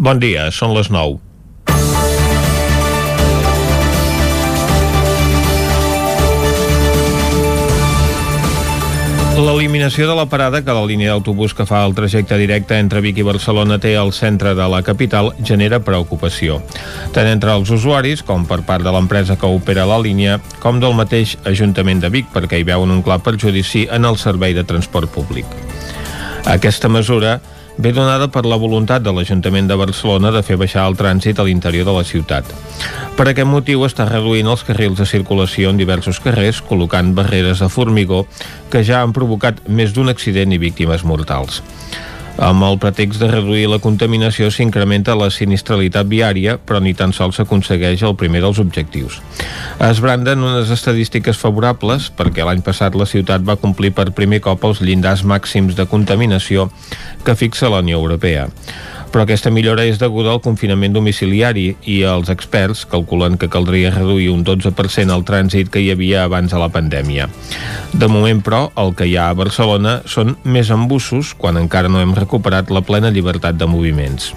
Bon dia, són les 9. L'eliminació de la parada que la línia d'autobús que fa el trajecte directe entre Vic i Barcelona té al centre de la capital genera preocupació, tant entre els usuaris com per part de l'empresa que opera la línia, com del mateix Ajuntament de Vic, perquè hi veuen un clar perjudici en el servei de transport públic. Aquesta mesura ve donada per la voluntat de l'Ajuntament de Barcelona de fer baixar el trànsit a l'interior de la ciutat. Per aquest motiu està reduint els carrils de circulació en diversos carrers, col·locant barreres de formigó que ja han provocat més d'un accident i víctimes mortals. Amb el pretext de reduir la contaminació s'incrementa la sinistralitat viària, però ni tan sols s'aconsegueix el primer dels objectius. Es branden unes estadístiques favorables perquè l'any passat la ciutat va complir per primer cop els llindars màxims de contaminació que fixa la Unió Europea però aquesta millora és deguda al confinament domiciliari i els experts calculen que caldria reduir un 12% el trànsit que hi havia abans de la pandèmia. De moment, però, el que hi ha a Barcelona són més embussos quan encara no hem recuperat la plena llibertat de moviments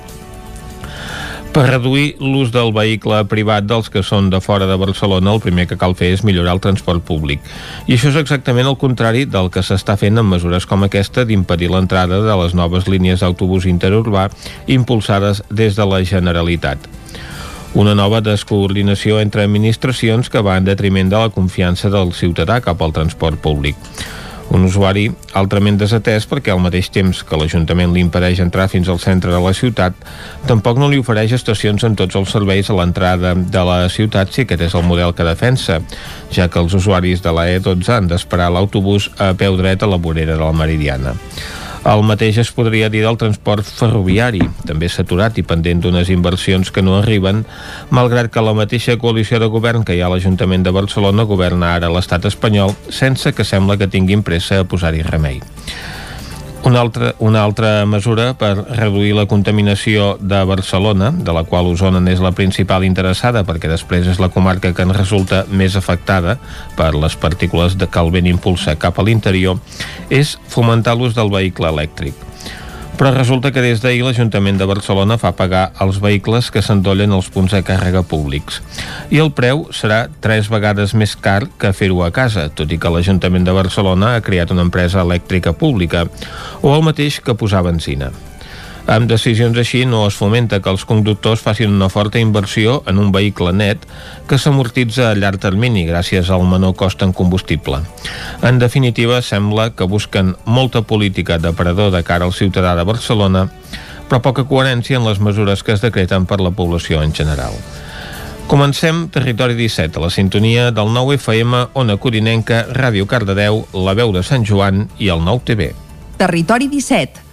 per reduir l'ús del vehicle privat dels que són de fora de Barcelona, el primer que cal fer és millorar el transport públic. I això és exactament el contrari del que s'està fent amb mesures com aquesta d'impedir l'entrada de les noves línies d'autobús interurbà impulsades des de la Generalitat. Una nova descoordinació entre administracions que va en detriment de la confiança del ciutadà cap al transport públic. Un usuari altrament desatès perquè al mateix temps que l'Ajuntament li impedeix entrar fins al centre de la ciutat, tampoc no li ofereix estacions en tots els serveis a l'entrada de la ciutat si aquest és el model que defensa, ja que els usuaris de la E12 han d'esperar l'autobús a peu dret a la vorera de la Meridiana. El mateix es podria dir del transport ferroviari, també saturat i pendent d'unes inversions que no arriben, malgrat que la mateixa coalició de govern que hi ha a l'Ajuntament de Barcelona governa ara l'estat espanyol sense que sembla que tinguin pressa a posar-hi remei. Una altra, una altra mesura per reduir la contaminació de Barcelona, de la qual Osona n'és la principal interessada perquè després és la comarca que en resulta més afectada per les partícules que el vent impulsa cap a l'interior, és fomentar l'ús del vehicle elèctric. Però resulta que des d'ahir l'Ajuntament de Barcelona fa pagar els vehicles que s'endollen als punts de càrrega públics. I el preu serà tres vegades més car que fer-ho a casa, tot i que l'Ajuntament de Barcelona ha creat una empresa elèctrica pública, o el mateix que posar benzina. Amb decisions així no es fomenta que els conductors facin una forta inversió en un vehicle net que s'amortitza a llarg termini gràcies al menor cost en combustible. En definitiva, sembla que busquen molta política de parador de cara al ciutadà de Barcelona, però poca coherència en les mesures que es decreten per la població en general. Comencem Territori 17, a la sintonia del 9 FM, Ona Corinenca, Ràdio Cardedeu, La Veu de Sant Joan i el 9 TV. Territori 17,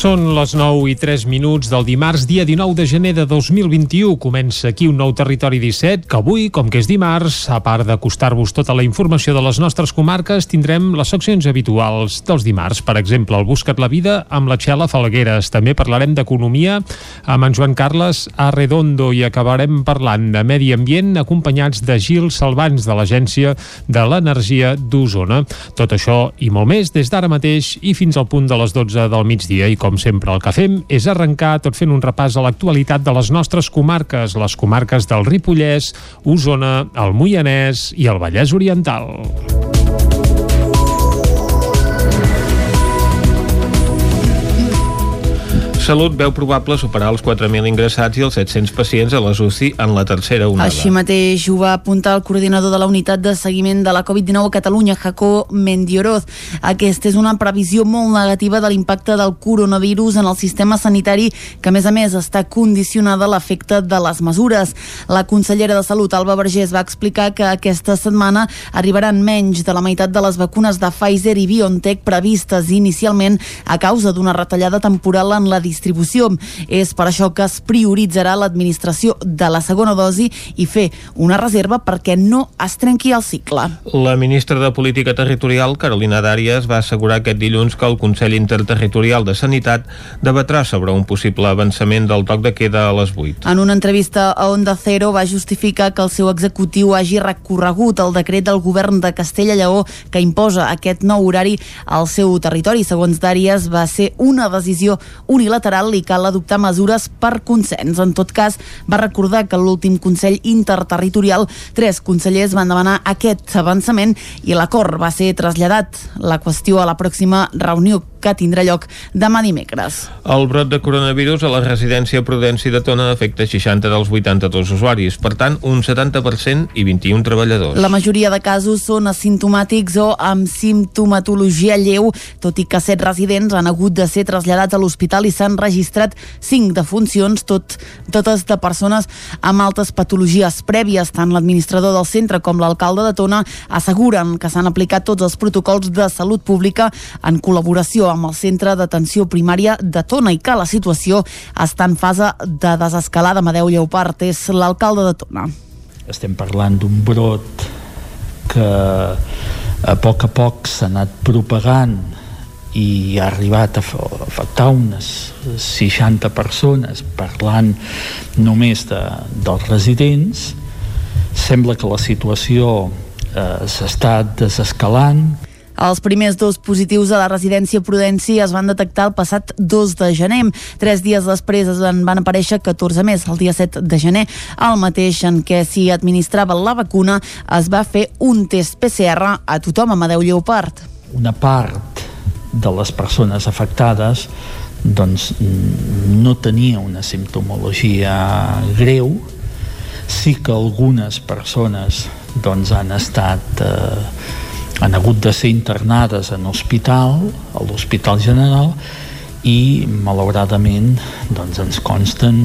Són les 9 i 3 minuts del dimarts, dia 19 de gener de 2021. Comença aquí un nou Territori 17, que avui, com que és dimarts, a part d'acostar-vos tota la informació de les nostres comarques, tindrem les seccions habituals dels dimarts. Per exemple, el Buscat la Vida amb la Txela Falgueres. També parlarem d'economia amb en Joan Carles Arredondo i acabarem parlant de medi ambient acompanyats de Gil Salvans de l'Agència de l'Energia d'Osona. Tot això i molt més des d'ara mateix i fins al punt de les 12 del migdia. I com com sempre, el que fem és arrencar tot fent un repàs a l'actualitat de les nostres comarques, les comarques del Ripollès, Osona, el Moianès i el Vallès Oriental. Salut veu probable superar els 4.000 ingressats i els 700 pacients a les UCI en la tercera onada. Així mateix ho va apuntar el coordinador de la unitat de seguiment de la Covid-19 a Catalunya, Jaco Mendioroz. Aquesta és una previsió molt negativa de l'impacte del coronavirus en el sistema sanitari, que a més a més està condicionada a l'efecte de les mesures. La consellera de Salut, Alba Vergés, va explicar que aquesta setmana arribaran menys de la meitat de les vacunes de Pfizer i BioNTech previstes inicialment a causa d'una retallada temporal en la distribució distribució. És per això que es prioritzarà l'administració de la segona dosi i fer una reserva perquè no es trenqui el cicle. La ministra de Política Territorial, Carolina Dàries, va assegurar aquest dilluns que el Consell Interterritorial de Sanitat debatrà sobre un possible avançament del toc de queda a les 8. En una entrevista a Onda Cero va justificar que el seu executiu hagi recorregut el decret del govern de Castella-Lleó que imposa aquest nou horari al seu territori. Segons Dàries, va ser una decisió unilateral i cal adoptar mesures per consens. En tot cas, va recordar que l'últim Consell Interterritorial tres consellers van demanar aquest avançament i l'acord va ser traslladat. La qüestió a la pròxima reunió que tindrà lloc demà dimecres. El brot de coronavirus a la residència Prudenci de Tona afecta 60 dels 82 usuaris, per tant, un 70% i 21 treballadors. La majoria de casos són asimptomàtics o amb simptomatologia lleu, tot i que set residents han hagut de ser traslladats a l'hospital i s'han registrat 5 defuncions, tot, totes de persones amb altes patologies prèvies. Tant l'administrador del centre com l'alcalde de Tona asseguren que s'han aplicat tots els protocols de salut pública en col·laboració amb el centre d'atenció primària de Tona i que la situació està en fase de desescalada. Amadeu Lleopard és l'alcalde de Tona. Estem parlant d'un brot que a poc a poc s'ha anat propagant i ha arribat a afectar unes 60 persones parlant només de, dels residents sembla que la situació eh, s'està desescalant els primers dos positius a la residència Prudenci es van detectar el passat 2 de gener. Tres dies després es van, van aparèixer 14 més. El dia 7 de gener, el mateix en què s'hi administrava la vacuna, es va fer un test PCR a tothom, a Madeu Lleopard. Una part de les persones afectades doncs no tenia una simptomologia greu sí que algunes persones doncs han estat eh, han hagut de ser internades en hospital, a l'Hospital General, i malauradament doncs, ens consten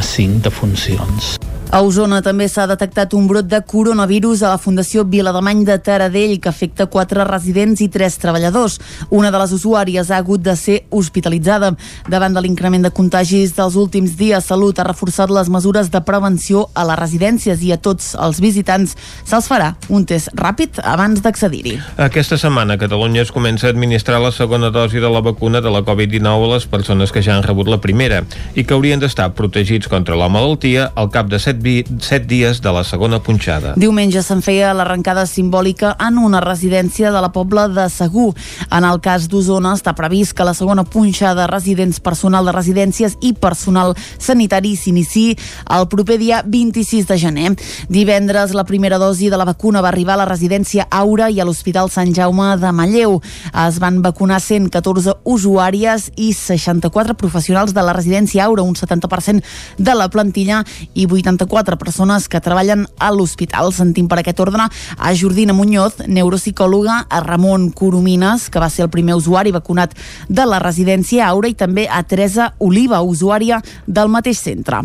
cinc defuncions. A Osona també s'ha detectat un brot de coronavirus a la Fundació Vilademany de Taradell que afecta quatre residents i tres treballadors. Una de les usuàries ha hagut de ser hospitalitzada. Davant de l'increment de contagis dels últims dies, Salut ha reforçat les mesures de prevenció a les residències i a tots els visitants se'ls farà un test ràpid abans d'accedir-hi. Aquesta setmana Catalunya es comença a administrar la segona dosi de la vacuna de la Covid-19 a les persones que ja han rebut la primera i que haurien d'estar protegits contra la malaltia al cap de 7 set dies de la segona punxada. Diumenge se'n feia l'arrencada simbòlica en una residència de la Pobla de Segur. En el cas d'Osona està previst que la segona punxada de residents personal de residències i personal sanitari s'inici el proper dia 26 de gener. Divendres la primera dosi de la vacuna va arribar a la residència Aura i a l'Hospital Sant Jaume de Malleu. Es van vacunar 114 usuàries i 64 professionals de la residència Aura, un 70% de la plantilla i 84 quatre persones que treballen a l'hospital. Sentim per aquest ordre a Jordina Muñoz, neuropsicòloga, a Ramon Coromines, que va ser el primer usuari vacunat de la residència Aura, i també a Teresa Oliva, usuària del mateix centre.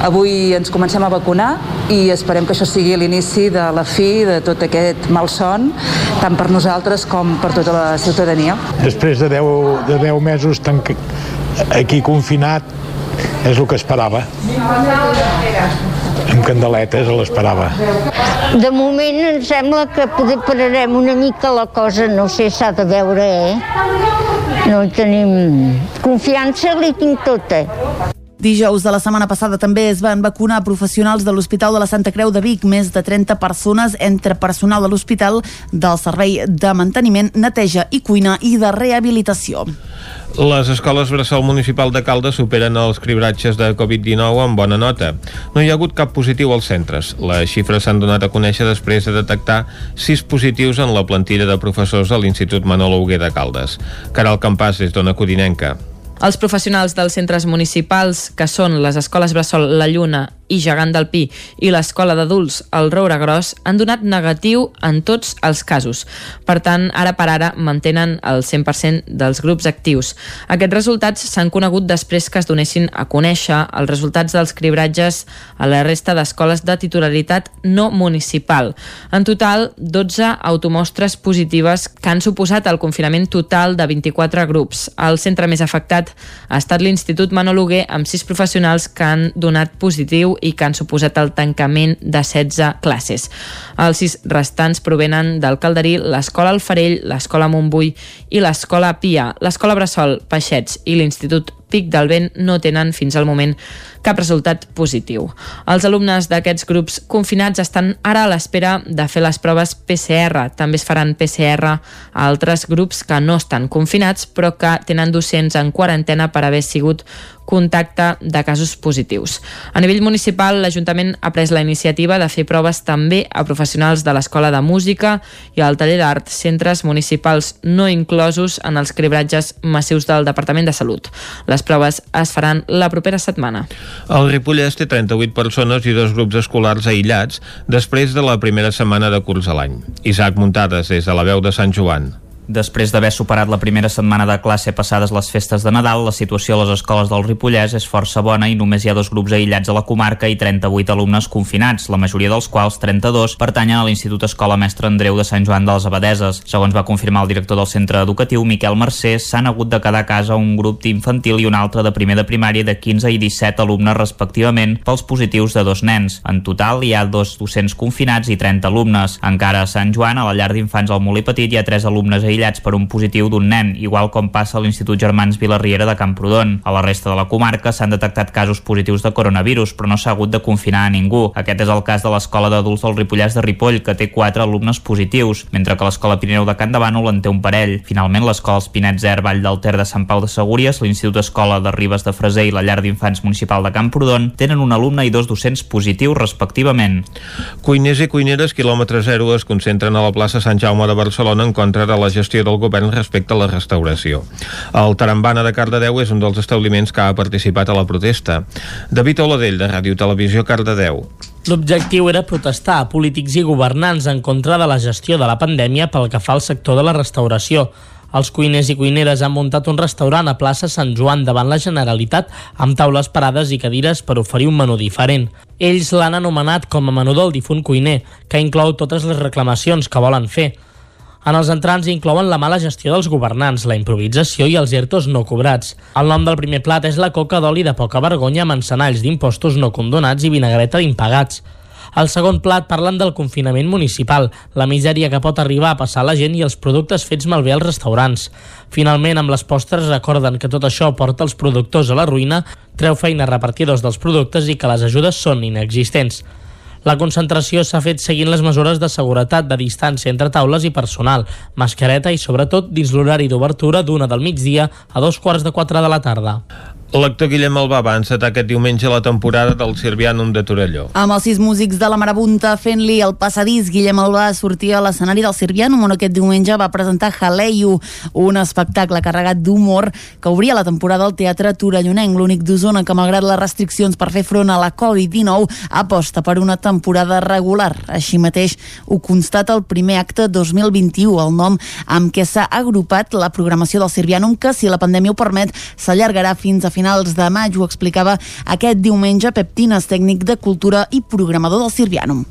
Avui ens comencem a vacunar i esperem que això sigui l'inici de la fi de tot aquest malson, tant per nosaltres com per tota la ciutadania. Després de 10, de 10 mesos aquí confinat, és el que esperava amb candeletes l'esperava. De moment em sembla que poder pararem una mica la cosa, no sé, s'ha de veure, eh? No tenim... Confiança li tinc tota. Dijous de la setmana passada també es van vacunar professionals de l'Hospital de la Santa Creu de Vic, més de 30 persones entre personal de l'hospital, del servei de manteniment, neteja i cuina i de rehabilitació. Les escoles Bressol Municipal de Caldes superen els cribratges de Covid-19 amb bona nota. No hi ha hagut cap positiu als centres. Les xifres s'han donat a conèixer després de detectar sis positius en la plantilla de professors a l'Institut Manolo Huguer de Caldes. Caral Campàs és d'Ona Codinenca. Els professionals dels centres municipals, que són les escoles Bressol La Lluna i Gegant del Pi i l'Escola d'Adults El Roure Gros han donat negatiu en tots els casos. Per tant, ara per ara mantenen el 100% dels grups actius. Aquests resultats s'han conegut després que es donessin a conèixer els resultats dels cribratges a la resta d'escoles de titularitat no municipal. En total, 12 automostres positives que han suposat el confinament total de 24 grups. El centre més afectat ha estat l'Institut Manologuer amb 6 professionals que han donat positiu i que han suposat el tancament de 16 classes. Els sis restants provenen del Calderí, l'Escola Alfarell, l'Escola Montbui i l'Escola Pia, l'Escola Bressol, Peixets i l'Institut Pic del Vent no tenen fins al moment cap resultat positiu. Els alumnes d'aquests grups confinats estan ara a l'espera de fer les proves PCR. També es faran PCR a altres grups que no estan confinats però que tenen docents en quarantena per haver sigut contacte de casos positius. A nivell municipal, l'Ajuntament ha pres la iniciativa de fer proves també a professionals de l'Escola de Música i al Taller d'Art, centres municipals no inclosos en els cribratges massius del Departament de Salut. Les proves es faran la propera setmana. El Ripollès té 38 persones i dos grups escolars aïllats després de la primera setmana de curs a l'any. Isaac Muntades, des de la veu de Sant Joan. Després d'haver superat la primera setmana de classe passades les festes de Nadal, la situació a les escoles del Ripollès és força bona i només hi ha dos grups aïllats a la comarca i 38 alumnes confinats, la majoria dels quals, 32, pertanyen a l'Institut Escola Mestre Andreu de Sant Joan de les Abadeses. Segons va confirmar el director del centre educatiu, Miquel Mercè, s'han hagut de quedar a casa un grup d'infantil i un altre de primer de primària de 15 i 17 alumnes respectivament pels positius de dos nens. En total hi ha dos docents confinats i 30 alumnes. Encara a Sant Joan, a la llar d'infants al Molí Petit, hi ha tres alumnes aïllats aïllats per un positiu d'un nen, igual com passa a l'Institut Germans Vilarriera de Camprodon. A la resta de la comarca s'han detectat casos positius de coronavirus, però no s'ha hagut de confinar a ningú. Aquest és el cas de l'Escola d'Adults del Ripollès de Ripoll, que té quatre alumnes positius, mentre que l'Escola Pirineu de Can de Bànol en té un parell. Finalment, l'Escola Espinet Zer Vall del Ter de Sant Pau de Segúries, l'Institut Escola de Ribes de Freser i la Llar d'Infants Municipal de Camprodon tenen un alumne i dos docents positius respectivament. Cuiners i cuineres quilòmetre zero es concentren a la plaça Sant Jaume de Barcelona en contra de la gestió del govern respecte a la restauració. El Tarambana de Cardedeu és un dels establiments que ha participat a la protesta. David Oladell, de Ràdio Televisió Cardedeu. L'objectiu era protestar a polítics i governants en contra de la gestió de la pandèmia pel que fa al sector de la restauració. Els cuiners i cuineres han muntat un restaurant a plaça Sant Joan davant la Generalitat amb taules parades i cadires per oferir un menú diferent. Ells l'han anomenat com a menú del difunt cuiner, que inclou totes les reclamacions que volen fer. En els entrants inclouen la mala gestió dels governants, la improvisació i els ERTOs no cobrats. El nom del primer plat és la coca d'oli de poca vergonya amb encenalls d'impostos no condonats i vinagreta d'impagats. Al segon plat parlen del confinament municipal, la misèria que pot arribar a passar la gent i els productes fets malbé als restaurants. Finalment, amb les postres recorden que tot això porta els productors a la ruïna, treu feina a repartidors dels productes i que les ajudes són inexistents. La concentració s'ha fet seguint les mesures de seguretat de distància entre taules i personal, mascareta i, sobretot, dins l'horari d'obertura d'una del migdia a dos quarts de quatre de la tarda. L'actor Guillem Albà va encetar aquest diumenge la temporada del Sirvianum de Torelló. Amb els sis músics de la Marabunta fent-li el passadís, Guillem Albà sortia a l'escenari del Sirvianum on aquest diumenge va presentar Jaleio, un espectacle carregat d'humor que obria la temporada al Teatre Torellonenc, l'únic d'Osona que malgrat les restriccions per fer front a la Covid-19 aposta per una temporada regular. Així mateix ho constata el primer acte 2021, el nom amb què s'ha agrupat la programació del Sirvianum que, si la pandèmia ho permet, s'allargarà fins a finals de maig, ho explicava aquest diumenge Pep Tines, tècnic de cultura i programador del Sirvianum.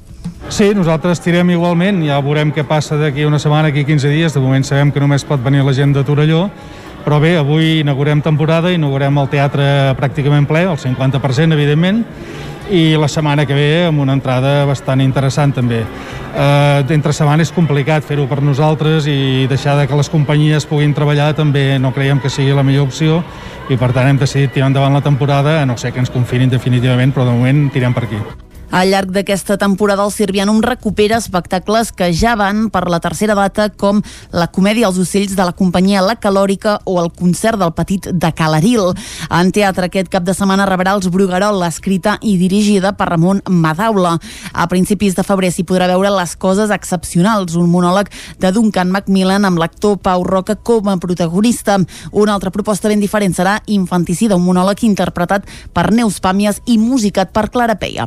Sí, nosaltres tirem igualment, ja veurem què passa d'aquí una setmana, aquí 15 dies, de moment sabem que només pot venir la gent de Torelló, però bé, avui inaugurem temporada, inaugurem el teatre pràcticament ple, el 50%, evidentment, i la setmana que ve amb una entrada bastant interessant també. Eh, D'entre setmana és complicat fer-ho per nosaltres i deixar de que les companyies puguin treballar també no creiem que sigui la millor opció i per tant hem decidit tirar endavant la temporada, no sé que ens confinin definitivament, però de moment tirem per aquí. Al llarg d'aquesta temporada, el Sirvianum recupera espectacles que ja van per la tercera data, com la comèdia als ocells de la companyia La Calòrica o el concert del Petit de Calaril. En teatre aquest cap de setmana rebrà els Bruguerol, escrita i dirigida per Ramon Madaula. A principis de febrer s'hi podrà veure Les coses excepcionals, un monòleg de Duncan Macmillan amb l'actor Pau Roca com a protagonista. Una altra proposta ben diferent serà Infanticida, un monòleg interpretat per Neus Pàmies i musicat per Clara Peia.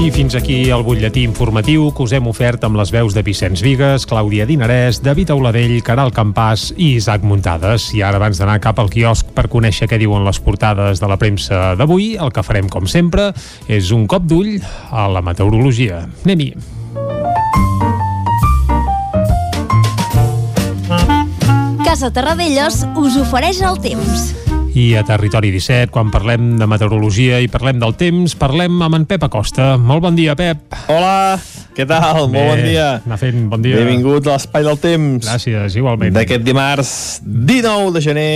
I fins aquí el butlletí informatiu que us hem ofert amb les veus de Vicenç Vigues, Clàudia Dinarès, David Auladell, Caral Campàs i Isaac Muntades. I ara, abans d'anar cap al quiosc per conèixer què diuen les portades de la premsa d'avui, el que farem, com sempre, és un cop d'ull a la meteorologia. Anem-hi. Casa Terradellos us ofereix el temps. I a Territori 17, quan parlem de meteorologia i parlem del temps, parlem amb en Pep Acosta. Molt bon dia, Pep. Hola, què tal? Bé, Molt bon dia. Anar fent bon dia. Benvingut a l'Espai del Temps. Gràcies, igualment. D'aquest dimarts 19 de gener.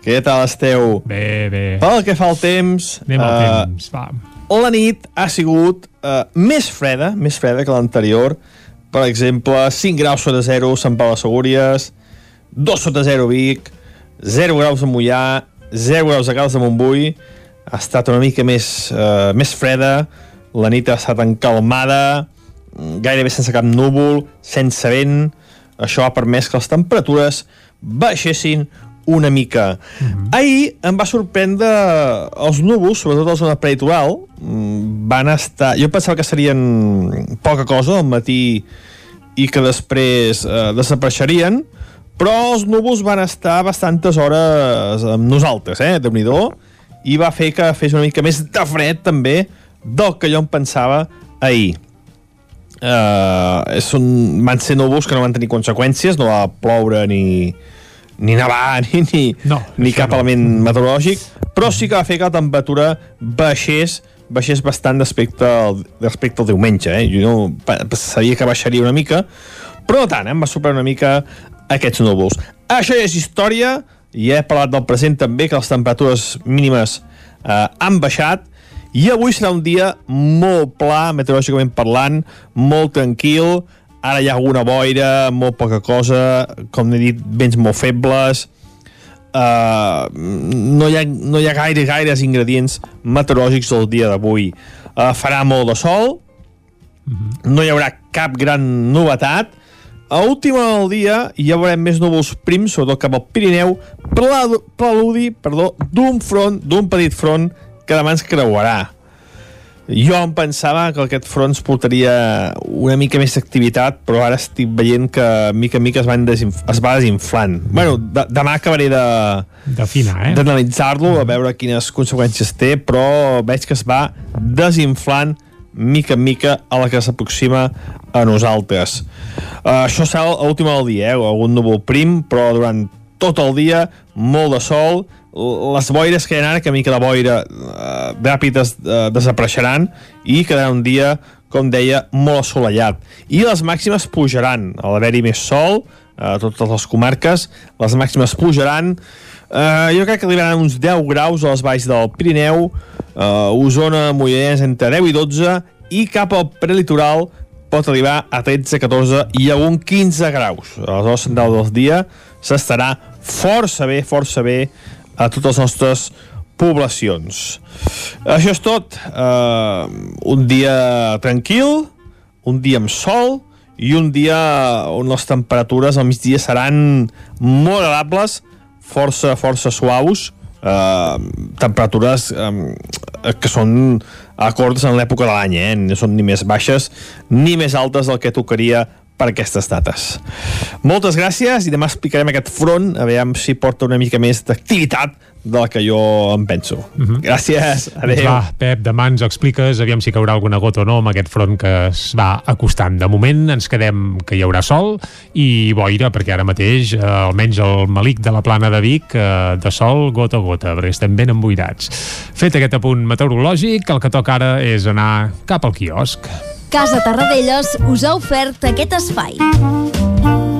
Què tal esteu? Bé, bé. Pel que fa al temps... Anem al eh, temps, va. La nit ha sigut uh, més freda, més freda que l'anterior. Per exemple, 5 graus sota 0 Sant Pau de Segúries, 2 sota 0 Vic, 0 graus a Mollà, 0 graus a Calç de Montbui. Ha estat una mica més, uh, més freda, la nit ha estat encalmada, gairebé sense cap núvol, sense vent. Això ha permès que les temperatures baixessin una mica. Mm -hmm. Ahir em va sorprendre els núvols, sobretot els zona prelitoral, mm, van estar... Jo pensava que serien poca cosa al matí i que després eh, desapareixerien, però els núvols van estar bastantes hores amb nosaltres, eh, déu nhi i va fer que fes una mica més de fred també del que jo em pensava ahir. Uh, són, van ser núvols que no van tenir conseqüències, no va ploure ni, ni nevar ni, ni, no, ni cap no. element meteorològic, però sí que va fer que la temperatura baixés baixés bastant respecte al, respecte al diumenge. Eh? Jo no, sabia que baixaria una mica, però no tant, eh? em va sorprendre una mica aquests núvols. Això ja és història, i he parlat del present també, que les temperatures mínimes eh, han baixat, i avui serà un dia molt pla, meteorològicament parlant, molt tranquil, ara hi ha alguna boira, molt poca cosa, com he dit, vents molt febles, uh, no, hi ha, no hi ha gaire, gaires ingredients meteorològics del dia d'avui. Uh, farà molt de sol, no hi haurà cap gran novetat, a última del dia ja veurem més núvols prims, sobretot cap al Pirineu, preludi perdó, d'un front, d'un petit front que demà ens creuarà. Jo em pensava que aquest front portaria una mica més d'activitat, però ara estic veient que mica en mica es, van es va desinflant. Bueno, de demà acabaré de... D'afinar, eh? D'analitzar-lo, a veure quines conseqüències té, però veig que es va desinflant mica en mica a la que s'aproxima a nosaltres. Uh, això serà l'última del dia, eh? algun núvol prim, però durant tot el dia molt de sol, les boires que hi ha ara, que mica de boira eh, ràpid des, eh, desapareixeran i quedarà un dia, com deia, molt assolellat. I les màximes pujaran, a l'haver-hi més sol, a totes les comarques, les màximes pujaran, eh, jo crec que arribaran uns 10 graus a les valls del Pirineu, eh, Osona, Moianès, entre 10 i 12, i cap al prelitoral pot arribar a 13, 14 i algun 15 graus. A les hores centrals del dia s'estarà força bé, força bé a totes les nostres poblacions. Això és tot. Uh, un dia tranquil, un dia amb sol i un dia on les temperatures al migdia seran molt agradables, força, força suaus, uh, temperatures um, que són acords en l'època de l'any, eh? no són ni més baixes ni més altes del que tocaria per aquestes dates. Moltes gràcies i demà explicarem aquest front, a veure si porta una mica més d'activitat de la que jo em penso. Uh -huh. Gràcies, adeu. Doncs va, Pep, demà ens expliques, aviam si caurà alguna gota o no amb aquest front que es va acostant. De moment ens quedem que hi haurà sol i boira, perquè ara mateix, eh, almenys el malic de la plana de Vic, eh, de sol gota a gota, perquè estem ben emboirats. Fet aquest apunt meteorològic, el que toca ara és anar cap al quiosc. Casa Tarradellas us ha ofert aquest espai.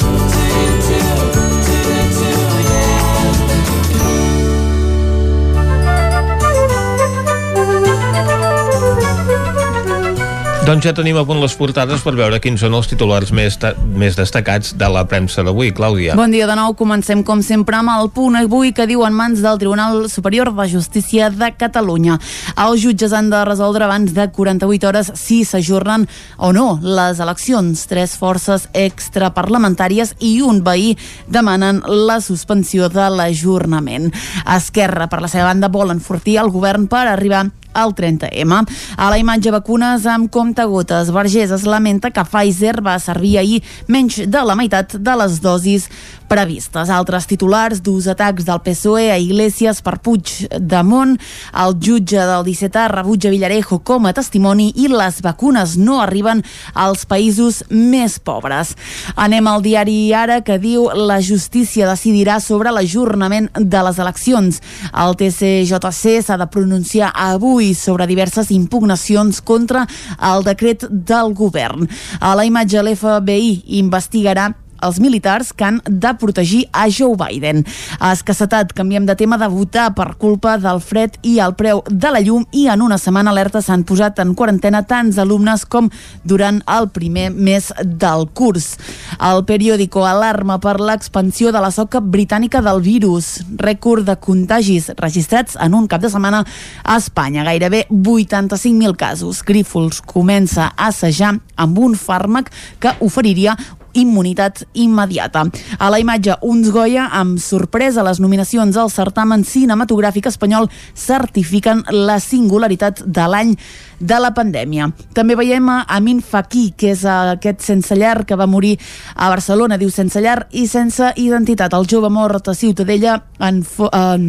Doncs ja tenim a punt les portades per veure quins són els titulars més, més destacats de la premsa d'avui. Clàudia. Bon dia de nou. Comencem, com sempre, amb el punt avui que diu en mans del Tribunal Superior de Justícia de Catalunya. Els jutges han de resoldre abans de 48 hores si s'ajornen o no les eleccions. Tres forces extraparlamentàries i un veí demanen la suspensió de l'ajornament. Esquerra, per la seva banda, vol enfortir el govern per arribar al 30M. A la imatge vacunes amb comptagotes, Vergés es lamenta que Pfizer va servir ahir menys de la meitat de les dosis previstes. Altres titulars d'ús atacs del PSOE a Iglesias per Puigdemont, el jutge del 17A rebutja Villarejo com a testimoni i les vacunes no arriben als països més pobres. Anem al diari Ara que diu la justícia decidirà sobre l'ajornament de les eleccions. El TCJC s'ha de pronunciar avui sobre diverses impugnacions contra el decret del govern. A la imatge l'FBI investigarà els militars que han de protegir a Joe Biden. A escassetat, canviem de tema de votar per culpa del fred i el preu de la llum i en una setmana alerta s'han posat en quarantena tants alumnes com durant el primer mes del curs. El periòdico alarma per l'expansió de la soca britànica del virus. Rècord de contagis registrats en un cap de setmana a Espanya. Gairebé 85.000 casos. Grífols comença a assajar amb un fàrmac que oferiria immunitat immediata. A la imatge, uns Goya amb sorpresa les nominacions al certamen cinematogràfic espanyol certifiquen la singularitat de l'any de la pandèmia. També veiem a Amin Fakir, que és aquest sense llar que va morir a Barcelona, diu sense llar i sense identitat. El jove mort a Ciutadella en, en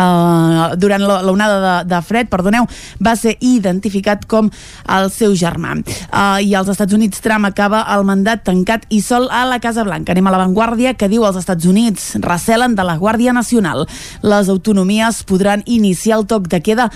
Uh, durant l'onada de, de fred, perdoneu, va ser identificat com el seu germà. Uh, I als Estats Units Trump acaba el mandat tancat i sol a la Casa Blanca. Anem a l'avantguàrdia que diu els Estats Units recelen de la Guàrdia Nacional. Les autonomies podran iniciar el toc de queda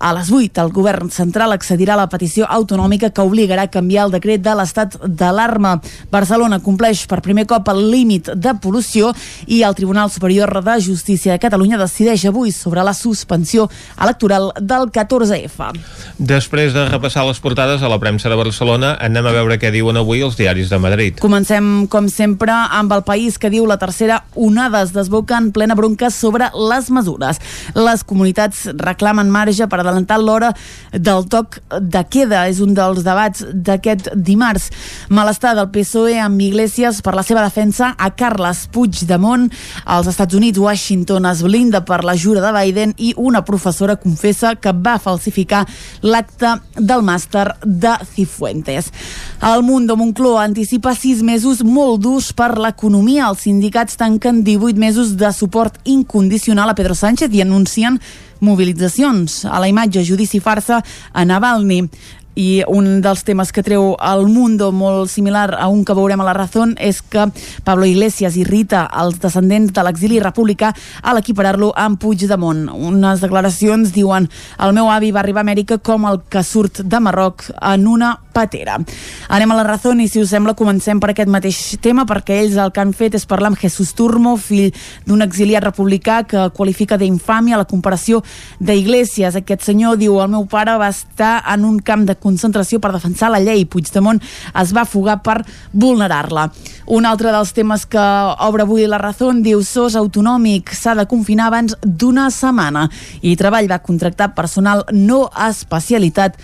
a les 8, el govern central accedirà a la petició autonòmica que obligarà a canviar el decret de l'estat d'alarma. Barcelona compleix per primer cop el límit de pol·lució i el Tribunal Superior de Justícia de Catalunya decideix avui sobre la suspensió electoral del 14F. Després de repassar les portades a la premsa de Barcelona, anem a veure què diuen avui els diaris de Madrid. Comencem, com sempre, amb el país que diu la tercera onada es desboca en plena bronca sobre les mesures. Les comunitats reclamen marge per adelantar l'hora del toc de queda. És un dels debats d'aquest dimarts. Malestar del PSOE amb Iglesias per la seva defensa a Carles Puigdemont. Als Estats Units, Washington es blinda per la jura de Biden i una professora confessa que va falsificar l'acte del màster de Cifuentes. El Mundo Moncloa anticipa sis mesos molt durs per l'economia. Els sindicats tanquen 18 mesos de suport incondicional a Pedro Sánchez i anuncien mobilitzacions. A la imatge, judici farsa a Navalny i un dels temes que treu el Mundo molt similar a un que veurem a la Razón és que Pablo Iglesias irrita els descendents de l'exili republicà a l'equiparar-lo amb Puigdemont. Unes declaracions diuen el meu avi va arribar a Amèrica com el que surt de Marroc en una patera. Anem a la Razón i si us sembla comencem per aquest mateix tema perquè ells el que han fet és parlar amb Jesús Turmo, fill d'un exiliat republicà que qualifica d'infàmia la comparació d'Iglesias. Aquest senyor diu el meu pare va estar en un camp de concentració per defensar la llei. Puigdemont es va fugar per vulnerar-la. Un altre dels temes que obre avui la Razón diu SOS autonòmic s'ha de confinar abans d'una setmana i Treball va contractar personal no especialitat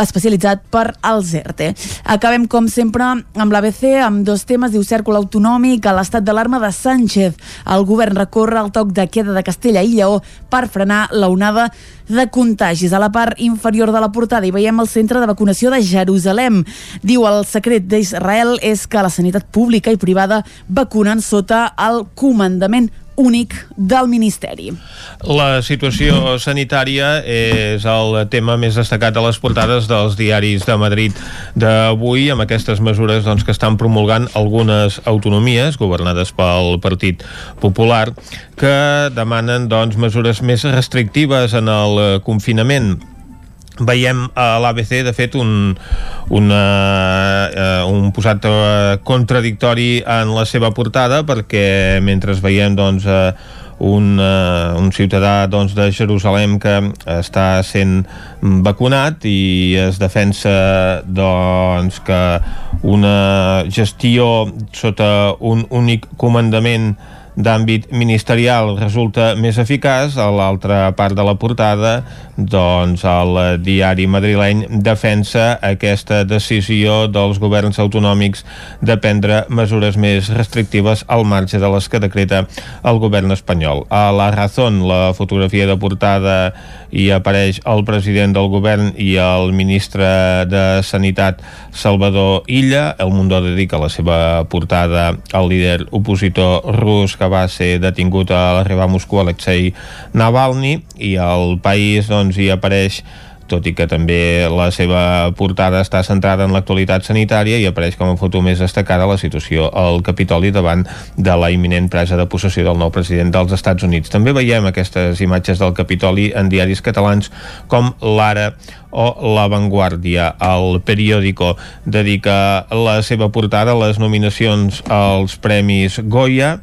especialitzat per als ERTE. Acabem, com sempre, amb l'ABC, amb dos temes. Diu cèrcol autonòmic a l'estat d'alarma de Sánchez. El govern recorre el toc de queda de Castella i Lleó per frenar la onada de contagis. A la part inferior de la portada hi veiem el centre de vacunació de Jerusalem. Diu el secret d'Israel és que la sanitat pública i privada vacunen sota el comandament únic del Ministeri. La situació sanitària és el tema més destacat a les portades dels diaris de Madrid d'avui, amb aquestes mesures doncs, que estan promulgant algunes autonomies governades pel Partit Popular que demanen doncs, mesures més restrictives en el confinament veiem a l'ABC de fet un, una, uh, un posat uh, contradictori en la seva portada perquè mentre veiem doncs un, un ciutadà doncs, de Jerusalem que està sent vacunat i es defensa doncs, que una gestió sota un únic comandament d'àmbit ministerial resulta més eficaç, a l'altra part de la portada doncs el diari madrileny defensa aquesta decisió dels governs autonòmics de prendre mesures més restrictives al marge de les que decreta el govern espanyol. A la Razón, la fotografia de portada hi apareix el president del govern i el ministre de Sanitat Salvador Illa. El Mundo dedica la seva portada al líder opositor rus que va ser detingut a l'arribar a Moscou, Alexei Navalny, i el país doncs, hi apareix tot i que també la seva portada està centrada en l'actualitat sanitària i apareix com a foto més destacada la situació al Capitoli davant de la imminent presa de possessió del nou president dels Estats Units. També veiem aquestes imatges del Capitoli en diaris catalans com l'Ara o La Vanguardia. El periòdico dedica la seva portada a les nominacions als Premis Goya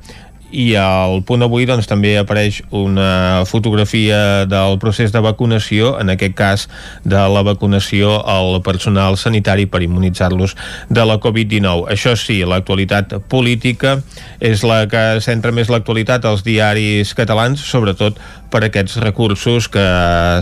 i al punt avui doncs, també apareix una fotografia del procés de vacunació, en aquest cas de la vacunació al personal sanitari per immunitzar-los de la Covid-19. Això sí, l'actualitat política és la que centra més l'actualitat als diaris catalans, sobretot per aquests recursos que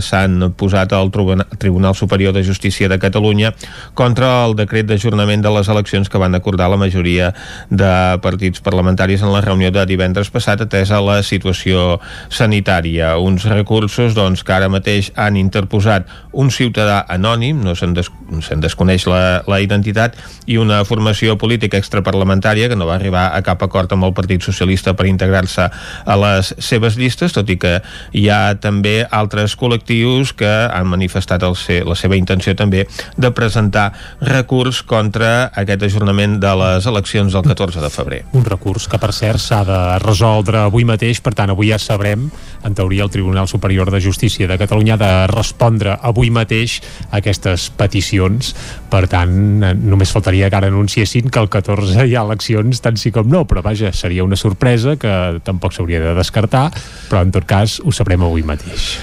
s'han posat al Tribunal Superior de Justícia de Catalunya contra el decret d'ajornament de les eleccions que van acordar la majoria de partits parlamentaris en la reunió de divendres passat atesa la situació sanitària. Uns recursos doncs, que ara mateix han interposat un ciutadà anònim, no se'n des se desconeix la, la identitat, i una formació política extraparlamentària que no va arribar a cap acord amb el Partit Socialista per integrar-se a les seves llistes, tot i que hi ha també altres col·lectius que han manifestat el ser, la seva intenció també de presentar recurs contra aquest ajornament de les eleccions del 14 de febrer. Un recurs que, per cert, s'ha de resoldre avui mateix, per tant, avui ja sabrem, en teoria, el Tribunal Superior de Justícia de Catalunya ha de respondre avui mateix a aquestes peticions. Per tant, només faltaria que ara anunciessin que el 14 hi ha eleccions, tant sí com no, però vaja, seria una sorpresa que tampoc s'hauria de descartar, però en tot cas ho sabrem avui mateix.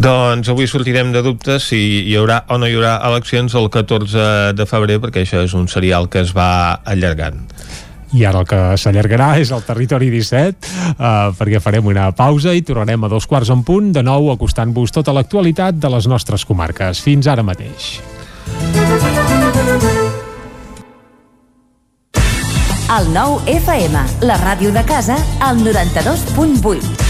Doncs avui sortirem de dubtes si hi haurà o no hi haurà eleccions el 14 de febrer, perquè això és un serial que es va allargant i ara el que s'allargarà és el Territori 17 uh, perquè farem una pausa i tornarem a dos quarts en punt de nou acostant-vos tota l'actualitat de les nostres comarques. Fins ara mateix. El nou FM, la ràdio de casa, al 92.8.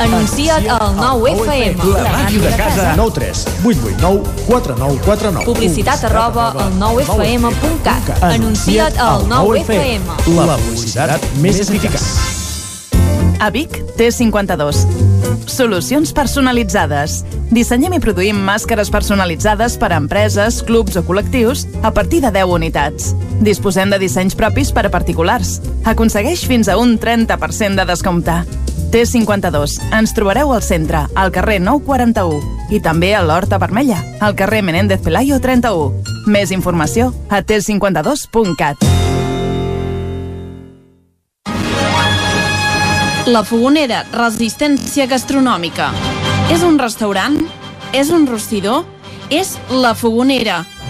Anuncia't al 9FM. La màquina de casa. 9 3 8 8 9 4 9 4 9. Publicitat arroba al 9FM.cat. Anuncia't al 9FM. La publicitat més eficaç. A Vic, T52. Solucions personalitzades. Dissenyem i produïm màscares personalitzades per a empreses, clubs o col·lectius a partir de 10 unitats. Disposem de dissenys propis per a particulars. Aconsegueix fins a un 30% de descompte. T52. Ens trobareu al centre, al carrer 941 i també a l'Horta Vermella, al carrer Menéndez Pelayo 31. Més informació a t52.cat. La Fogonera, resistència gastronòmica. És un restaurant? És un rostidor? És La Fogonera,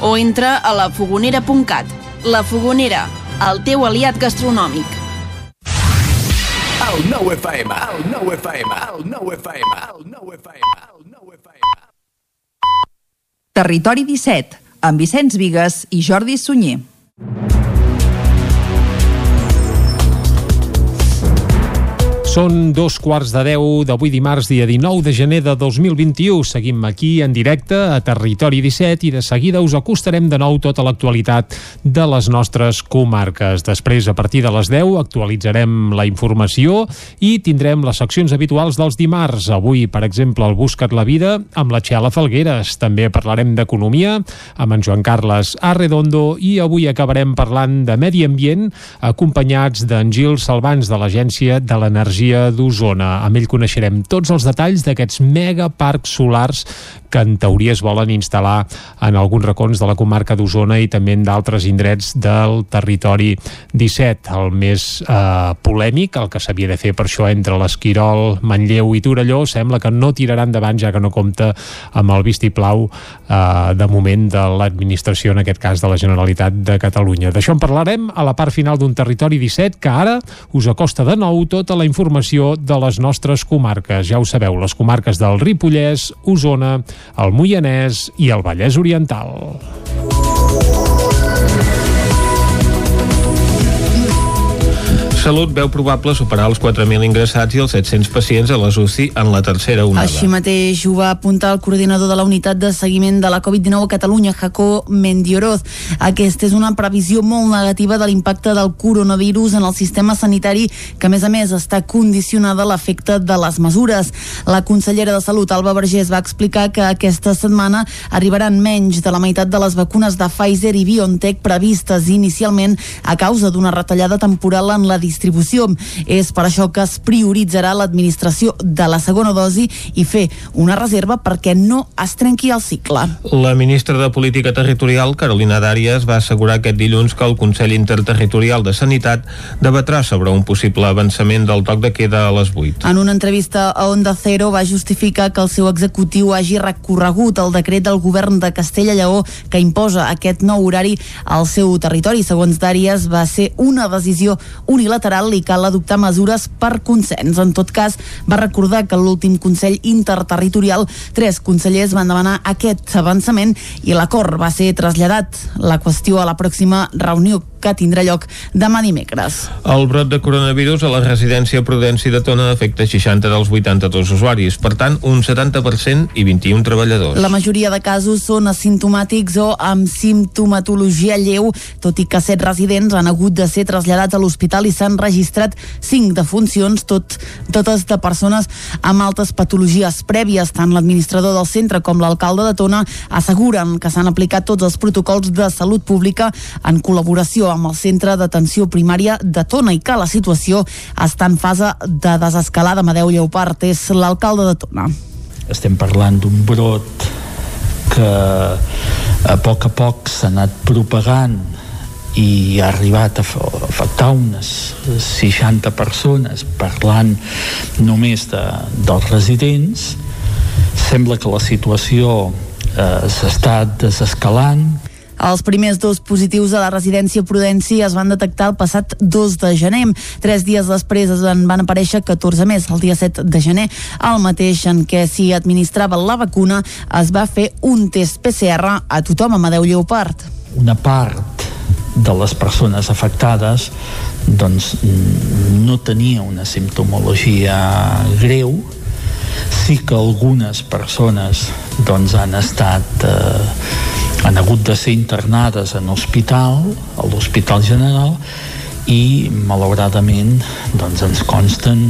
o entra a lafogonera.cat. La Fogonera, el teu aliat gastronòmic. El 9 FM, el 9 FM, el 9 FM, el 9 FM, el 9 FM. Territori 17, amb Vicenç Vigues i Jordi Sunyer. Són dos quarts de deu d'avui dimarts, dia 19 de gener de 2021. Seguim aquí en directe a Territori 17 i de seguida us acostarem de nou tota l'actualitat de les nostres comarques. Després, a partir de les 10, actualitzarem la informació i tindrem les seccions habituals dels dimarts. Avui, per exemple, el Buscat la Vida amb la Txela Falgueres. També parlarem d'economia amb en Joan Carles Arredondo i avui acabarem parlant de medi ambient acompanyats d'en Gil Salvans de l'Agència de l'Energia d'Osona. Amb ell coneixerem tots els detalls d'aquests megaparcs solars que en teoria es volen instal·lar en alguns racons de la comarca d'Osona i també en d'altres indrets del territori 17. El més eh, polèmic, el que s'havia de fer per això entre l'Esquirol, Manlleu i Torelló, sembla que no tirarà endavant ja que no compta amb el vistiplau eh, de moment de l'administració, en aquest cas de la Generalitat de Catalunya. D'això en parlarem a la part final d'un territori 17 que ara us acosta de nou tota la informació de les nostres comarques. Ja ho sabeu, les comarques del Ripollès, Osona, el Moianès i el Vallès Oriental. Salut veu probable superar els 4.000 ingressats i els 700 pacients a les UCI en la tercera onada. Així mateix ho va apuntar el coordinador de la unitat de seguiment de la Covid-19 a Catalunya, Jaco Mendioroz. Aquesta és una previsió molt negativa de l'impacte del coronavirus en el sistema sanitari, que a més a més està condicionada a l'efecte de les mesures. La consellera de Salut, Alba Vergés, va explicar que aquesta setmana arribaran menys de la meitat de les vacunes de Pfizer i BioNTech previstes inicialment a causa d'una retallada temporal en la distribució. És per això que es prioritzarà l'administració de la segona dosi i fer una reserva perquè no es trenqui el cicle. La ministra de Política Territorial, Carolina Dàries, va assegurar aquest dilluns que el Consell Interterritorial de Sanitat debatrà sobre un possible avançament del toc de queda a les 8. En una entrevista a Onda Cero va justificar que el seu executiu hagi recorregut el decret del govern de Castella Lleó que imposa aquest nou horari al seu territori. Segons Dàries, va ser una decisió unilateral i cal adoptar mesures per consens. En tot cas, va recordar que l'últim Consell Interterritorial tres consellers van demanar aquest avançament i l'acord va ser traslladat. La qüestió a la pròxima reunió que tindrà lloc demà dimecres. El brot de coronavirus a la residència Prudenci de Tona afecta 60 dels 82 usuaris, per tant, un 70% i 21 treballadors. La majoria de casos són asimptomàtics o amb simptomatologia lleu, tot i que set residents han hagut de ser traslladats a l'hospital i s'han registrat cinc defuncions, tot, totes de persones amb altes patologies prèvies. Tant l'administrador del centre com l'alcalde de Tona asseguren que s'han aplicat tots els protocols de salut pública en col·laboració amb el centre d'atenció primària de Tona i que la situació està en fase de desescalada. Amadeu Lleopart és l'alcalde de Tona. Estem parlant d'un brot que a poc a poc s'ha anat propagant i ha arribat a afectar unes 60 persones parlant només de, dels residents sembla que la situació eh, s'està desescalant els primers dos positius a la residència Prudència es van detectar el passat 2 de gener. Tres dies després es van, van aparèixer 14 més. El dia 7 de gener, el mateix en què s'hi administrava la vacuna, es va fer un test PCR a tothom a Madeu Lleopard. Una part de les persones afectades doncs no tenia una simptomologia greu sí que algunes persones doncs han estat eh, han hagut de ser internades en hospital, a l'Hospital General, i malauradament doncs, ens consten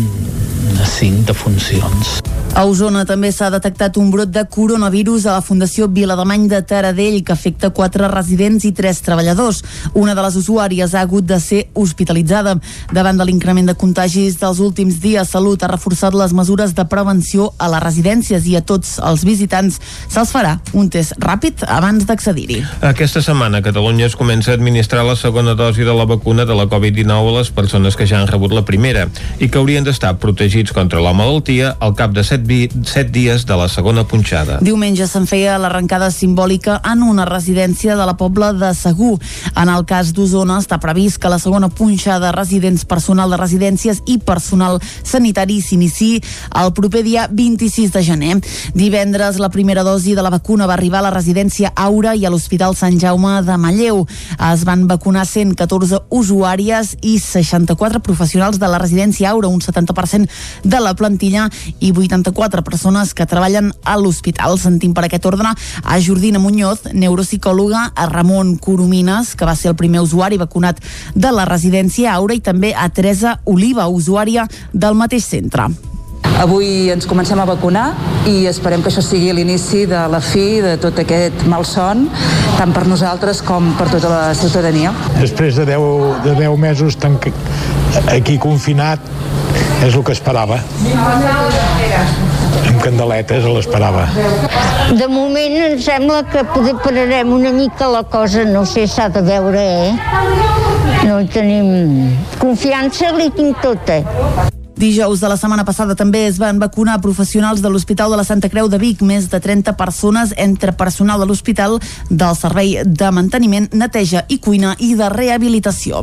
cinc defuncions. A Osona també s'ha detectat un brot de coronavirus a la Fundació Vilademany de Taradell que afecta quatre residents i tres treballadors. Una de les usuàries ha hagut de ser hospitalitzada. Davant de l'increment de contagis dels últims dies, Salut ha reforçat les mesures de prevenció a les residències i a tots els visitants se'ls farà un test ràpid abans d'accedir-hi. Aquesta setmana Catalunya es comença a administrar la segona dosi de la vacuna de la Covid-19 a les persones que ja han rebut la primera i que haurien d'estar protegits contra la malaltia al cap de 7 set dies de la segona punxada. Diumenge se'n feia l'arrencada simbòlica en una residència de la Pobla de Segur. En el cas d'Osona està previst que la segona punxada residents personal de residències i personal sanitari s'inici el proper dia 26 de gener. Divendres la primera dosi de la vacuna va arribar a la residència Aura i a l'Hospital Sant Jaume de Malleu. Es van vacunar 114 usuàries i 64 professionals de la residència Aura, un 70% de la plantilla i 80 64 persones que treballen a l'hospital. Sentim per aquest ordre a Jordina Muñoz, neuropsicòloga, a Ramon Coromines, que va ser el primer usuari vacunat de la residència Aura, i també a Teresa Oliva, usuària del mateix centre. Avui ens comencem a vacunar i esperem que això sigui l'inici de la fi de tot aquest mal son, tant per nosaltres com per tota la ciutadania. Després de 10, de 10 mesos tanc... aquí confinat, és el que esperava. Amb candeletes l'esperava. De moment em sembla que poder pararem una mica la cosa, no sé, s'ha de veure, eh? No tenim confiança, li tinc tota. Dijous de la setmana passada també es van vacunar professionals de l'Hospital de la Santa Creu de Vic, més de 30 persones entre personal de l'hospital del servei de manteniment, neteja i cuina i de rehabilitació.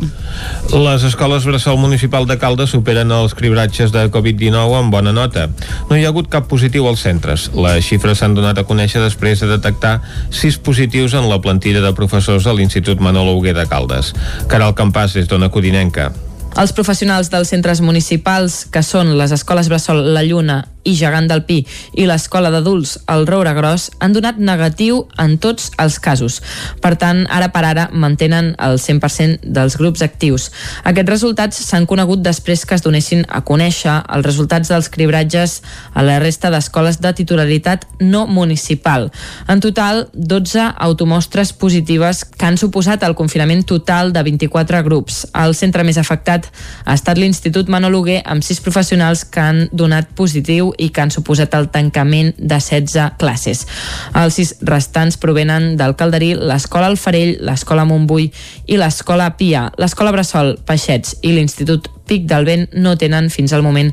Les escoles Bressol Municipal de Caldes superen els cribratges de Covid-19 amb bona nota. No hi ha hagut cap positiu als centres. Les xifres s'han donat a conèixer després de detectar sis positius en la plantilla de professors de l'Institut Manolo Huguer de Caldes. Caral Campàs és d'Ona Codinenca. Els professionals dels centres municipals, que són les escoles Bressol La Lluna i Gegant del Pi i l'Escola d'Adults El Roure Gros han donat negatiu en tots els casos. Per tant, ara per ara mantenen el 100% dels grups actius. Aquests resultats s'han conegut després que es donessin a conèixer els resultats dels cribratges a la resta d'escoles de titularitat no municipal. En total, 12 automostres positives que han suposat el confinament total de 24 grups. El centre més afectat ha estat l'Institut Manoluguer amb 6 professionals que han donat positiu i que han suposat el tancament de 16 classes. Els sis restants provenen del Calderí, l'Escola Alfarell, l'Escola Montbui i l'Escola Pia, l'Escola Bressol, Peixets i l'Institut Pic del Vent no tenen fins al moment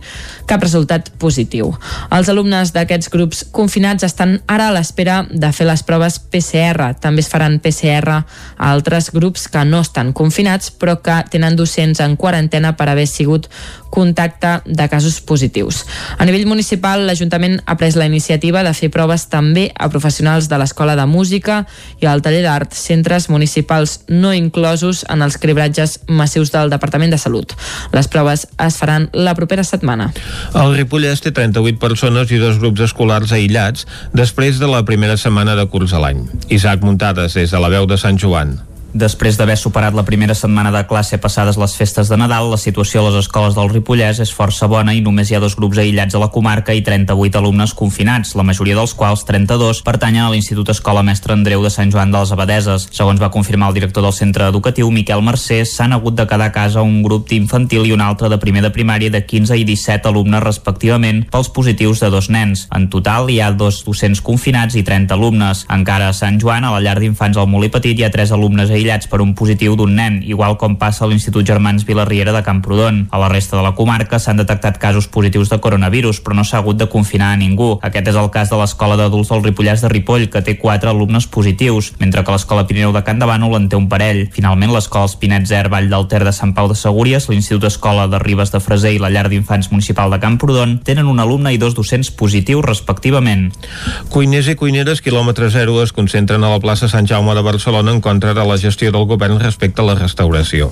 cap resultat positiu. Els alumnes d'aquests grups confinats estan ara a l'espera de fer les proves PCR. També es faran PCR a altres grups que no estan confinats però que tenen docents en quarantena per haver sigut contacte de casos positius. A nivell municipal, l'Ajuntament ha pres la iniciativa de fer proves també a professionals de l'Escola de Música i al Taller d'Art, centres municipals no inclosos en els cribratges massius del Departament de Salut. Les proves es faran la propera setmana. El Ripollès té 38 persones i dos grups escolars aïllats després de la primera setmana de curs a l'any. Isaac Muntades, des de la veu de Sant Joan. Després d'haver superat la primera setmana de classe passades les festes de Nadal, la situació a les escoles del Ripollès és força bona i només hi ha dos grups aïllats a la comarca i 38 alumnes confinats, la majoria dels quals, 32, pertanyen a l'Institut Escola Mestre Andreu de Sant Joan de les Abadeses. Segons va confirmar el director del centre educatiu, Miquel Mercè, s'han hagut de quedar a casa un grup d'infantil i un altre de primer de primària de 15 i 17 alumnes respectivament pels positius de dos nens. En total hi ha dos docents confinats i 30 alumnes. Encara a Sant Joan, a la llar d'infants al Molí Petit, hi ha tres alumnes aïllats per un positiu d'un nen, igual com passa a l'Institut Germans Vilarriera de Camprodon. A la resta de la comarca s'han detectat casos positius de coronavirus, però no s'ha hagut de confinar a ningú. Aquest és el cas de l'Escola d'Adults del Ripollès de Ripoll, que té quatre alumnes positius, mentre que l'Escola Pirineu de Can de Bànol en té un parell. Finalment, l'Escola Espinet Zer Vall del Ter de Sant Pau de Segúries, l'Institut Escola de Ribes de Freser i la Llar d'Infants Municipal de Camprodon tenen un alumne i dos docents positius respectivament. Cuiners i cuineres quilòmetre zero es concentren a la plaça Sant Jaume de Barcelona en contra de la gestió del govern respecte a la restauració.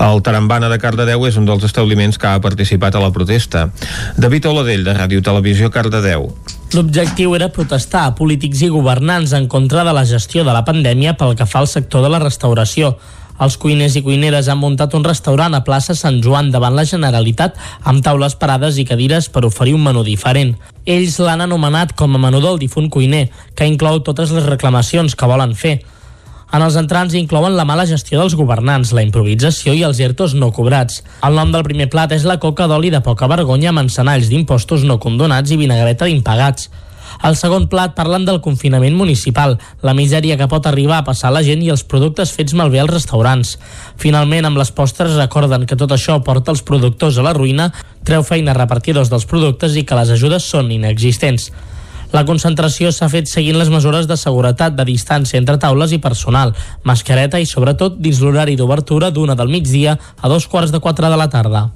El Tarambana de Cardedeu és un dels establiments que ha participat a la protesta. David Oladell, de Ràdio Televisió Cardedeu. L'objectiu era protestar a polítics i governants en contra de la gestió de la pandèmia pel que fa al sector de la restauració. Els cuiners i cuineres han muntat un restaurant a plaça Sant Joan davant la Generalitat amb taules parades i cadires per oferir un menú diferent. Ells l'han anomenat com a menú del difunt cuiner, que inclou totes les reclamacions que volen fer. En els entrants inclouen la mala gestió dels governants, la improvisació i els ERTOs no cobrats. El nom del primer plat és la coca d'oli de poca vergonya amb encenalls d'impostos no condonats i vinagreta d'impagats. Al segon plat parlen del confinament municipal, la misèria que pot arribar a passar la gent i els productes fets malbé als restaurants. Finalment, amb les postres recorden que tot això porta els productors a la ruïna, treu feina a repartidors dels productes i que les ajudes són inexistents. La concentració s'ha fet seguint les mesures de seguretat de distància entre taules i personal, mascareta i sobretot dins l'horari d'obertura d'una del migdia a dos quarts de quatre de la tarda.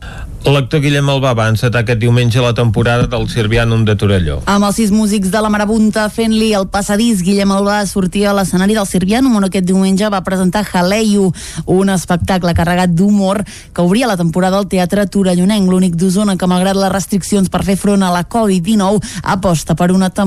L'actor Guillem Albà va encetar aquest diumenge la temporada del Sirvianum de Torelló. Amb els sis músics de la Marabunta fent-li el passadís, Guillem Albà sortia a l'escenari del Sirvianum on aquest diumenge va presentar Jaleio, un espectacle carregat d'humor que obria la temporada al Teatre Torellonenc, l'únic d'Osona que malgrat les restriccions per fer front a la Covid-19 aposta per una temporada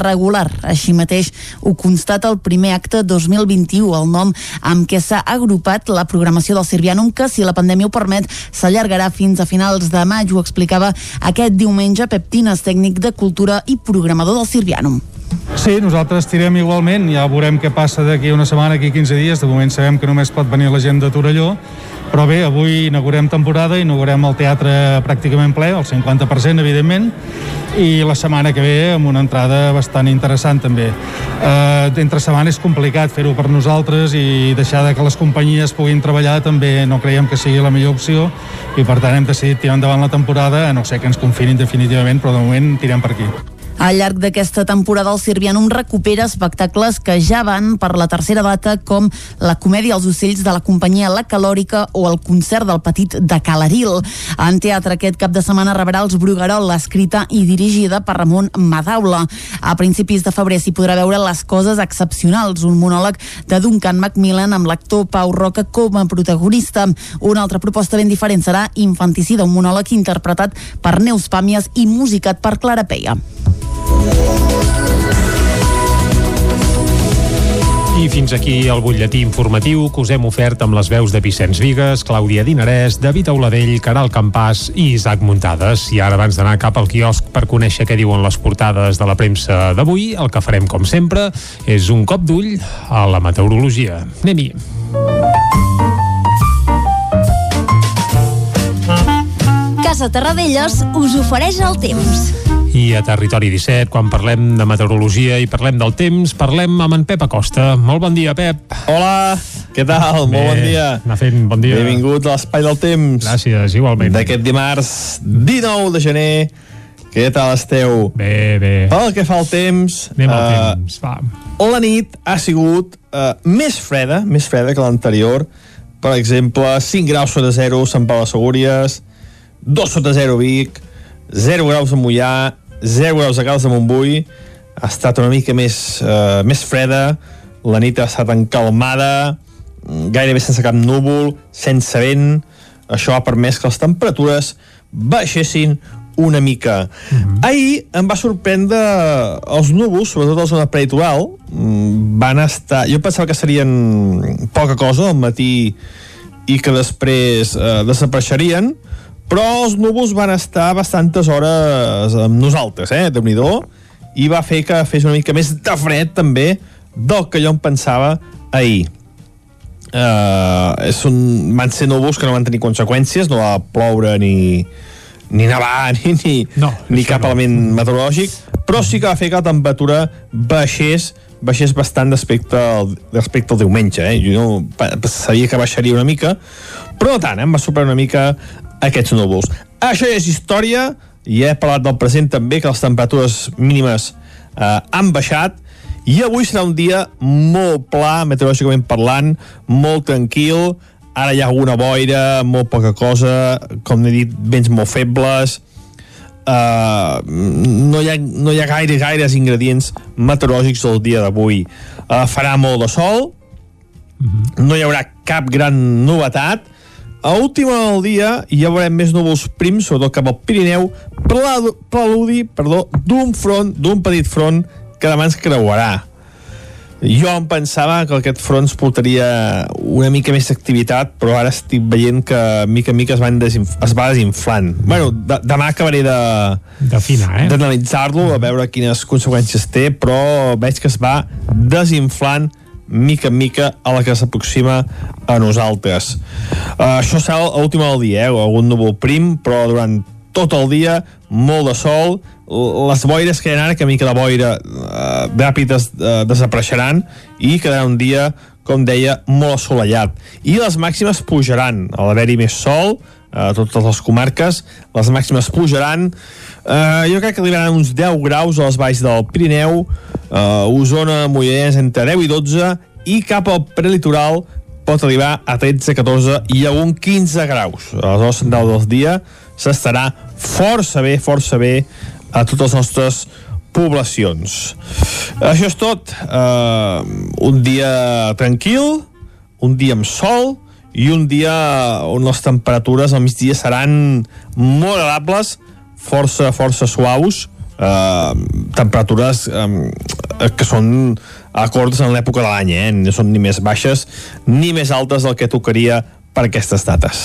regular. Així mateix ho constata el primer acte 2021, el nom amb què s'ha agrupat la programació del Sirvianum que, si la pandèmia ho permet, s'allargarà fins a finals de maig, ho explicava aquest diumenge Pep Tines, tècnic de cultura i programador del Sirvianum. Sí, nosaltres tirem igualment, ja veurem què passa d'aquí una setmana, aquí 15 dies, de moment sabem que només pot venir la gent de Torelló, però bé, avui inaugurem temporada, inaugurem el teatre pràcticament ple, el 50% evidentment, i la setmana que ve amb una entrada bastant interessant també. Eh, entre setmana és complicat fer-ho per nosaltres i deixar de que les companyies puguin treballar també no creiem que sigui la millor opció i per tant hem decidit tirar endavant la temporada, no sé que ens confinin definitivament, però de moment tirem per aquí. Al llarg d'aquesta temporada el Sirvianum recupera espectacles que ja van per la tercera data com la comèdia als ocells de la companyia La Calòrica o el concert del petit de Calaril. En teatre aquest cap de setmana rebrà els Bruguerol, escrita i dirigida per Ramon Madaula. A principis de febrer s'hi podrà veure Les coses excepcionals, un monòleg de Duncan Macmillan amb l'actor Pau Roca com a protagonista. Una altra proposta ben diferent serà Infanticida, un monòleg interpretat per Neus Pàmies i musicat per Clara Peia. I fins aquí el butlletí informatiu que us hem ofert amb les veus de Vicenç Vigues, Clàudia Dinarès, David Auladell, Caral Campàs i Isaac Muntades. I ara, abans d'anar cap al quiosc per conèixer què diuen les portades de la premsa d'avui, el que farem, com sempre, és un cop d'ull a la meteorologia. Anem-hi. Casa Terradellos us ofereix el temps. I a Territori 17, quan parlem de meteorologia i parlem del temps, parlem amb en Pep Acosta. Molt bon dia, Pep. Hola, què tal? Bé, Molt bon dia. Anar fent bon dia. Benvingut a l'Espai del Temps. Gràcies, igualment. D'aquest dimarts 19 de gener. Què tal esteu? Bé, bé. Pel que fa al temps... Anem al eh, temps, va. La nit ha sigut eh, més freda, més freda que l'anterior. Per exemple, 5 graus sota 0 Sant Pau de Segúries, 2 sota 0 Vic, 0 graus a Mollà, 0 graus a Calç de Montbui. Ha estat una mica més, eh, més freda, la nit ha estat encalmada, mm, gairebé sense cap núvol, sense vent. Això ha permès que les temperatures baixessin una mica. Mm -hmm. Ahir em va sorprendre els núvols, sobretot a la zona peritoral, mm, van estar... Jo pensava que serien poca cosa al matí i que després eh, desapareixerien, però els núvols van estar bastantes hores amb nosaltres, eh, déu nhi i va fer que fes una mica més de fred també del que jo em pensava ahir. Uh, és un, van ser núvols que no van tenir conseqüències, no va ploure ni, ni nevar ni, ni, no, ni cap no. element meteorològic, però sí que va fer que la temperatura baixés baixés bastant respecte al, respecte al diumenge. Eh? Jo no, sabia que baixaria una mica, però no tant, eh? em va superar una mica aquests núvols. Això ja és història, i he parlat del present també, que les temperatures mínimes eh, han baixat, i avui serà un dia molt pla, meteorològicament parlant, molt tranquil, ara hi ha alguna boira, molt poca cosa, com he dit, vents molt febles, uh, no, hi ha, no hi ha gaire, gaires ingredients meteorològics el dia d'avui. Uh, farà molt de sol, no hi haurà cap gran novetat, a última del dia ja veurem més núvols prims, sobretot cap al Pirineu, prelu- preludi perdó, d'un front, d'un petit front que demà ens creuarà. Jo em pensava que aquest front ens portaria una mica més d'activitat, però ara estic veient que mica en mica es, van desinf es va desinflant. Bueno, de demà acabaré de... D'afinar, eh? D'analitzar-lo, a veure quines conseqüències té, però veig que es va desinflant mica en mica a la que s'aproxima a nosaltres. Uh, això serà a l'última del dia, eh? algun núvol prim, però durant tot el dia, molt de sol, les boires que hi ha ara, que mica de boira uh, ràpid des, uh, desapareixeran i quedarà un dia, com deia, molt assolellat. I les màximes pujaran, a l'haver-hi més sol, a totes les comarques, les màximes pujaran, eh, jo crec que arribaran uns 10 graus a les valls del Pirineu, eh, Osona, Moianès, entre 10 i 12, i cap al prelitoral pot arribar a 13, 14 i algun 15 graus. Aleshores, al del dia s'estarà força bé, força bé a totes les nostres poblacions. Això és tot. Uh, un dia tranquil, un dia amb sol i un dia on les temperatures al migdia seran molt agradables, força, força suaus, uh, temperatures um, que són acords en l'època de l'any, eh? no són ni més baixes ni més altes del que tocaria per aquestes dates.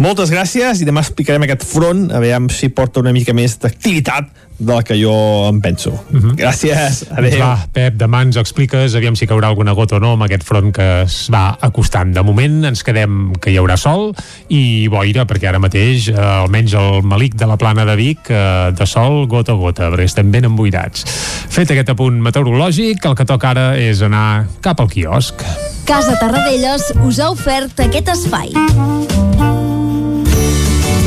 Moltes gràcies i demà explicarem aquest front a veure si porta una mica més d'activitat de la que jo em penso. Gràcies, Doncs adéu. va, Pep, demà ens expliques aviam si caurà alguna gota o no amb aquest front que es va acostant. De moment ens quedem que hi haurà sol i boira, perquè ara mateix, eh, almenys el malic de la plana de Vic, eh, de sol gota a gota, perquè estem ben emboirats. Fet aquest apunt meteorològic, el que toca ara és anar cap al quiosc. Casa Tarradellas us ha ofert aquest espai.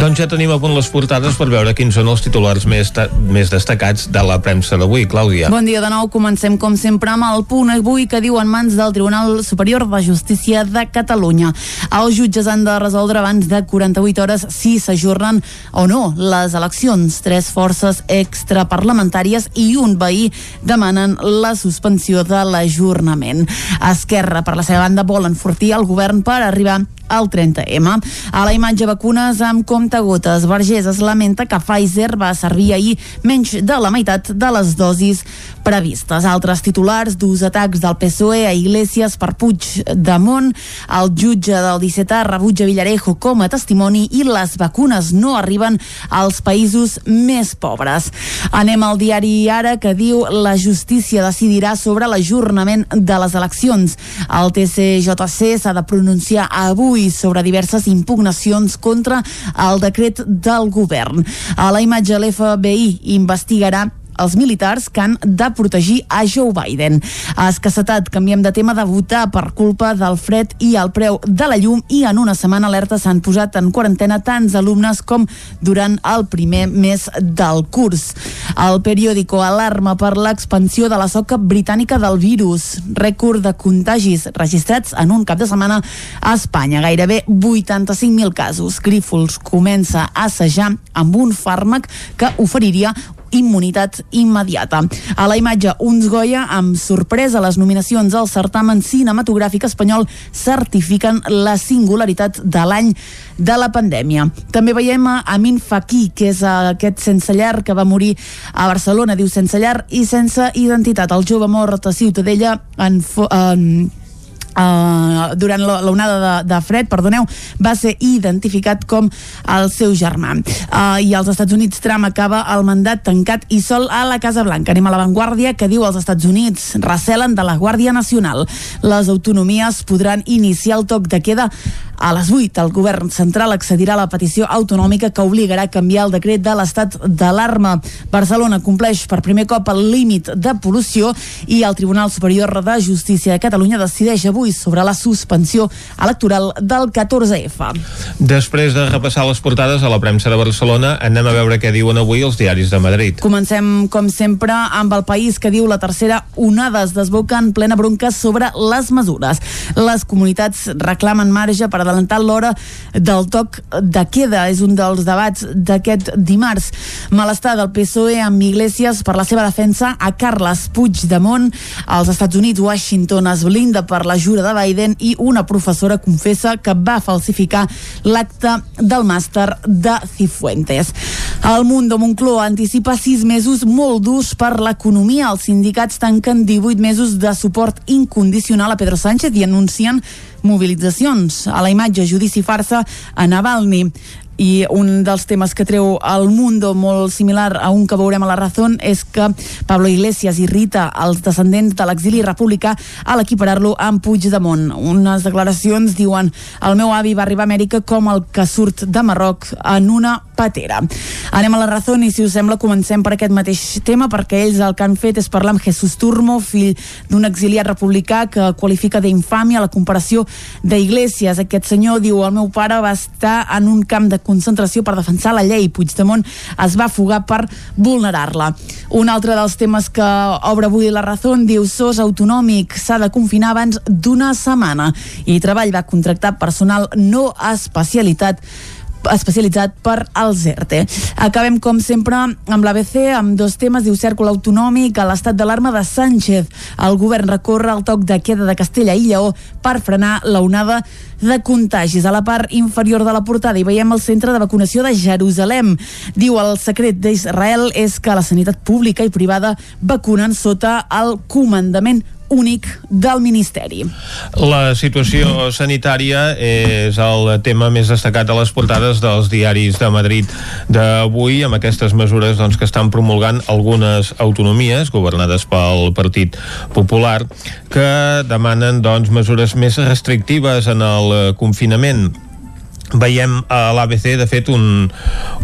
Doncs ja tenim a punt les portades per veure quins són els titulars més, més destacats de la premsa d'avui. Clàudia. Bon dia de nou, comencem com sempre amb el punt avui que diu en mans del Tribunal Superior de Justícia de Catalunya. Els jutges han de resoldre abans de 48 hores si s'ajornen o no les eleccions. Tres forces extraparlamentàries i un veí demanen la suspensió de l'ajornament. Esquerra, per la seva banda, vol enfortir el govern per arribar al 30M. A la imatge vacunes amb comptagotes, Vergés es lamenta que Pfizer va servir ahir menys de la meitat de les dosis previstes. Altres titulars d'ús atacs del PSOE a Iglesias per Puigdemont, el jutge del 17A rebutja Villarejo com a testimoni i les vacunes no arriben als països més pobres. Anem al diari Ara que diu la justícia decidirà sobre l'ajornament de les eleccions. El TCJC s'ha de pronunciar avui sobre diverses impugnacions contra el decret del govern. A la imatge l'FBI investigarà els militars que han de protegir a Joe Biden. A escassetat, canviem de tema de votar per culpa del fred i el preu de la llum i en una setmana alerta s'han posat en quarantena tants alumnes com durant el primer mes del curs. El periòdico alarma per l'expansió de la soca britànica del virus. Rècord de contagis registrats en un cap de setmana a Espanya. Gairebé 85.000 casos. Grífols comença a assajar amb un fàrmac que oferiria immunitat immediata. A la imatge, uns Goya, amb sorpresa, les nominacions al certamen cinematogràfic espanyol certifiquen la singularitat de l'any de la pandèmia. També veiem a Amin Fakir, que és aquest sense llar que va morir a Barcelona, diu sense llar i sense identitat. El jove mort a Ciutadella en, en Uh, durant l'onada de, de fred, perdoneu, va ser identificat com el seu germà. Uh, I als Estats Units Trump acaba el mandat tancat i sol a la Casa Blanca. Anem a l'avantguàrdia que diu als Estats Units recelen de la Guàrdia Nacional. Les autonomies podran iniciar el toc de queda a les 8. El govern central accedirà a la petició autonòmica que obligarà a canviar el decret de l'estat d'alarma. Barcelona compleix per primer cop el límit de pol·lució i el Tribunal Superior de Justícia de Catalunya decideix avui avui sobre la suspensió electoral del 14F. Després de repassar les portades a la premsa de Barcelona, anem a veure què diuen avui els diaris de Madrid. Comencem, com sempre, amb el país que diu la tercera onada es desboca en plena bronca sobre les mesures. Les comunitats reclamen marge per adelantar l'hora del toc de queda. És un dels debats d'aquest dimarts. Malestar del PSOE amb Iglesias per la seva defensa a Carles Puigdemont. Als Estats Units, Washington es blinda per la jura de Biden i una professora confessa que va falsificar l'acte del màster de Cifuentes. El Mundo Moncloa anticipa sis mesos molt durs per l'economia. Els sindicats tanquen 18 mesos de suport incondicional a Pedro Sánchez i anuncien mobilitzacions. A la imatge, judici farsa a Navalny i un dels temes que treu el Mundo molt similar a un que veurem a la Razón és que Pablo Iglesias irrita els descendents de l'exili republicà a l'equiparar-lo amb Puigdemont. Unes declaracions diuen el meu avi va arribar a Amèrica com el que surt de Marroc en una patera. Anem a la Razón i si us sembla comencem per aquest mateix tema perquè ells el que han fet és parlar amb Jesús Turmo, fill d'un exiliat republicà que qualifica d'infàmia la comparació d'Iglesias. Aquest senyor diu el meu pare va estar en un camp de concentració per defensar la llei. Puigdemont es va fugar per vulnerar-la. Un altre dels temes que obre avui la raó diu SOS autonòmic s'ha de confinar abans d'una setmana i Treball va contractar personal no especialitat especialitzat per als ERTE. Acabem, com sempre, amb l'ABC, amb dos temes. Diu cèrcol autonòmic a l'estat d'alarma de Sánchez. El govern recorre el toc de queda de Castella i Lleó per frenar l'onada de contagis. A la part inferior de la portada hi veiem el centre de vacunació de Jerusalem. Diu el secret d'Israel és que la sanitat pública i privada vacunen sota el comandament únic del Ministeri. La situació sanitària és el tema més destacat a les portades dels diaris de Madrid d'avui, amb aquestes mesures doncs, que estan promulgant algunes autonomies governades pel Partit Popular que demanen doncs, mesures més restrictives en el confinament veiem a l'ABC de fet un,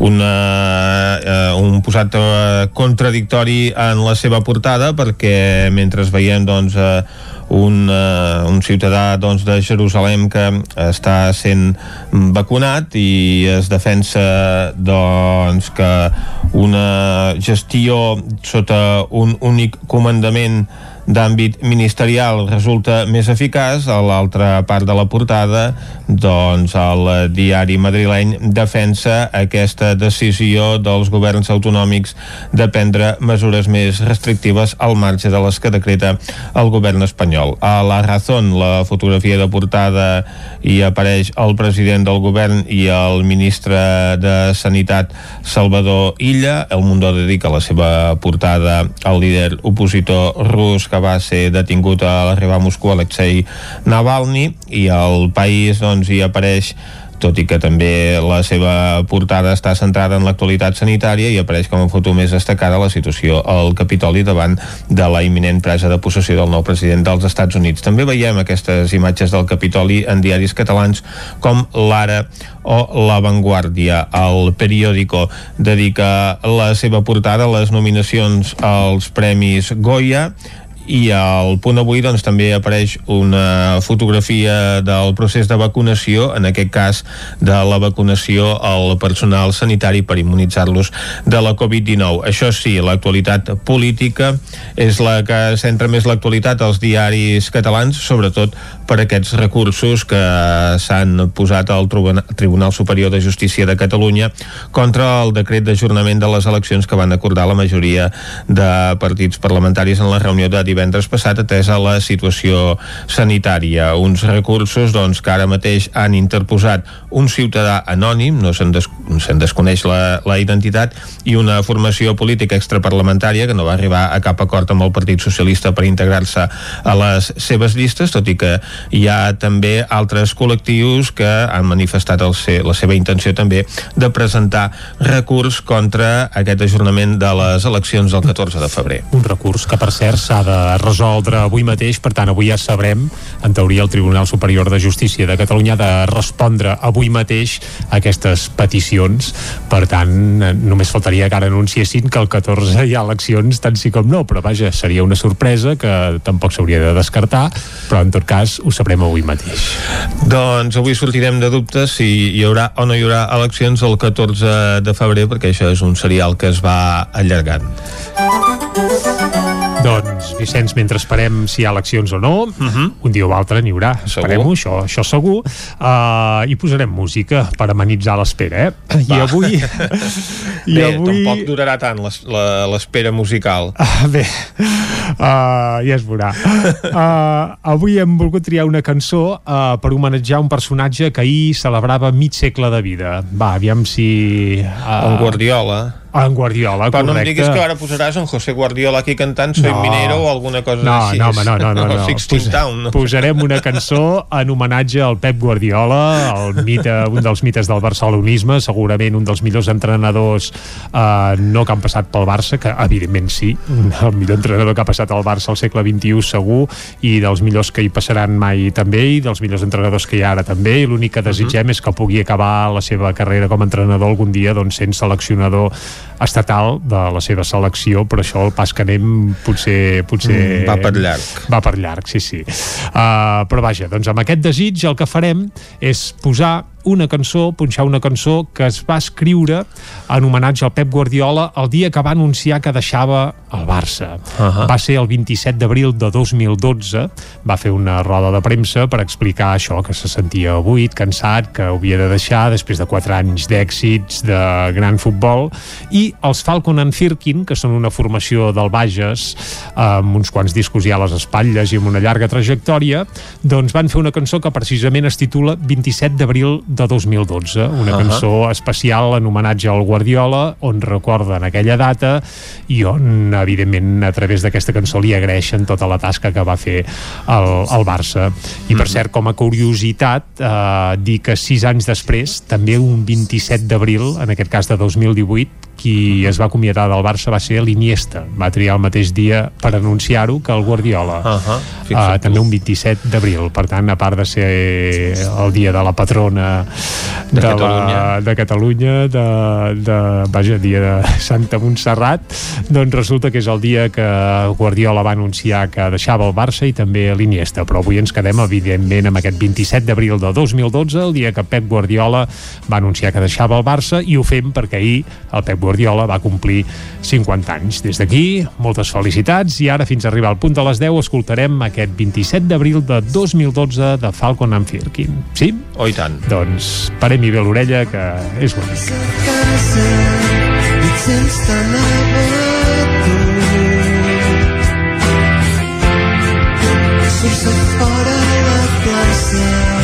una, uh, un posat uh, contradictori en la seva portada perquè mentre veiem doncs un, un ciutadà doncs, de Jerusalem que està sent vacunat i es defensa doncs, que una gestió sota un únic comandament d'àmbit ministerial resulta més eficaç, a l'altra part de la portada doncs el diari madrileny defensa aquesta decisió dels governs autonòmics de prendre mesures més restrictives al marge de les que decreta el govern espanyol. A la Razón, la fotografia de portada hi apareix el president del govern i el ministre de Sanitat Salvador Illa. El Mundo dedica la seva portada al líder opositor rus que va ser detingut a l'arribar a Moscou Alexei Navalny i el país doncs, hi apareix tot i que també la seva portada està centrada en l'actualitat sanitària i apareix com a foto més destacada la situació al Capitoli davant de la imminent presa de possessió del nou president dels Estats Units. També veiem aquestes imatges del Capitoli en diaris catalans com l'Ara o La Vanguardia. El periòdico dedica la seva portada a les nominacions als Premis Goya i al punt avui doncs, també apareix una fotografia del procés de vacunació, en aquest cas de la vacunació al personal sanitari per immunitzar-los de la Covid-19. Això sí, l'actualitat política és la que centra més l'actualitat als diaris catalans, sobretot per aquests recursos que s'han posat al Tribunal Superior de Justícia de Catalunya contra el decret d'ajornament de les eleccions que van acordar la majoria de partits parlamentaris en la reunió de divendres passat atesa la situació sanitària. Uns recursos doncs, que ara mateix han interposat un ciutadà anònim, no se'n des se desconeix la, la identitat, i una formació política extraparlamentària que no va arribar a cap acord amb el Partit Socialista per integrar-se a les seves llistes, tot i que hi ha també altres col·lectius que han manifestat el ser, la seva intenció també de presentar recurs contra aquest ajornament de les eleccions del 14 de febrer. Un recurs que, per cert, s'ha de resoldre avui mateix, per tant, avui ja sabrem, en teoria, el Tribunal Superior de Justícia de Catalunya de respondre avui mateix a aquestes peticions. Per tant, només faltaria que ara anunciessin que el 14 hi ha eleccions, tant sí com no, però vaja, seria una sorpresa que tampoc s'hauria de descartar, però en tot cas ho sabrem avui mateix. Doncs avui sortirem de dubtes si hi haurà o no hi haurà eleccions el 14 de febrer, perquè això és un serial que es va allargant. Doncs, Vicenç, mentre esperem si hi ha eleccions o no, uh Mhm. -huh. un dia o altre n'hi haurà. Esperem-ho, això, això segur. Uh, I posarem música per amenitzar l'espera, eh? I Va. avui... I Bé, avui... tampoc durarà tant l'espera musical. Ah, bé, uh, ja es veurà. Uh, avui hem volgut triar una cançó uh, per homenatjar un personatge que ahir celebrava mig segle de vida. Va, aviam si... Uh, En Guardiola. En Guardiola, Però no em correcte. diguis que ara posaràs en José Guardiola aquí cantant Soy No. minero o alguna cosa no, així. No, home, no, no, no, no. Sixteen Pos- Town. No? Posarem una cançó en homenatge al Pep Guardiola, el mite, un dels mites del barcelonisme, segurament un dels millors entrenadors eh, no que han passat pel Barça, que evidentment sí, el millor entrenador que ha passat al Barça al segle XXI segur, i dels millors que hi passaran mai també, i dels millors entrenadors que hi ha ara també, i l'únic que desitgem és que pugui acabar la seva carrera com a entrenador algun dia doncs, sent seleccionador estatal de la seva selecció, però això el pas que anem potser... potser Mm, va per llarg. Va per llarg, sí, sí. Uh, però vaja, doncs amb aquest desig el que farem és posar una cançó, punxar una cançó que es va escriure en homenatge al Pep Guardiola el dia que va anunciar que deixava el Barça. Uh -huh. Va ser el 27 d'abril de 2012, va fer una roda de premsa per explicar això, que se sentia buit, cansat, que havia de deixar després de 4 anys d'èxits de gran futbol, i els Falcon and Firkin, que són una formació del Bages, amb uns quants discos ja a les espatlles i amb una llarga trajectòria, doncs van fer una cançó que precisament es titula 27 d'abril de 2012, una uh. -huh. cançó especial en homenatge al Guardiola, on recorden aquella data i on, evidentment, a través d'aquesta cançó li agraeixen tota la tasca que va fer el, el Barça. I, per cert, com a curiositat, eh, dir que sis anys després, també un 27 d'abril, en aquest cas de 2018, qui es va acomiadar del Barça va ser l'Iniesta. Va triar el mateix dia per anunciar-ho que el Guardiola. Uh -huh. Uh, també un 27 d'abril. Per tant, a part de ser el dia de la patrona De de, Catalunya. la, de Catalunya, de, de, vaja, dia de Santa Montserrat, doncs resulta que és el dia que Guardiola va anunciar que deixava el Barça i també l'Iniesta. Però avui ens quedem, evidentment, amb aquest 27 d'abril de 2012, el dia que Pep Guardiola va anunciar que deixava el Barça, i ho fem perquè ahir el Pep Guardiola va complir 50 anys. Des d'aquí, moltes felicitats, i ara fins a arribar al punt de les 10 escoltarem aquest 27 d'abril de 2012 de Falcon and Firkin. Sí? Oh, i tant. Doncs parem-hi bé l'orella, que és bonic. surts fora a la plaça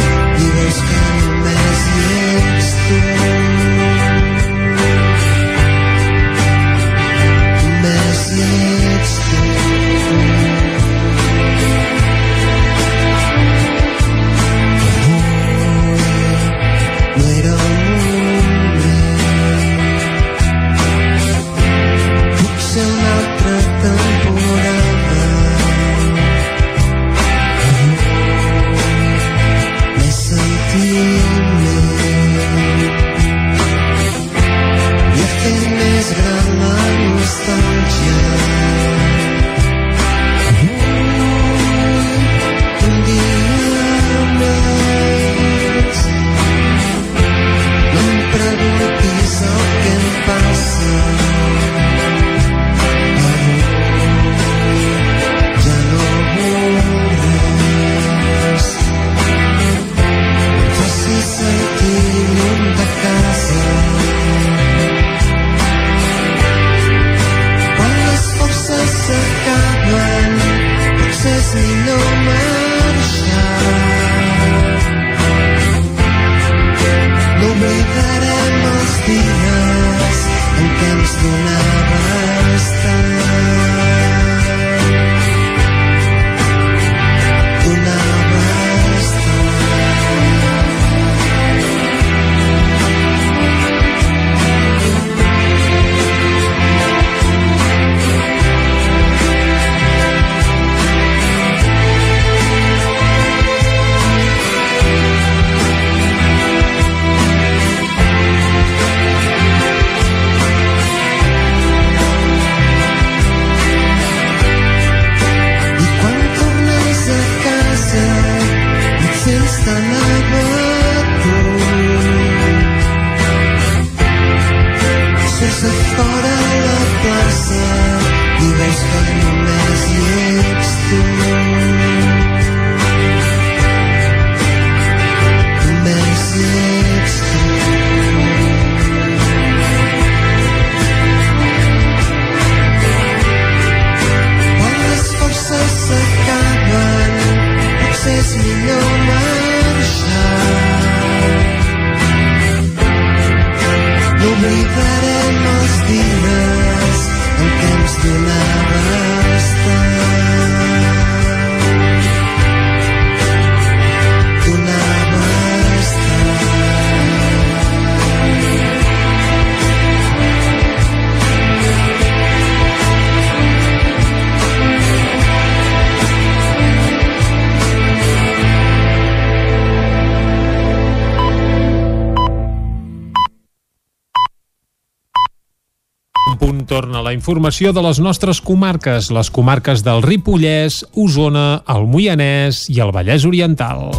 la informació de les nostres comarques, les comarques del Ripollès, Osona, el Moianès i el Vallès Oriental.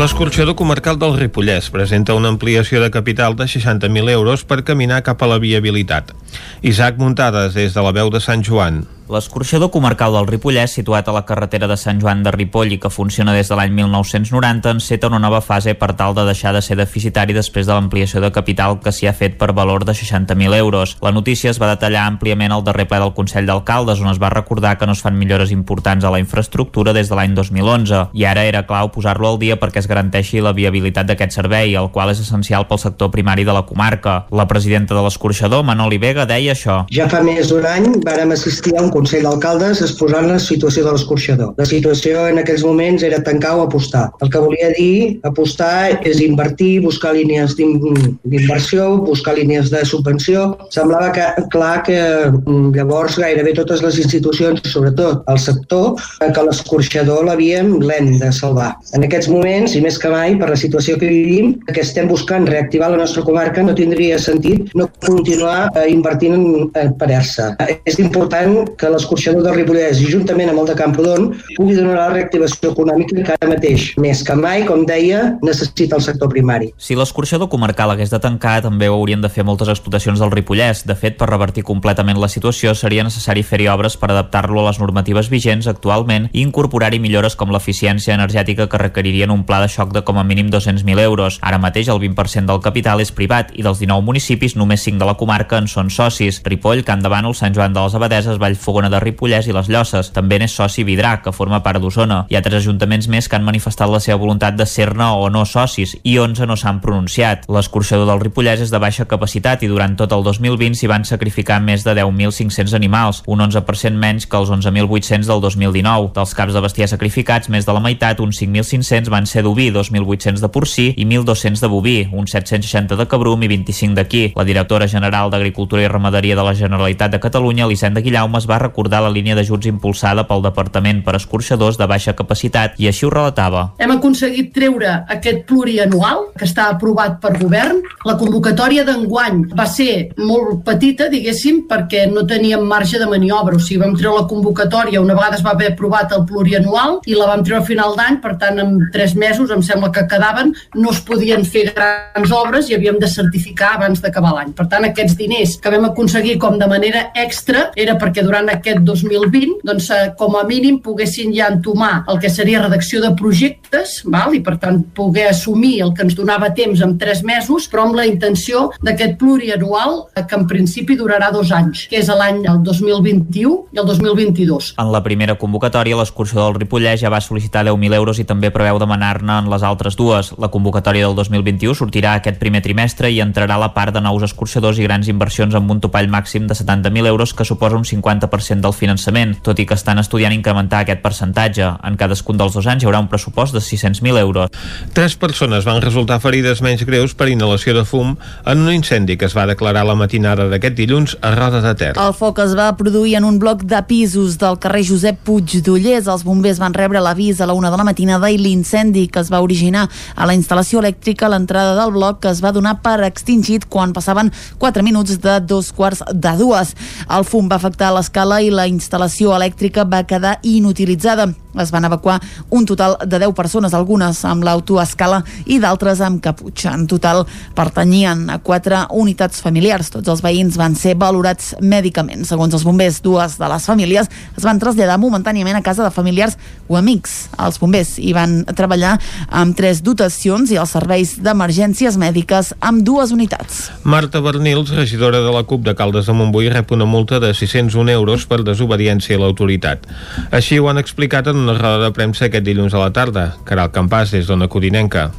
L'escorxador comarcal del Ripollès presenta una ampliació de capital de 60.000 euros per caminar cap a la viabilitat. Isaac Muntades, des de la veu de Sant Joan. L'escorxador comarcal del Ripollès, situat a la carretera de Sant Joan de Ripoll i que funciona des de l'any 1990, enceta una nova fase per tal de deixar de ser deficitari després de l'ampliació de capital que s'hi ha fet per valor de 60.000 euros. La notícia es va detallar àmpliament al darrer ple del Consell d'Alcaldes, on es va recordar que no es fan millores importants a la infraestructura des de l'any 2011, i ara era clau posar-lo al dia perquè es garanteixi la viabilitat d'aquest servei, el qual és essencial pel sector primari de la comarca. La presidenta de l'escorxador, Manoli Vega, deia això. Ja fa més d'un any vàrem assistir a un Consell d'Alcaldes exposant la situació de l'escorxador. La situació en aquells moments era tancar o apostar. El que volia dir apostar és invertir, buscar línies d'in- d'inversió, buscar línies de subvenció. Semblava que, clar que mm, llavors gairebé totes les institucions, sobretot el sector, eh, que l'escorxador l'havíem l'hem de salvar. En aquests moments, i més que mai, per la situació que vivim, que estem buscant reactivar la nostra comarca, no tindria sentit no continuar eh, invertint en, en. Eh, és important que l'escorxador del Ripollès juntament amb el de Camprodon pugui donar la reactivació econòmica que ara mateix, més que mai, com deia, necessita el sector primari. Si l'escorxador comarcal hagués de tancar, també ho haurien de fer moltes explotacions del Ripollès. De fet, per revertir completament la situació, seria necessari fer-hi obres per adaptar-lo a les normatives vigents actualment i incorporar-hi millores com l'eficiència energètica que requeririen un pla de xoc de com a mínim 200.000 euros. Ara mateix el 20% del capital és privat i dels 19 municipis, només 5 de la comarca en són socis. Ripoll, Can de Bànol, Sant Joan de les Abadeses, Vallfogona de Ripollès i les Llosses. També n'és soci Vidrà, que forma part d'Osona. Hi ha tres ajuntaments més que han manifestat la seva voluntat de ser-ne o no socis i 11 no s'han pronunciat. L'escorxador del Ripollès és de baixa capacitat i durant tot el 2020 s'hi van sacrificar més de 10.500 animals, un 11% menys que els 11.800 del 2019. Dels caps de bestiar sacrificats, més de la meitat, uns 5.500 van ser d'oví, 2.800 de porcí i 1.200 de boví, uns 760 de cabrum i 25 d'aquí. La directora general d'Agricultura i Ramaderia de la Generalitat de Catalunya, Elisenda Guillaume, es va recordar la línia d'ajuts impulsada pel Departament per escorxadors de baixa capacitat i així ho relatava. Hem aconseguit treure aquest plurianual que està aprovat per govern. La convocatòria d'enguany va ser molt petita, diguéssim, perquè no teníem marge de maniobra. O sigui, vam treure la convocatòria una vegada es va haver aprovat el plurianual i la vam treure a final d'any, per tant, en tres mesos em sembla que quedaven, no es podien fer grans obres i havíem de certificar abans d'acabar l'any. Per tant, aquests diners que vam aconseguir com de manera extra era perquè durant aquest 2020, doncs eh, com a mínim poguessin ja entomar el que seria redacció de projectes, val? i per tant poder assumir el que ens donava temps en tres mesos, però amb la intenció d'aquest plurianual eh, que en principi durarà dos anys, que és l'any el 2021 i el 2022. En la primera convocatòria, l'excursió del Ripollès ja va sol·licitar 10.000 euros i també preveu demanar-ne en les altres dues. La convocatòria del 2021 sortirà aquest primer trimestre i entrarà la part de nous escorxadors i grans inversions amb un topall màxim de 70.000 euros que suposa un 50% del finançament, tot i que estan estudiant incrementar aquest percentatge. En cadascun dels dos anys hi haurà un pressupost de 600.000 euros. Tres persones van resultar ferides menys greus per inhalació de fum en un incendi que es va declarar la matinada d'aquest dilluns a Roda de Ter. El foc es va produir en un bloc de pisos del carrer Josep Puig d'Ullers. Els bombers van rebre l'avís a la una de la matinada i l'incendi que es va originar a la instal·lació elèctrica a l'entrada del bloc que es va donar per extingit quan passaven 4 minuts de dos quarts de dues. El fum va afectar l'escala i la instal·lació elèctrica va quedar inutilitzada. Es van evacuar un total de 10 persones, algunes amb l'autoescala i d'altres amb caputxa. En total pertanyien a quatre unitats familiars. Tots els veïns van ser valorats mèdicament. Segons els bombers, dues de les famílies es van traslladar momentàniament a casa de familiars o amics. Els bombers hi van treballar amb tres dotacions i els serveis d'emergències mèdiques amb dues unitats. Marta Bernils, regidora de la CUP de Caldes de Montbui, rep una multa de 601 euros per desobediència a l'autoritat. Així ho han explicat en una roda de premsa aquest dilluns a la tarda. Caral Campàs, des d'Ona Codinenca.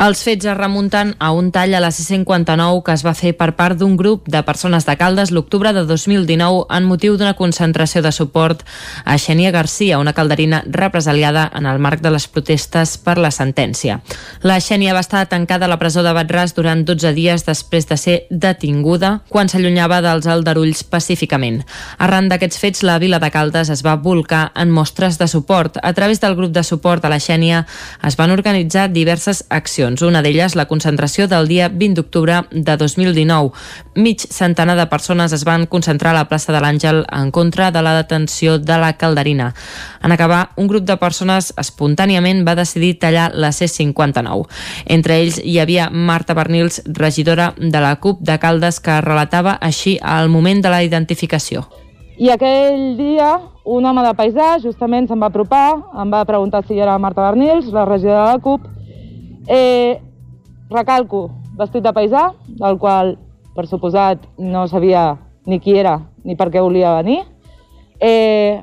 Els fets es remunten a un tall a la C-59 que es va fer per part d'un grup de persones de Caldes l'octubre de 2019 en motiu d'una concentració de suport a Xenia Garcia, una calderina represaliada en el marc de les protestes per la sentència. La Xenia va estar tancada a la presó de Batràs durant 12 dies després de ser detinguda quan s'allunyava dels aldarulls pacíficament. Arran d'aquests fets, la vila de Caldes es va volcar en mostres de suport. A través del grup de suport a la Xènia es van organitzar diverses accions. Una d'elles, la concentració del dia 20 d'octubre de 2019. Mig centenar de persones es van concentrar a la plaça de l'Àngel en contra de la detenció de la calderina. En acabar, un grup de persones espontàniament va decidir tallar la C-59. Entre ells hi havia Marta Bernils, regidora de la CUP de Caldes, que relatava així al moment de la identificació. I aquell dia un home de paisà justament se'm va apropar, em va preguntar si era Marta Bernils, la regidora de la CUP. Eh, recalco, vestit de paisà, del qual, per suposat, no sabia ni qui era ni per què volia venir. Eh,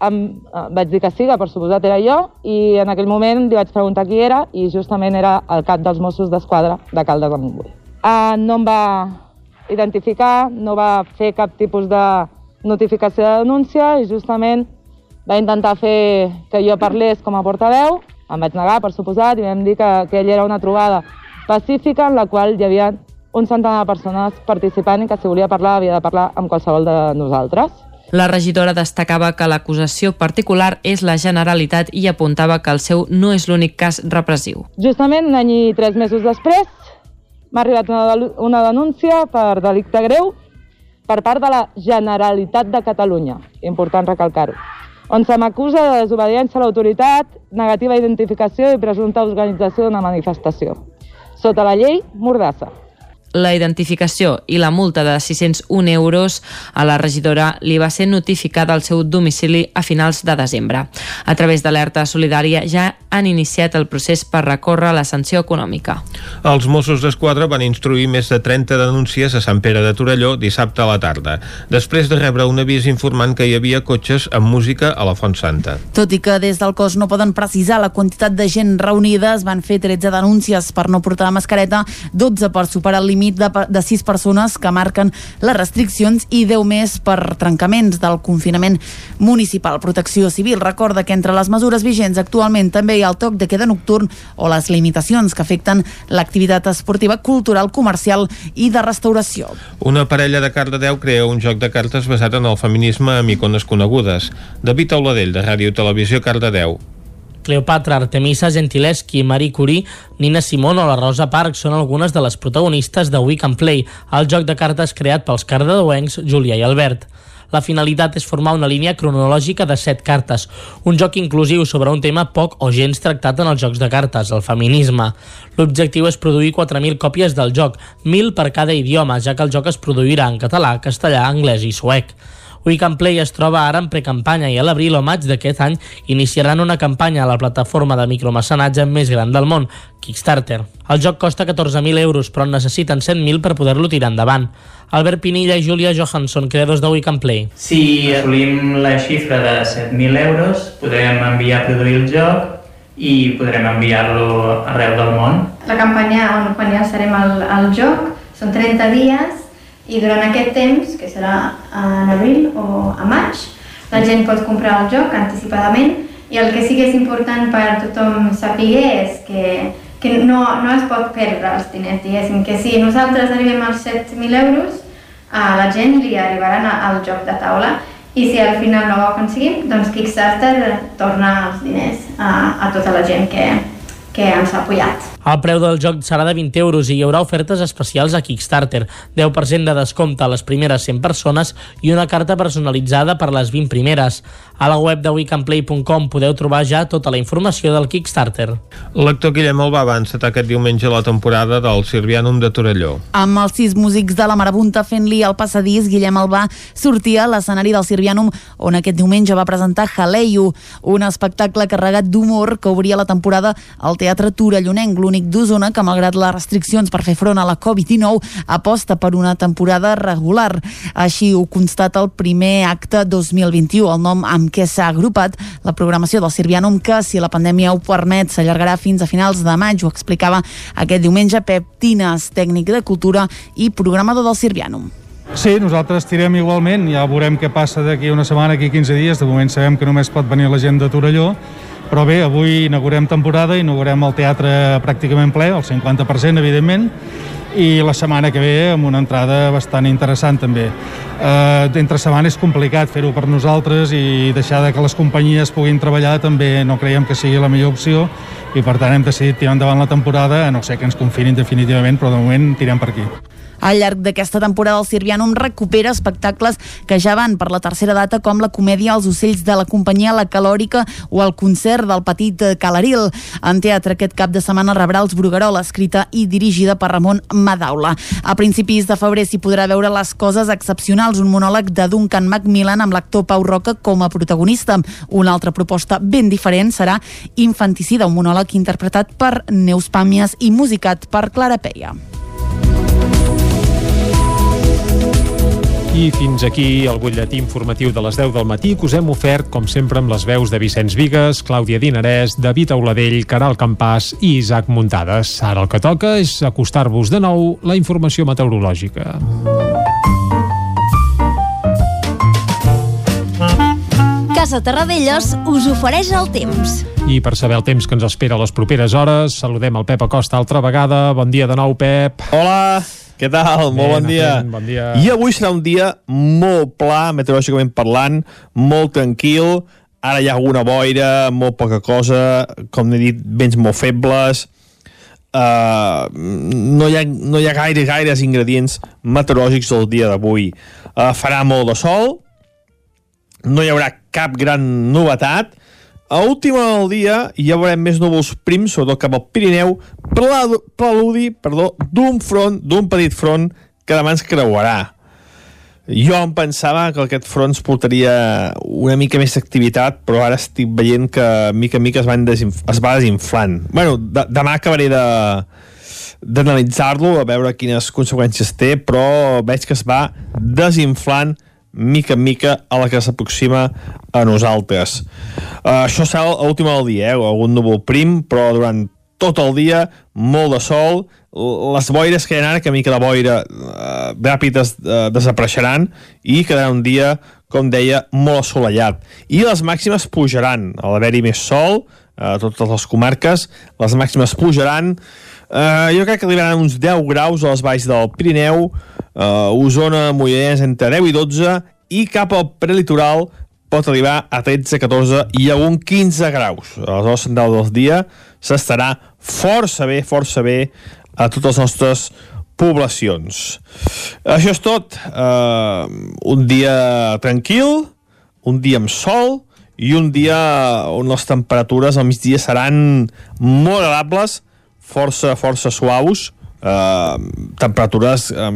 em, eh, vaig dir que sí, que per suposat era jo, i en aquell moment li vaig preguntar qui era, i justament era el cap dels Mossos d'Esquadra de Caldes de Montbui. Eh, no em va identificar, no va fer cap tipus de notificació de denúncia i justament va intentar fer que jo parlés com a portaveu, em vaig negar, per suposat, i vam dir que, que ell era una trobada pacífica en la qual hi havia un centenar de persones participant i que si volia parlar havia de parlar amb qualsevol de nosaltres. La regidora destacava que l'acusació particular és la Generalitat i apuntava que el seu no és l'únic cas repressiu. Justament un any i tres mesos després m'ha arribat una, una denúncia per delicte greu per part de la Generalitat de Catalunya, important recalcar-ho, on se m'acusa de desobediència a l'autoritat, negativa identificació i presumpta organització d'una manifestació. Sota la llei Mordassa. La identificació i la multa de 601 euros a la regidora li va ser notificada al seu domicili a finals de desembre. A través d'alerta solidària ja han iniciat el procés per recórrer la sanció econòmica. Els Mossos d'Esquadra van instruir més de 30 denúncies a Sant Pere de Torelló dissabte a la tarda, després de rebre un avís informant que hi havia cotxes amb música a la Font Santa. Tot i que des del cos no poden precisar la quantitat de gent reunida, es van fer 13 denúncies per no portar mascareta, 12 per superar el límit de, de 6 persones que marquen les restriccions i 10 més per trencaments del confinament municipal. Protecció Civil recorda que entre les mesures vigents actualment també hi ha el toc de queda nocturn o les limitacions que afecten l'activitat esportiva, cultural, comercial i de restauració. Una parella de Cardedeu crea un joc de cartes basat en el feminisme amb icones conegudes. David Auladell, de Ràdio Televisió Cardedeu. Cleopatra, Artemisa, Gentileschi, Marie Curie, Nina Simón o la Rosa Parks són algunes de les protagonistes de Week and Play, el joc de cartes creat pels cardedeuencs Julià i Albert. La finalitat és formar una línia cronològica de set cartes, un joc inclusiu sobre un tema poc o gens tractat en els jocs de cartes, el feminisme. L'objectiu és produir 4.000 còpies del joc, 1.000 per cada idioma, ja que el joc es produirà en català, castellà, anglès i suec. We Can Play es troba ara en precampanya i a l'abril o maig d'aquest any iniciaran una campanya a la plataforma de micromecenatge més gran del món, Kickstarter. El joc costa 14.000 euros, però en necessiten 100.000 per poder-lo tirar endavant. Albert Pinilla i Júlia Johansson, creadors de We Can Play. Si assolim la xifra de 7.000 euros, podrem enviar a produir el joc i podrem enviar-lo arreu del món. La campanya on quan ja serem al, al joc són 30 dies i durant aquest temps, que serà en abril o a maig, la gent pot comprar el joc anticipadament i el que sí que és important per tothom saber és que, que no, no es pot perdre els diners, diguéssim, que si nosaltres arribem als 7.000 euros, a la gent li arribaran al joc de taula i si al final no ho aconseguim, doncs Kickstarter torna els diners a, a tota la gent que, que ens ha apoyat. El preu del joc serà de 20 euros i hi haurà ofertes especials a Kickstarter, 10% de descompte a les primeres 100 persones i una carta personalitzada per les 20 primeres. A la web de wecanplay.com podeu trobar ja tota la informació del Kickstarter. L'actor Guillem Albà va encetar aquest diumenge la temporada del Sirvianum de Torelló. Amb els sis músics de la Marabunta fent-li el passadís, Guillem Albà sortia a l'escenari del Sirvianum, on aquest diumenge va presentar Jaleio, un espectacle carregat d'humor que obria la temporada al Teatre Torellonenc, l'únic d'Osona que, malgrat les restriccions per fer front a la Covid-19, aposta per una temporada regular. Així ho constata el primer acte 2021, el nom amb què s'ha agrupat la programació del Sirvianum, que, si la pandèmia ho permet, s'allargarà fins a finals de maig. Ho explicava aquest diumenge Pep Tines, tècnic de cultura i programador del Sirvianum. Sí, nosaltres tirem igualment, ja veurem què passa d'aquí una setmana, aquí 15 dies, de moment sabem que només pot venir la gent de Torelló, però bé, avui inaugurem temporada, inaugurem el teatre pràcticament ple, el 50%, evidentment, i la setmana que ve amb una entrada bastant interessant també. Eh, entre setmana és complicat fer-ho per nosaltres i deixar de que les companyies puguin treballar també no creiem que sigui la millor opció i per tant hem decidit tirar endavant la temporada, no sé que ens confinin definitivament, però de moment tirem per aquí. Al llarg d'aquesta temporada el Sirvianum recupera espectacles que ja van per la tercera data com la comèdia Els ocells de la companyia La Calòrica o el concert del petit Calaril. En teatre aquest cap de setmana rebrà els Bruguerola, escrita i dirigida per Ramon Madaula. A principis de febrer s'hi podrà veure les coses excepcionals, un monòleg de Duncan Macmillan amb l'actor Pau Roca com a protagonista. Una altra proposta ben diferent serà Infanticida, un monòleg interpretat per Neus Pàmies i musicat per Clara Peia. I fins aquí el butlletí informatiu de les 10 del matí que us hem ofert, com sempre, amb les veus de Vicenç Vigues, Clàudia Dinarès, David Auladell, Caral Campàs i Isaac Muntades. Ara el que toca és acostar-vos de nou la informació meteorològica. Casa Terradellos us ofereix el temps. I per saber el temps que ens espera a les properes hores, saludem el Pep Acosta altra vegada. Bon dia de nou, Pep. Hola, què tal? Bé, molt bon dia. Fent, bon dia. I avui serà un dia molt pla, meteorològicament parlant, molt tranquil. Ara hi ha alguna boira, molt poca cosa, com he dit, vents molt febles. Uh, no, hi ha, no hi ha gaire, gaires ingredients meteorològics del dia d'avui. Uh, farà molt de sol, no hi haurà cap gran novetat, a última del dia ja veurem més núvols prims, sobretot cap al Pirineu, preludi, d'un front, d'un petit front que demà ens creuarà. Jo em pensava que aquest front portaria una mica més d'activitat, però ara estic veient que mica en mica es, van es va desinflant. bueno, de demà acabaré de d'analitzar-lo, a veure quines conseqüències té, però veig que es va desinflant mica en mica a la que s'aproxima a nosaltres. Uh, això serà l'última del dia, eh? algun núvol prim, però durant tot el dia, molt de sol, les boires que hi ha ara, que mica de boira uh, ràpid des, uh, desapareixeran i quedarà un dia, com deia, molt assolellat. I les màximes pujaran, a l'haver-hi més sol, a totes les comarques, les màximes pujaran, Uh, jo crec que arribaran uns 10 graus a les valls del Pirineu, uh, Osona, Moianès entre 10 i 12 i cap al prelitoral pot arribar a 13, 14 i algun 15 graus. A les hores centrals del dia s'estarà força bé, força bé a totes les nostres poblacions. Això és tot. Uh, un dia tranquil, un dia amb sol i un dia on les temperatures al migdia seran molt agradables, força, força suaus, eh, temperatures eh,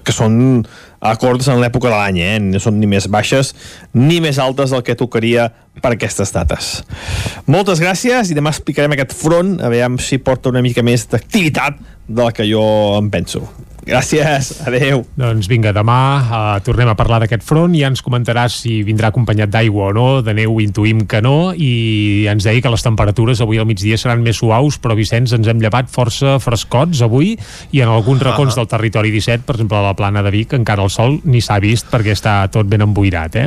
que són acords en l'època de l'any, eh? no són ni més baixes ni més altes del que tocaria per aquestes dates. Moltes gràcies i demà explicarem aquest front, a veure si porta una mica més d'activitat del que jo em penso. Gràcies, adeu. Doncs vinga, demà uh, tornem a parlar d'aquest front i ja ens comentaràs si vindrà acompanyat d'aigua o no, de neu intuïm que no, i ens deia que les temperatures avui al migdia seran més suaus, però Vicenç ens hem llevat força frescots avui i en alguns racons del territori 17, per exemple a la plana de Vic, encara el sol ni s'ha vist perquè està tot ben emboirat, eh?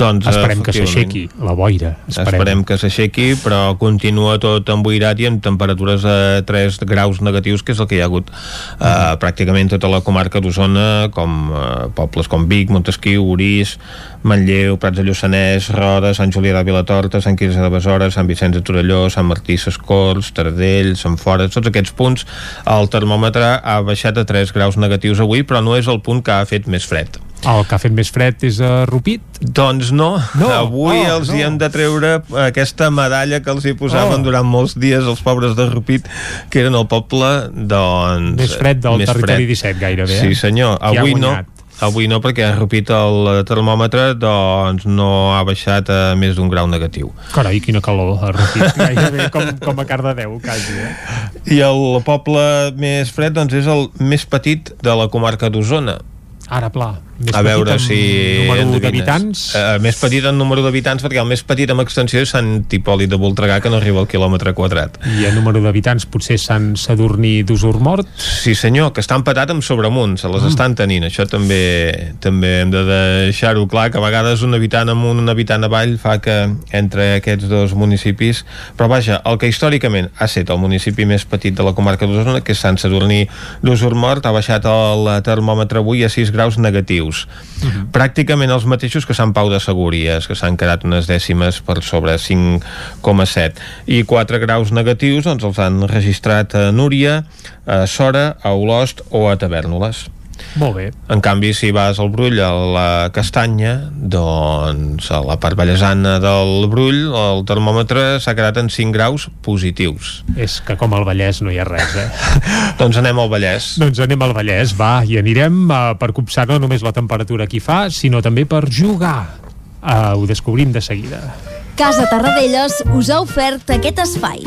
Doncs, Esperem que s'aixequi la boira. Esperem, Esperem que s'aixequi, però continua tot emboirat i amb temperatures a 3 graus negatius, que és el que hi ha hagut eh, pràcticament tota la comarca d'Osona, com eh, pobles com Vic, Montesquiu, Orís, Manlleu, Prats de Lluçanès, Roda, Sant Julià de Vilatorta, Sant Quirze de Besora, Sant Vicenç de Torelló, Sant Martí Sescorts, Taradell, Sant Fora, tots aquests punts, el termòmetre ha baixat a 3 graus negatius avui, però no és el punt que ha fet més fred. El que ha fet més fred és a Rupit? Doncs no, No, avui oh, els no. hi hem de treure aquesta medalla que els hi posaven Oh. durant molts dies els pobres de Rupit, que eren el poble doncs, Més fred del més territori fred. 17 gairebé, eh? Sí senyor, Qui ha avui no? Avui no, perquè a Rupit el termòmetre doncs, no ha baixat a més d'un grau negatiu. Carai, quina calor a Rupit, gairebé com, com a Cardedeu, quasi, eh? I el poble més fred doncs, és el més petit de la comarca d'Osona. Ara, pla. Més a veure si número d'habitants? Eh, més petit en número d'habitants perquè el més petit en extensió és Sant Hipòlit de Voltregà que no arriba al quilòmetre quadrat I en número d'habitants potser Sant Sadurní d'Usur Mort? Sí senyor, que està empatat amb Sobremunt se les Mm. estan tenint, això també també hem de deixar-ho clar que a vegades un habitant amunt, un habitant avall fa que entre aquests dos municipis però vaja, el que històricament ha estat el municipi més petit de la comarca d'Osona que és Sant Sadurní d'Usur Mort ha baixat el termòmetre avui a 6 graus negatius Mhm. pràcticament els mateixos que Sant Pau de Segúries, que s'han quedat unes dècimes per sobre 5,7 i 4 graus negatius doncs els han registrat a Núria, a Sora, a Olost o a Tavernoles. Molt bé. En canvi, si vas al Brull, a la Castanya, doncs a la part ballesana del Brull, el termòmetre s'ha quedat en 5 graus positius. És que com al Vallès no hi ha res, eh? doncs anem al Vallès. Doncs anem al Vallès, va, i anirem uh, per copsar no només la temperatura que hi fa, sinó també per jugar. Uh, ho descobrim de seguida. Casa Tarradellas us ha ofert aquest espai.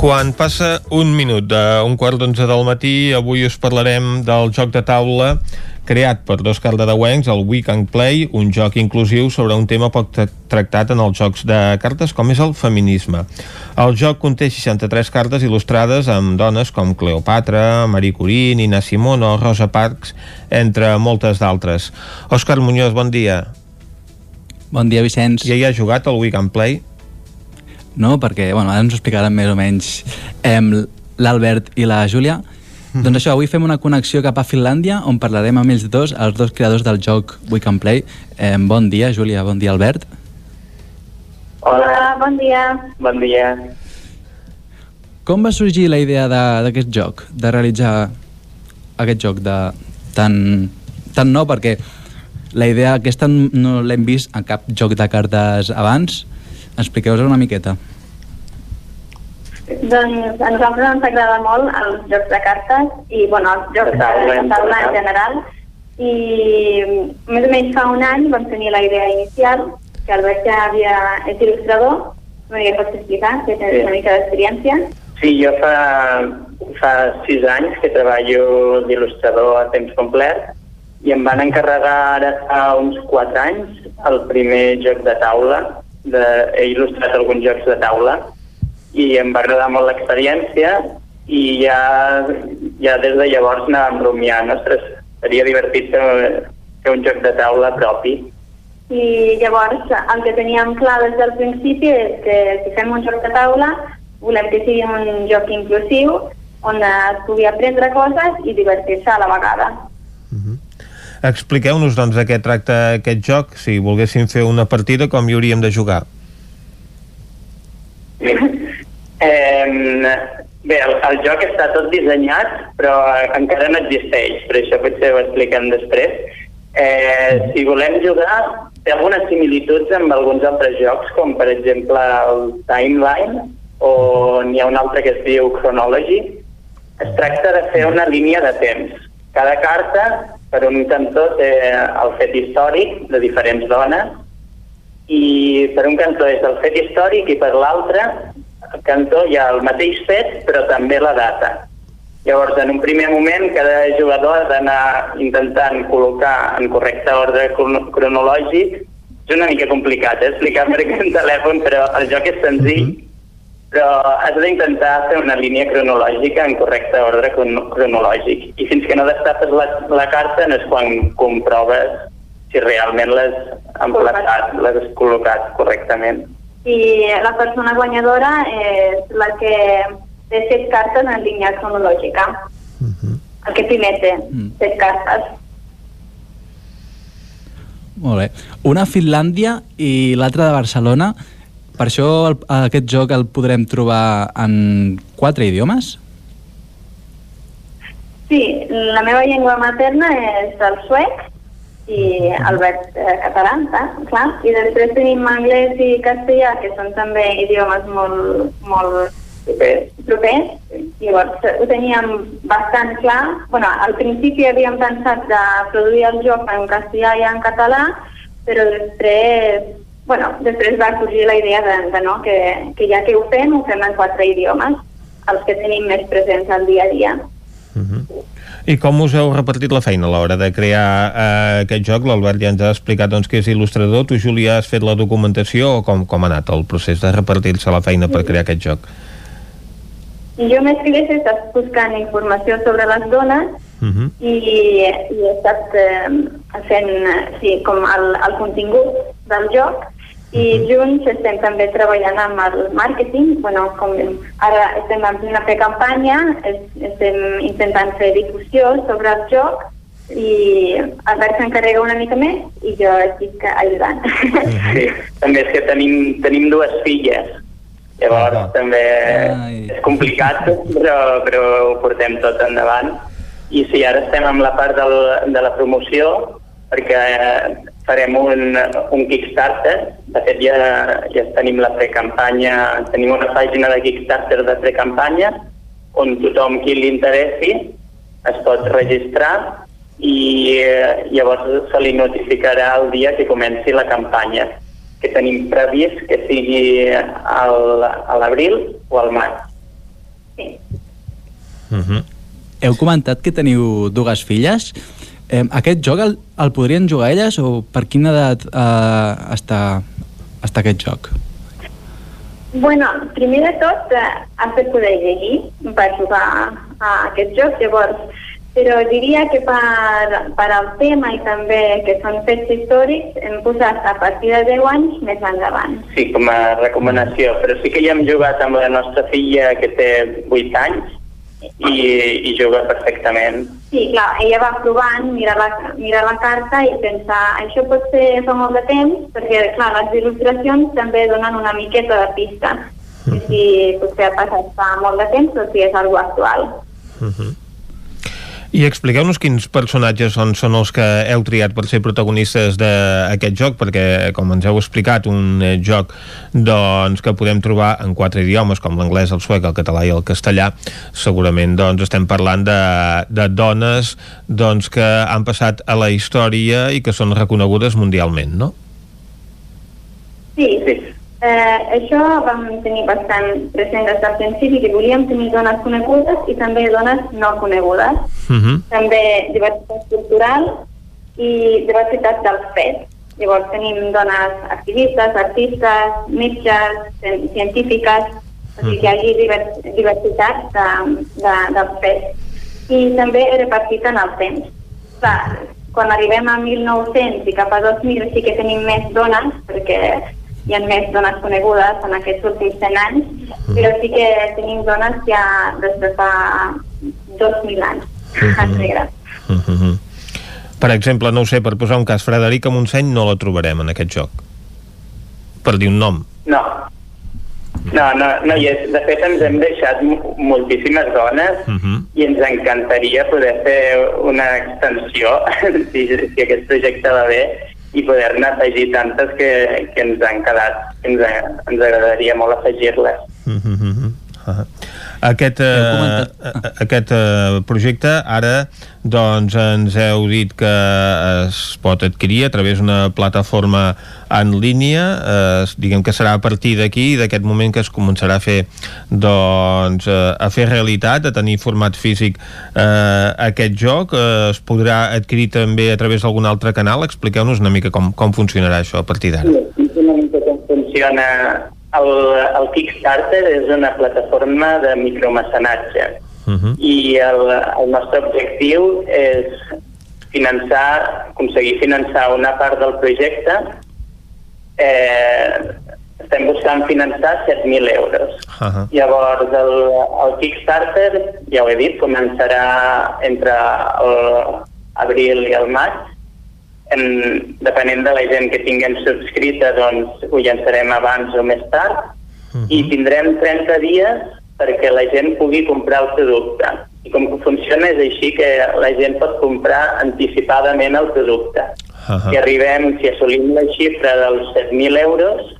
Quan passa un minut d'un quart d'onze del matí, avui us parlarem del joc de taula creat per dos cardedeuencs, el Weekend Play, un joc inclusiu sobre un tema poc tra- tractat en els jocs de cartes, com és el feminisme. El joc conté 63 cartes il·lustrades amb dones com Cleopatra, Marie Curie, Nina Simone o Rosa Parks, entre moltes d'altres. Òscar Muñoz, bon dia. Bon dia, Vicenç. Ja hi ha jugat al Weekend Play? No, perquè, bueno, ara ens ho explicaran més o menys em, l'Albert i la Júlia. Mhm. Doncs això, avui fem una connexió cap a Finlàndia, on parlarem amb ells dos, els dos creadors del joc We Can Play. Em, bon dia, Júlia, bon dia, Albert. Hola, bon dia. Bon dia. Com va sorgir la idea de- d'aquest joc, de realitzar aquest joc de tan, tan nou? Perquè la idea aquesta no l'hem vist en cap joc de cartes abans. Expliqueu-nos una miqueta. Doncs a nosaltres ens agrada molt els jocs de cartes i bueno, els jocs de, taula en general i més o menys fa un any vam tenir la idea inicial que Albert ja havia, és il·lustrador una mica pots explicar, que tens una mica d'experiència Sí, jo fa, fa sis anys que treballo d'il·lustrador a temps complet i em van encarregar ara fa uns quatre anys el primer joc de taula. De, he il·lustrat alguns jocs de taula i em va agradar molt l'experiència i ja, ja des de llavors anàvem rumiant, ostres, seria divertit fer, fer un joc de taula propi. I llavors el que teníem clar des del principi és que si fem un joc de taula volem que sigui un joc inclusiu on es pugui aprendre coses i divertir-se a la vegada. Expliqueu-nos doncs de què tracta aquest joc, si volguéssim fer una partida, com hi hauríem de jugar. Bé, el, el joc està tot dissenyat, però encara no existeix, per això potser ho expliquem després. Eh, si volem jugar, té algunes similituds amb alguns altres jocs, com per exemple el Timeline, o n'hi ha un altre que es diu Chronology. Es tracta de fer una línia de temps. Cada carta, per un cantó, té el fet històric de diferents dones, i per un cantó és el fet històric i per l'altre al cantó hi ha el mateix fet però també la data. Llavors, en un primer moment, cada jugador ha d'anar intentant col·locar en correcte ordre crono- cronològic. És una mica complicat eh, explicar per aquest telèfon, però el joc és senzill, però has d'intentar fer una línia cronològica en correcte ordre crono- cronològic. I fins que no destapes la, la carta no és quan comproves si realment l'has emplaçat, l'has col·locat correctament. I la persona guanyadora és la que té set cartes en línia cronològica. El que primer té set cartes. Molt bé. Una a Finlàndia i l'altra de Barcelona. Per això el, aquest joc el podrem trobar en quatre idiomes? Sí, la meva llengua materna és el suec i el verd eh, català, clar. I després tenim anglès i castellà, que són també idiomes molt, molt propers. Llavors ho teníem bastant clar. bueno, al principi havíem pensat de produir el joc en castellà i en català, però després, bueno, després va sorgir la idea de, de no, que, que ja que ho fem, ho fem en quatre idiomes, els que tenim més presents al dia a dia. I com us heu repartit la feina a l'hora de crear eh, aquest joc? L'Albert ja ens ha explicat doncs, que és il·lustrador. Tu, Júlia, has fet la documentació o com, com ha anat el procés de repartir-se la feina per crear aquest joc? Jo més que res he estat buscant informació sobre les dones Uh -huh. i, i he estat eh, fent sí, com el, el contingut del joc i junts estem també treballant amb el màrqueting, bueno, com ara estem en plena precampanya, es- estem intentant fer difusió sobre el joc i Albert s'encarrega una mica més i jo estic ajudant. Sí, també és que tenim, tenim dues filles, llavors també és complicat, però, però ho portem tot endavant. I sí, ara estem amb la part del, de la promoció, perquè farem un, un Kickstarter, de fet ja, ja tenim la precampanya, tenim una pàgina de Kickstarter de precampanya, on tothom qui li interessi es pot registrar i eh, llavors se li notificarà el dia que comenci la campanya que tenim previst que sigui al, a l'abril o al maig. Uh -huh. Heu comentat que teniu dues filles. Eh, aquest joc el, el podrien jugar elles o per quina edat eh, està, està aquest joc? Bueno, primer de tot, eh, has de poder llegir per jugar a aquest joc, llavors, però diria que per, per al tema i també que són fets històrics hem posat a partir de 10 anys més endavant. Sí, com a recomanació, però sí que ja hem jugat amb la nostra filla que té 8 anys i, i juga perfectament. Sí, clar, ella va provant, mirar la, mirar la carta i pensar això pot ser fa molt de temps, perquè clar, les il·lustracions també donen una miqueta de pista. Que si potser ha passat fa molt de temps o si és algo actual. Uh -huh. I expliqueu-nos quins personatges són, són els que heu triat per ser protagonistes d'aquest joc, perquè, com ens heu explicat, un eh, joc doncs, que podem trobar en quatre idiomes, com l'anglès, el suec, el català i el castellà, segurament doncs, estem parlant de, de dones doncs, que han passat a la història i que són reconegudes mundialment, no? Sí, sí. Eh, això vam tenir bastant present des del principi, que volíem tenir dones conegudes i també dones no conegudes. Uh -huh. També diversitat cultural i diversitat dels fets. Llavors tenim dones activistes, artistes, metges, cien- científiques, o sigui que hi hagi divers, diversitat de, de, dels fets. I també repartit en el temps. Clar, quan arribem a 1.900 i cap a 2.000 sí que tenim més dones, perquè hi ha més dones conegudes en aquests últims 100 anys, però sí que tenim dones ja des de fa 2.000 anys. Mhm. Negre. Uh -huh. Per exemple, no ho sé, per posar un cas, Frederica Montseny no la trobarem en aquest joc. Per dir un nom. No. No, no, no hi és. De fet, ens hem deixat mo- moltíssimes dones Uh -huh. i ens encantaria poder fer una extensió, si, si aquest projecte va bé, i poder-ne afegir tantes que, que ens han quedat, que ens, ens agradaria molt afegir-les. Uh -huh. Uh -huh. Aquest, eh, aquest eh, projecte ara doncs ens heu dit que es pot adquirir a través d'una plataforma en línia. Eh, diguem que serà a partir d'aquí d'aquest moment que es començarà a fer doncs eh, a fer realitat a tenir format físic eh, aquest joc. Eh, es podrà adquirir també a través d'algun altre canal? Expliqueu-nos una mica com, com funcionarà això a partir d'ara. Sí, funciona. El, el Kickstarter és una plataforma de micromecenatge uh -huh. i el, el nostre objectiu és finançar, aconseguir finançar una part del projecte. Eh, estem buscant finançar 7.000 euros. Uh -huh. Llavors, el, el Kickstarter, ja ho he dit, començarà entre l'abril i el maig. En, depenent de la gent que tinguem subscrita, doncs ho llançarem abans o més tard. I tindrem 30 dies perquè la gent pugui comprar el producte. I com que funciona és així que la gent pot comprar anticipadament el producte. Ahà. Si arribem, si assolim la xifra dels 7.000 euros,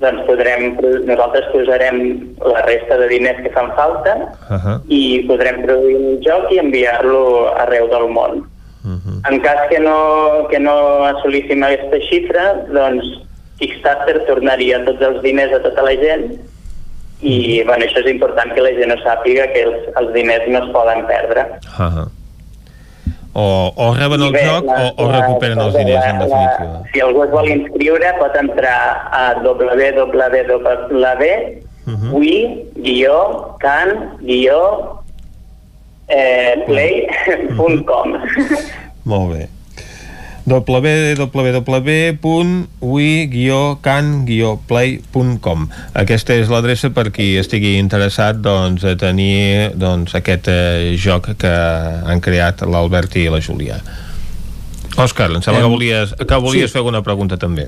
doncs podrem, nosaltres posarem la resta de diners que fan falta Uh -huh. i podrem produir un joc i enviar-lo arreu del món. En cas que no, que no assolíssim aquesta xifra, doncs Kickstarter tornaria tots els diners a tota la gent i bueno, això és important que la gent ho sàpiga que els, els diners no es poden perdre. Uh -huh. o, o reben el bé, joc la- o, o recuperen els la- diners en la- definitiva Si algú es vol inscriure pot entrar a www.can-play.com Molt bé. www.wi-can-play.com Aquesta és l'adreça per qui estigui interessat doncs, a tenir doncs, aquest eh, joc que han creat l'Albert i la Júlia. Òscar, em sembla que Em, volies, que volies sí. fer alguna pregunta també.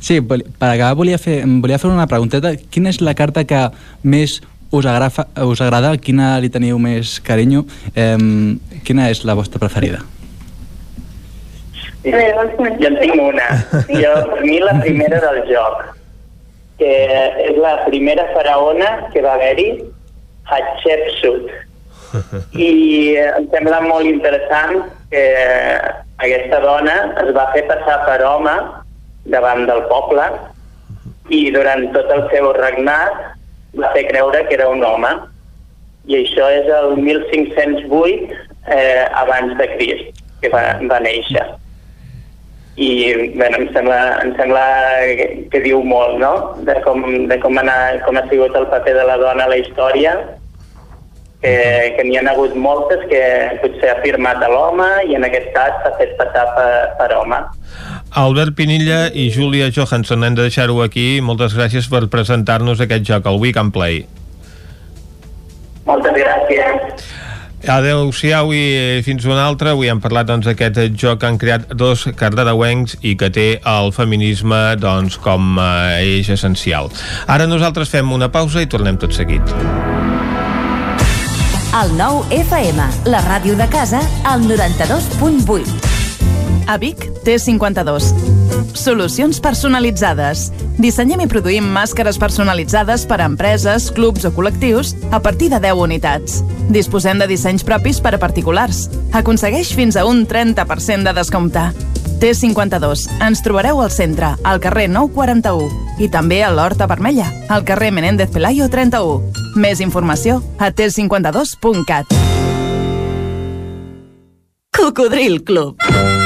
Sí, per acabar volia fer, volia fer una pregunteta. Quina és la carta que més us, agrafa, us agrada? Quina li teniu més carinyo? Eh, quina és la vostra preferida? Jo en tinc una. Jo, per mi la primera del joc, que és la primera faraona que va haver-hi, Hatshepsut. I eh, em sembla molt interessant que aquesta dona es va fer passar per home davant del poble i durant tot el seu regnat va fer creure que era un home. I això és el 1508 eh, abans de Crist, que va, va néixer i bueno, em sembla, em sembla que, que diu molt no? de, com, de com, anar, com ha sigut el paper de la dona a la història que, que n'hi ha hagut moltes que potser ha firmat a l'home i en aquest cas s'ha fet passar per, per home Albert Pinilla i Júlia Johansson, hem de deixar-ho aquí. Moltes gràcies per presentar-nos aquest joc, el We Can Play. moltes gràcies Adeu-siau i fins una altra. Avui hem parlat doncs, d'aquest joc que han creat dos cardedeuencs i que té el feminisme doncs, com a eix essencial. Ara nosaltres fem una pausa i tornem tot seguit. El nou FM, la ràdio de casa, al 92.8. A Vic, T52. Solucions personalitzades. Dissenyem i produïm màscares personalitzades per a empreses, clubs o col·lectius a partir de 10 unitats. Disposem de dissenys propis per a particulars. Aconsegueix fins a un 30% de descompte. T52. Ens trobareu al centre, al carrer 941 i també a l'Horta Vermella, al carrer Menéndez Pelayo 31. Més informació a t52.cat. Cocodril Club.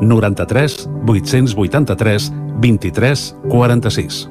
93 883 23 46.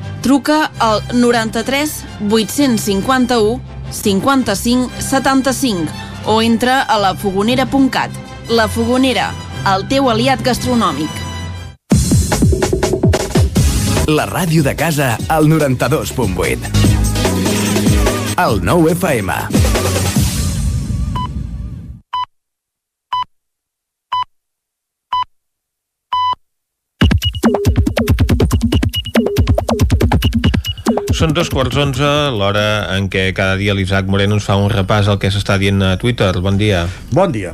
Truca al 93 851 55 75 o entra a lafogonera.cat. La Fogonera, el teu aliat gastronòmic. La ràdio de casa al 92.8. El 9 FM. Són dos quarts onze, l'hora en què cada dia l'Isaac Moreno ens fa un repàs al que s'està dient a Twitter. Bon dia. Bon dia.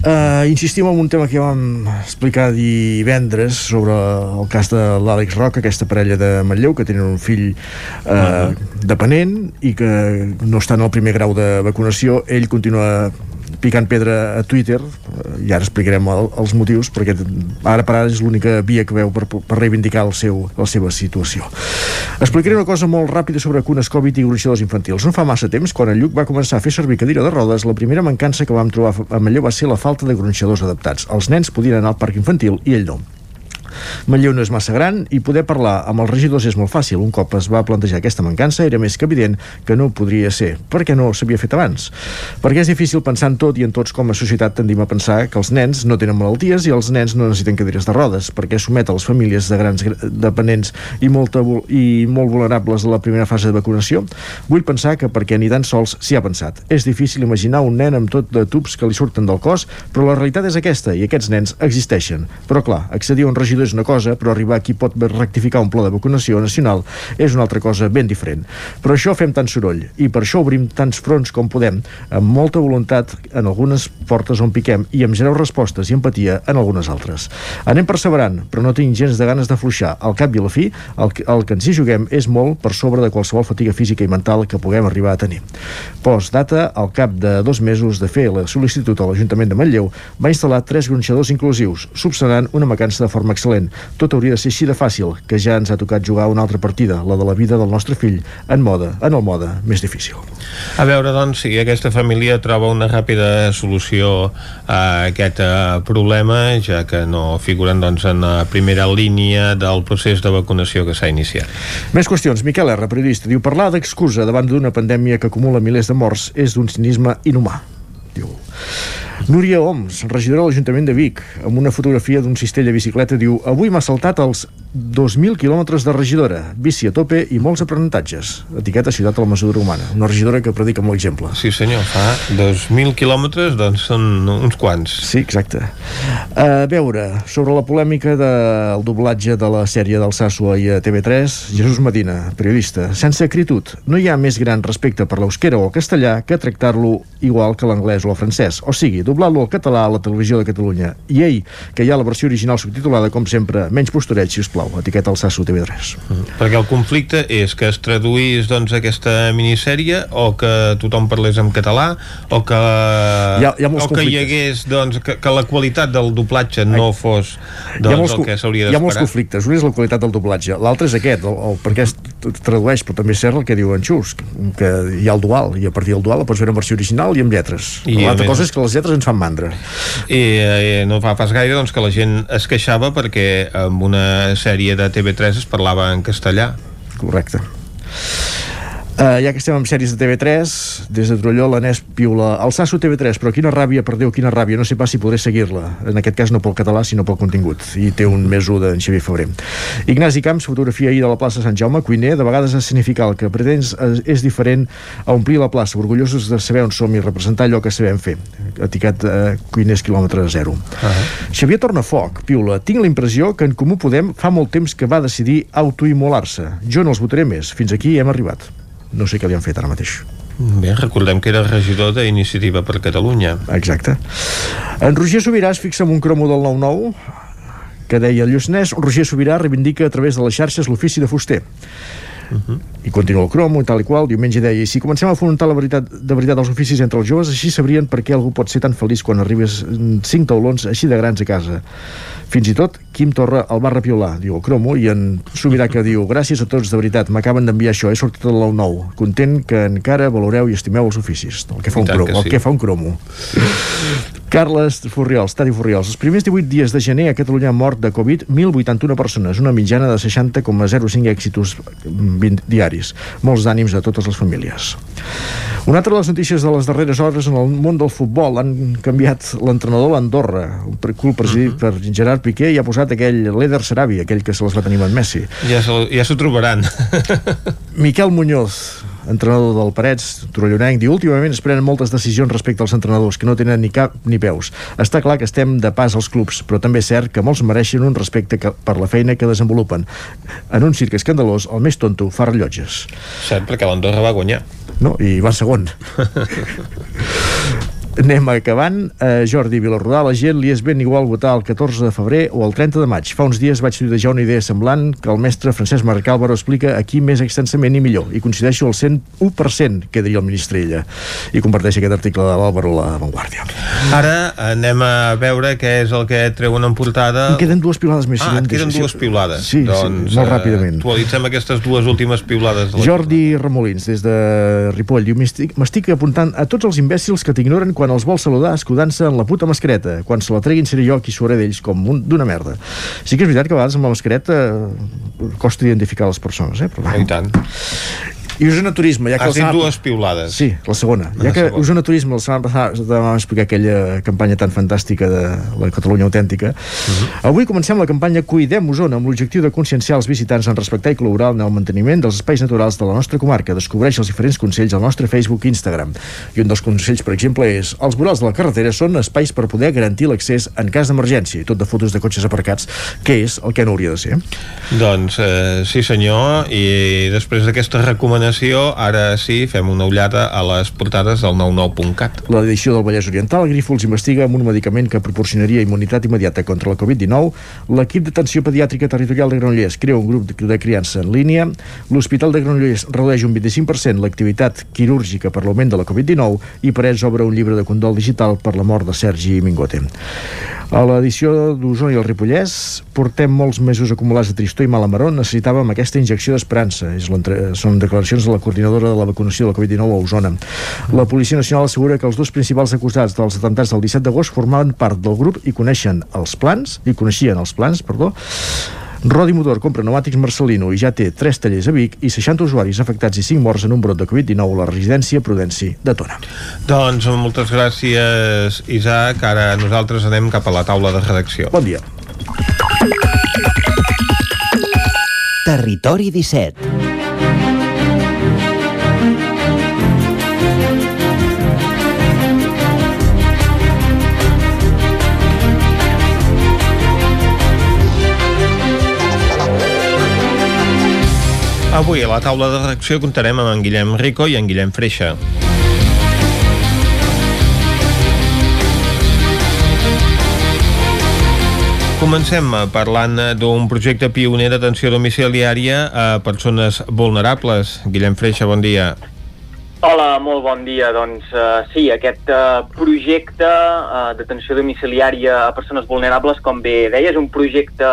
Uh, insistim en un tema que vam explicar divendres sobre el cas de l'Àlex Roca, aquesta parella de Manlleu que tenen un fill uh, uh -huh. dependent i que no està en el primer grau de vacunació ell continua picant pedra a Twitter i ara explicarem el, els motius perquè ara per ara és l'única via que veu per, per reivindicar el seu, la seva situació. Explicaré una cosa molt ràpida sobre cunes Covid i gronxadors infantils. No fa massa temps, quan el Lluc va començar a fer servir cadira de rodes, la primera mancança que vam trobar a Manlleu va ser la falta de gronxadors adaptats. Els nens podien anar al parc infantil i ell no Manlleu no és massa gran i poder parlar amb els regidors és molt fàcil. Un cop es va plantejar aquesta mancança era més que evident que no podria ser. Per què no s'havia fet abans? Perquè és difícil pensar en tot i en tots com a societat tendim a pensar que els nens no tenen malalties i els nens no necessiten cadires de rodes perquè somet a les famílies de grans dependents i, molta, i molt vulnerables a la primera fase de vacunació? Vull pensar que perquè ni tan sols s'hi ha pensat. És difícil imaginar un nen amb tot de tubs que li surten del cos, però la realitat és aquesta i aquests nens existeixen. Però clar, accedir a un regidor és una cosa, però arribar a qui pot rectificar un pla de vacunació nacional és una altra cosa ben diferent. Per això fem tant soroll i per això obrim tants fronts com podem, amb molta voluntat en algunes portes on piquem i amb zero respostes i empatia en algunes altres. Anem perseverant, però no tinc gens de ganes de fluixar. Al cap i a la fi, el, el que ens hi juguem és molt per sobre de qualsevol fatiga física i mental que puguem arribar a tenir. Post data, al cap de dos mesos de fer la sol·licitud a l'Ajuntament de Manlleu, va instal·lar tres gronxadors inclusius, subsanant una vacança de forma excel·lent. Tot hauria de ser així de fàcil, que ja ens ha tocat jugar una altra partida, la de la vida del nostre fill, en mode, en el mode més difícil. A veure, doncs, si aquesta família troba una ràpida solució a aquest uh, problema, ja que no figuren doncs, en la primera línia del procés de vacunació que s'ha iniciat. Més qüestions. Miquel R., periodista, diu parlar d'excusa davant d'una pandèmia que acumula milers de morts és d'un cinisme inhumà. Diu, Núria Oms, regidora de l'Ajuntament de Vic, amb una fotografia d'un cistell de bicicleta, diu Avui m'ha saltat els 2.000 quilòmetres de regidora, bici a tope i molts aprenentatges. Etiqueta Ciutat a la mesura humana. Una regidora que predica amb l'exemple. Sí senyor, fa 2.000 quilòmetres, doncs són uns quants. Sí, exacte. A veure, sobre la polèmica del doblatge de la sèrie del Sàsua i a TV3, Jesús Medina, periodista, sense acritud, no hi ha més gran respecte per l'eusquera o el castellà que tractar-lo igual que l'anglès o el francès. O sigui, doblar-lo al català a la televisió de Catalunya. I ell, que hi ha la versió original subtitulada, com sempre, menys postureig, si us plau, etiqueta el Sasso TV3. Mm. Perquè el conflicte és que es traduís doncs, aquesta minissèrie o que tothom parlés en català o que, hi ha, hi ha o que hi hagués doncs, que, que la qualitat del doblatge no fos doncs, molts, el que s'hauria d'esperar. Hi ha molts conflictes. Un és la qualitat del doblatge, l'altre és aquest, el, el, perquè tradueix, però també és cert el que diu en Xus, que hi ha el dual, i a partir del dual la pots veure en versió original i amb lletres. I L'altra cosa és que les lletres ens fan mandra. I eh, no fa pas gaire doncs, que la gent es queixava perquè amb una sèrie de TV3 es parlava en castellà. Correcte. Uh, ja que estem amb sèries de TV3, des de Trolló l'Anès piula el Sasso TV3, però quina ràbia, per Déu, quina ràbia, no sé pas si podré seguir-la. En aquest cas no pel català, sinó pel contingut. I té un més 1 d'en Xavier Febrer. Ignasi Camps, fotografia ahir de la plaça Sant Jaume, cuiner, de vegades escenificar el que pretens és, diferent a omplir la plaça, orgullosos de saber on som i representar allò que sabem fer. Etiquet uh, cuiners quilòmetre zero. Ah. Xavier Tornafoc, piula, tinc la impressió que en Comú Podem fa molt temps que va decidir autoimmolar-se. Jo no els votaré més. Fins aquí hem arribat. No sé què li han fet ara mateix. Bé, recordem que era regidor d'Iniciativa per Catalunya. Exacte. En Roger Sobirà es fixa en un cromo del 9-9 que deia el Lluçanès, Roger Sobirà reivindica a través de les xarxes l'ofici de fuster. Uh -huh. i continua el cromo i tal i qual, diumenge deia i si comencem a afrontar la veritat, de veritat els oficis entre els joves així sabrien per què algú pot ser tan feliç quan arribes en cinc taulons així de grans a casa fins i tot Quim Torra el va repiolar, diu el cromo i en Sobirà que diu, gràcies a tots de veritat m'acaben d'enviar això, he sortit del 9-9 content que encara valoreu i estimeu els oficis el que fa I un cromo, que el sí. que fa un cromo Carles Furriols, Tadi Furriols. Els primers 18 dies de gener a Catalunya han mort de Covid 1.081 persones, una mitjana de 60,05 èxitos 20 diaris. Molts d'ànims a totes les famílies. Una altra de les notícies de les darreres hores en el món del futbol han canviat l'entrenador a l'Andorra, un club presidit per Gerard Piqué i ha posat aquell l'Eder Sarabi, aquell que se les va tenir amb Messi. Ja s'ho ja trobaran. Miquel Muñoz, entrenador del Parets, Torellonenc, diu últimament es prenen moltes decisions respecte als entrenadors que no tenen ni cap ni peus. Està clar que estem de pas als clubs, però també és cert que molts mereixen un respecte que, per la feina que desenvolupen. En un circ escandalós, el més tonto fa rellotges. Cert, perquè l'Andorra va guanyar. No? I va segon. Anem acabant. Uh, Jordi Vilarrodà, la gent li és ben igual votar el 14 de febrer o el 30 de maig. Fa uns dies vaig tuitejar una idea semblant que el mestre Francesc Marc Álvaro explica aquí més extensament i millor. I coincideixo al 101% que diria el ministre ella. I comparteix aquest article de l'Álvaro a la Vanguardia. Ara anem a veure què és el que treuen en portada. Em queden dues piulades més. Ah, queden dues piulades. Sí, doncs, sí, molt eh, ràpidament. Actualitzem aquestes dues últimes piulades. de la Jordi Remolins, des de Ripoll, diu "M'estic- m'estic apuntant a tots els imbècils que t'ignoren quan els vols saludar escudant-se en la puta mascareta. Quan se la treguin seré jo qui suaré d'ells com un d'una merda. Sí que és veritat que a vegades amb la mascareta eh, costa identificar les persones, eh? Però. I tant. I Osona Turisme, ja que Has dit dues piulades. Sí, la segona. La Ja que. Osona Turisme la setmana passada vam explicar aquella campanya tan fantàstica de la Catalunya autèntica, Mhm. avui comencem la campanya Cuidem Osona amb l'objectiu de conscienciar els visitants en respectar i col·laborar en el manteniment dels espais naturals de la nostra comarca. Descobreix els diferents consells al nostre Facebook i Instagram. I un dels consells, per exemple, és els vorals de la carretera són espais per poder garantir l'accés en cas d'emergència, i tot de fotos de cotxes aparcats, que és el que no hauria de ser. Doncs eh, sí senyor, i després d'aquesta recomanació, ara sí, fem una ullada a les portades del 99.cat. L'edició del Vallès Oriental, Grífols investiga amb un medicament que proporcionaria immunitat immediata contra la Covid-19. L'equip d'atenció pediàtrica territorial de Granollers crea un grup de criança en línia. L'Hospital de Granollers redueix un 25% l'activitat quirúrgica per l'augment de la Covid-19 i Parets obre un llibre de condol digital per la mort de Sergi Mingote. A l'edició d'Osona i el Ripollès portem molts mesos acumulats de tristor i malamaró. Necessitàvem aquesta injecció d'esperança. Són declaracions de la coordinadora de la vacunació de la Covid-19 a Osona. La Policia Nacional assegura que els dos principals acusats dels atemptats del 17 d'agost formaven part del grup i coneixen els plans, i coneixien els plans, perdó, Rodi Motor compra pneumàtics Marcelino i ja té 3 tallers a Vic i 60 usuaris afectats i 5 morts en un brot de Covid-19 a la residència Prudenci de Tona. Doncs moltes gràcies, Isaac. Ara nosaltres anem cap a la taula de redacció. Bon dia. Territori 17 Avui a la taula de redacció comptarem amb en Guillem Rico i en Guillem Freixa. Comencem eh, parlant eh, d'un projecte pioner d'atenció domiciliària a persones vulnerables. Guillem Freixa, bon dia. Hola, molt bon dia. Doncs uh, sí, aquest uh, projecte uh, d'atenció domiciliària a persones vulnerables, com bé deia, és un projecte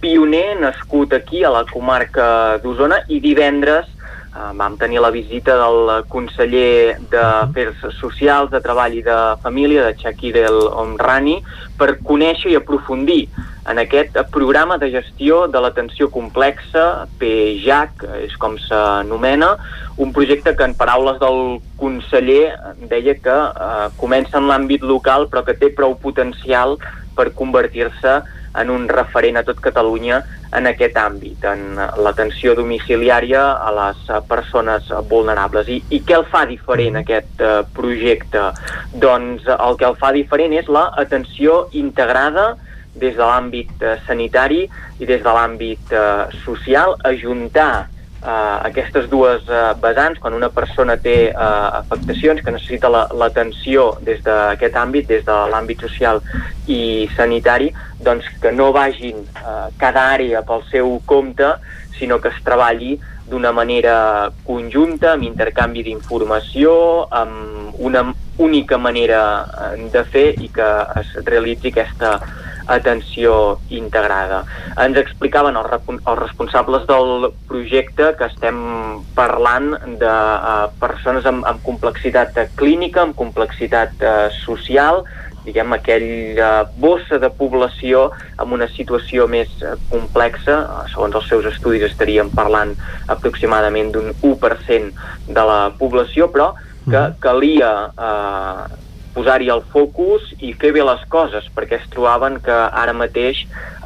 pioner nascut aquí a la comarca d'Osona i divendres uh, vam tenir la visita del conseller d'Afers Socials, de Treball i de Família, de Shakir El Omrani, per conèixer i aprofundir en aquest programa de gestió de l'atenció complexa, PJAC, és com s'anomena, un projecte que en paraules del conseller deia que eh, comença en l'àmbit local però que té prou potencial per convertir-se en un referent a tot Catalunya en aquest àmbit, en l'atenció domiciliària a les persones vulnerables. I, i què el fa diferent aquest eh, projecte? Doncs el que el fa diferent és l'atenció integrada des de l'àmbit eh, sanitari i des de l'àmbit eh, social, ajuntar eh, aquestes dues eh, vessants, quan una persona té eh, afectacions que necessita l'atenció la, des d'aquest àmbit, des de l'àmbit social i sanitari, doncs que no vagin eh, cada àrea pel seu compte, sinó que es treballi d'una manera conjunta, amb intercanvi d'informació, amb una única manera eh, de fer i que es realitzi aquesta atenció integrada. Ens explicaven els, els responsables del projecte que estem parlant de uh, persones amb, amb complexitat clínica, amb complexitat uh, social, diguem, aquella bossa de població amb una situació més complexa, segons els seus estudis estaríem parlant aproximadament d'un 1% de la població, però que calia eh, posar-hi el focus i fer bé les coses, perquè es trobaven que ara mateix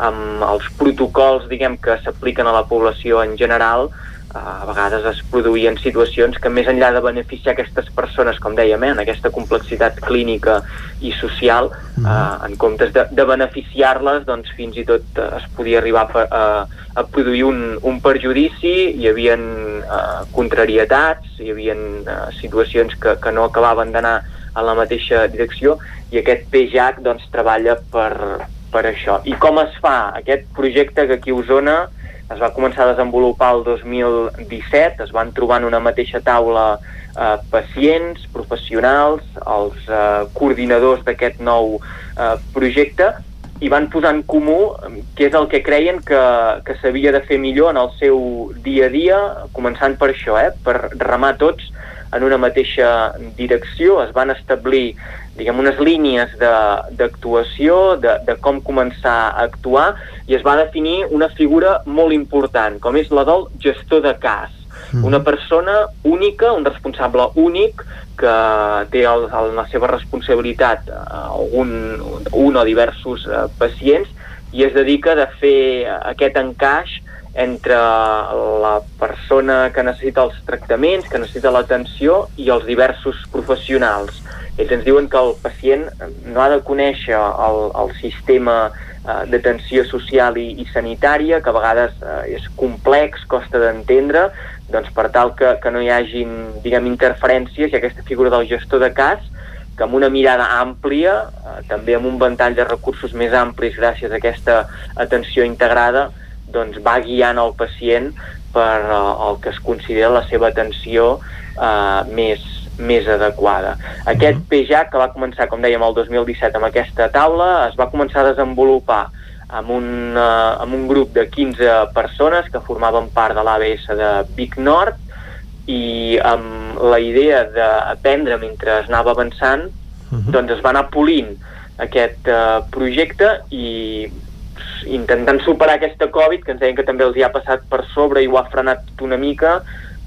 amb els protocols diguem que s'apliquen a la població en general a vegades es produïen situacions que més enllà de beneficiar aquestes persones, com dèiem, eh, en aquesta complexitat clínica i social, mm. eh, en comptes de, de beneficiar-les, doncs fins i tot eh, es podia arribar a, a, a produir un, un perjudici, hi havia eh, contrarietats, hi havia eh, situacions que, que no acabaven d'anar en la mateixa direcció i aquest PJAC doncs, treballa per, per això. I com es fa aquest projecte que aquí a Osona es va començar a desenvolupar el 2017, es van trobar en una mateixa taula eh, pacients, professionals, els eh, coordinadors d'aquest nou eh, projecte i van posar en comú què és el que creien que, que s'havia de fer millor en el seu dia a dia, començant per això, eh, per remar tots en una mateixa direcció, es van establir diguem, unes línies d'actuació, de, de, de com començar a actuar, i es va definir una figura molt important, com és la del gestor de cas. Mm. Una persona única, un responsable únic, que té el, el, la seva responsabilitat un, un o diversos eh, pacients i es dedica a fer aquest encaix entre la persona que necessita els tractaments, que necessita l'atenció i els diversos professionals. Ells ens diuen que el pacient no ha de conèixer el, el sistema eh, d'atenció social i, i sanitària, que a vegades eh, és complex, costa d'entendre, doncs per tal que, que no hi hagin diguem, interferències i aquesta figura del gestor de cas que amb una mirada àmplia, eh, també amb un ventall de recursos més amplis gràcies a aquesta atenció integrada, doncs va guiant el pacient per uh, el que es considera la seva atenció uh, més, més adequada. Aquest mhm. PJAC, que va començar, com dèiem, el 2017 amb aquesta taula, es va començar a desenvolupar amb un, uh, amb un grup de 15 persones que formaven part de l'ABS de Vic Nord i amb la idea d'aprendre mentre es anava avançant, uh mhm. -huh. doncs es va anar polint aquest uh, projecte i intentant superar aquesta Covid, que ens deien que també els hi ha passat per sobre i ho ha frenat una mica,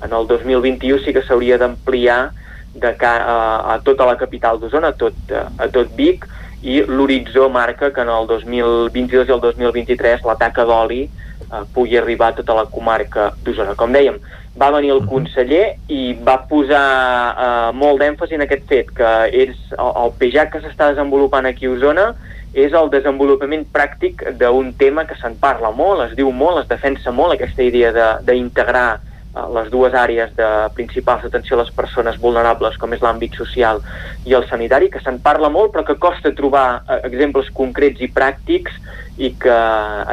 en el 2021 sí que s'hauria d'ampliar de a, a tota la capital d'Osona, a tot, a tot Vic, i l'horitzó marca que en el 2022 i el 2023 la taca d'oli eh, pugui arribar a tota la comarca d'Osona. Com dèiem, va venir el conseller i va posar eh, molt d'èmfasi en aquest fet, que és el, el PEJAC que s'està desenvolupant aquí a Osona és el desenvolupament pràctic d'un tema que se'n parla molt, es diu molt, es defensa molt aquesta idea d'integrar eh, les dues àrees de principals d'atenció a les persones vulnerables, com és l'àmbit social i el sanitari, que se'n parla molt, però que costa trobar eh, exemples concrets i pràctics i que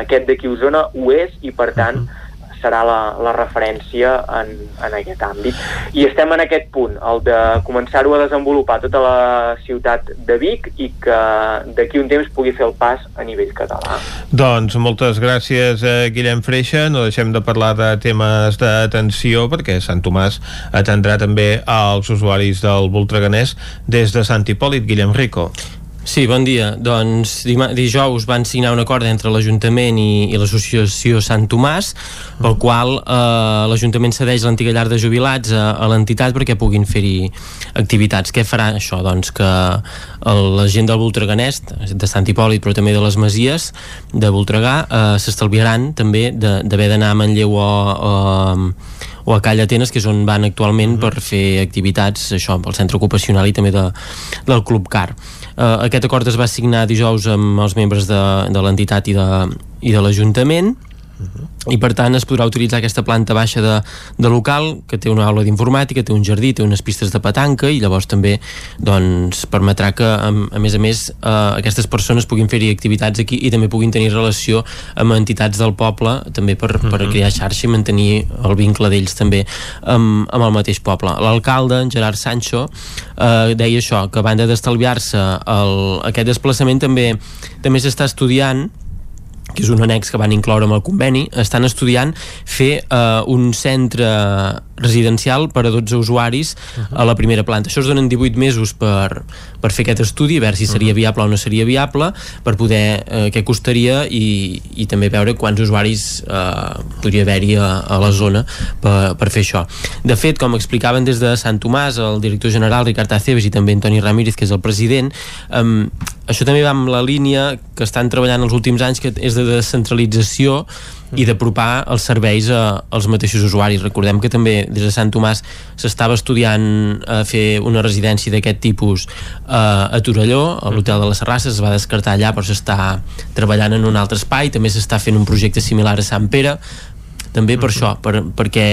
aquest d'aquí Osona ho és i, per tant, uh -huh serà la, la referència en, en aquest àmbit. I estem en aquest punt, el de començar-ho a desenvolupar tota la ciutat de Vic i que d'aquí un temps pugui fer el pas a nivell català. Doncs moltes gràcies, eh, Guillem Freixa. No deixem de parlar de temes d'atenció perquè Sant Tomàs atendrà també als usuaris del Voltreganès des de Sant Hipòlit, Guillem Rico. Sí, bon dia. Doncs dijous van signar un acord entre l'Ajuntament i, i l'Associació Sant Tomàs pel qual eh, l'Ajuntament cedeix l'antiga llar de jubilats a, a l'entitat perquè puguin fer-hi activitats. Què farà això? Doncs que el, la gent del Voltreganès, de Sant Hipòlit però també de les Masies de Voltregà, eh, s'estalviaran també d'haver d'anar a Manlleu o, o, o a Calla Atenes, que és on van actualment per fer activitats això, pel centre ocupacional i també de, del Club Car. Eh, aquest acord es va signar dijous amb els membres de, de l'entitat i de, i de l'Ajuntament i per tant es podrà utilitzar aquesta planta baixa de, de local que té una aula d'informàtica, té un jardí, té unes pistes de petanca i llavors també doncs, permetrà que a, a més a més eh, aquestes persones puguin fer-hi activitats aquí i també puguin tenir relació amb entitats del poble també per, per uh -huh. crear xarxa i mantenir el vincle d'ells també amb, amb el mateix poble. L'alcalde, en Gerard Sancho eh, deia això, que a banda d'estalviar-se aquest desplaçament també també s'està estudiant que és un annex que van incloure amb el conveni, estan estudiant fer eh, un centre residencial per a 12 usuaris uh -huh. a la primera planta. Això es donen 18 mesos per, per fer aquest estudi, a veure si seria viable o no seria viable, per poder eh, què costaria i, i també veure quants usuaris eh, podria haver-hi a, a la zona per, per fer això. De fet, com explicaven des de Sant Tomàs, el director general Ricard Aceves i també Antoni Ramírez, que és el president, eh, això també va amb la línia que estan treballant els últims anys, que és de descentralització i d'apropar els serveis a, als mateixos usuaris. Recordem que també des de Sant Tomàs s'estava estudiant a eh, fer una residència d'aquest tipus a, eh, a Torelló, a l'Hotel de les Serrasses, es va descartar allà però s'està treballant en un altre espai, també s'està fent un projecte similar a Sant Pere, també per això, per, perquè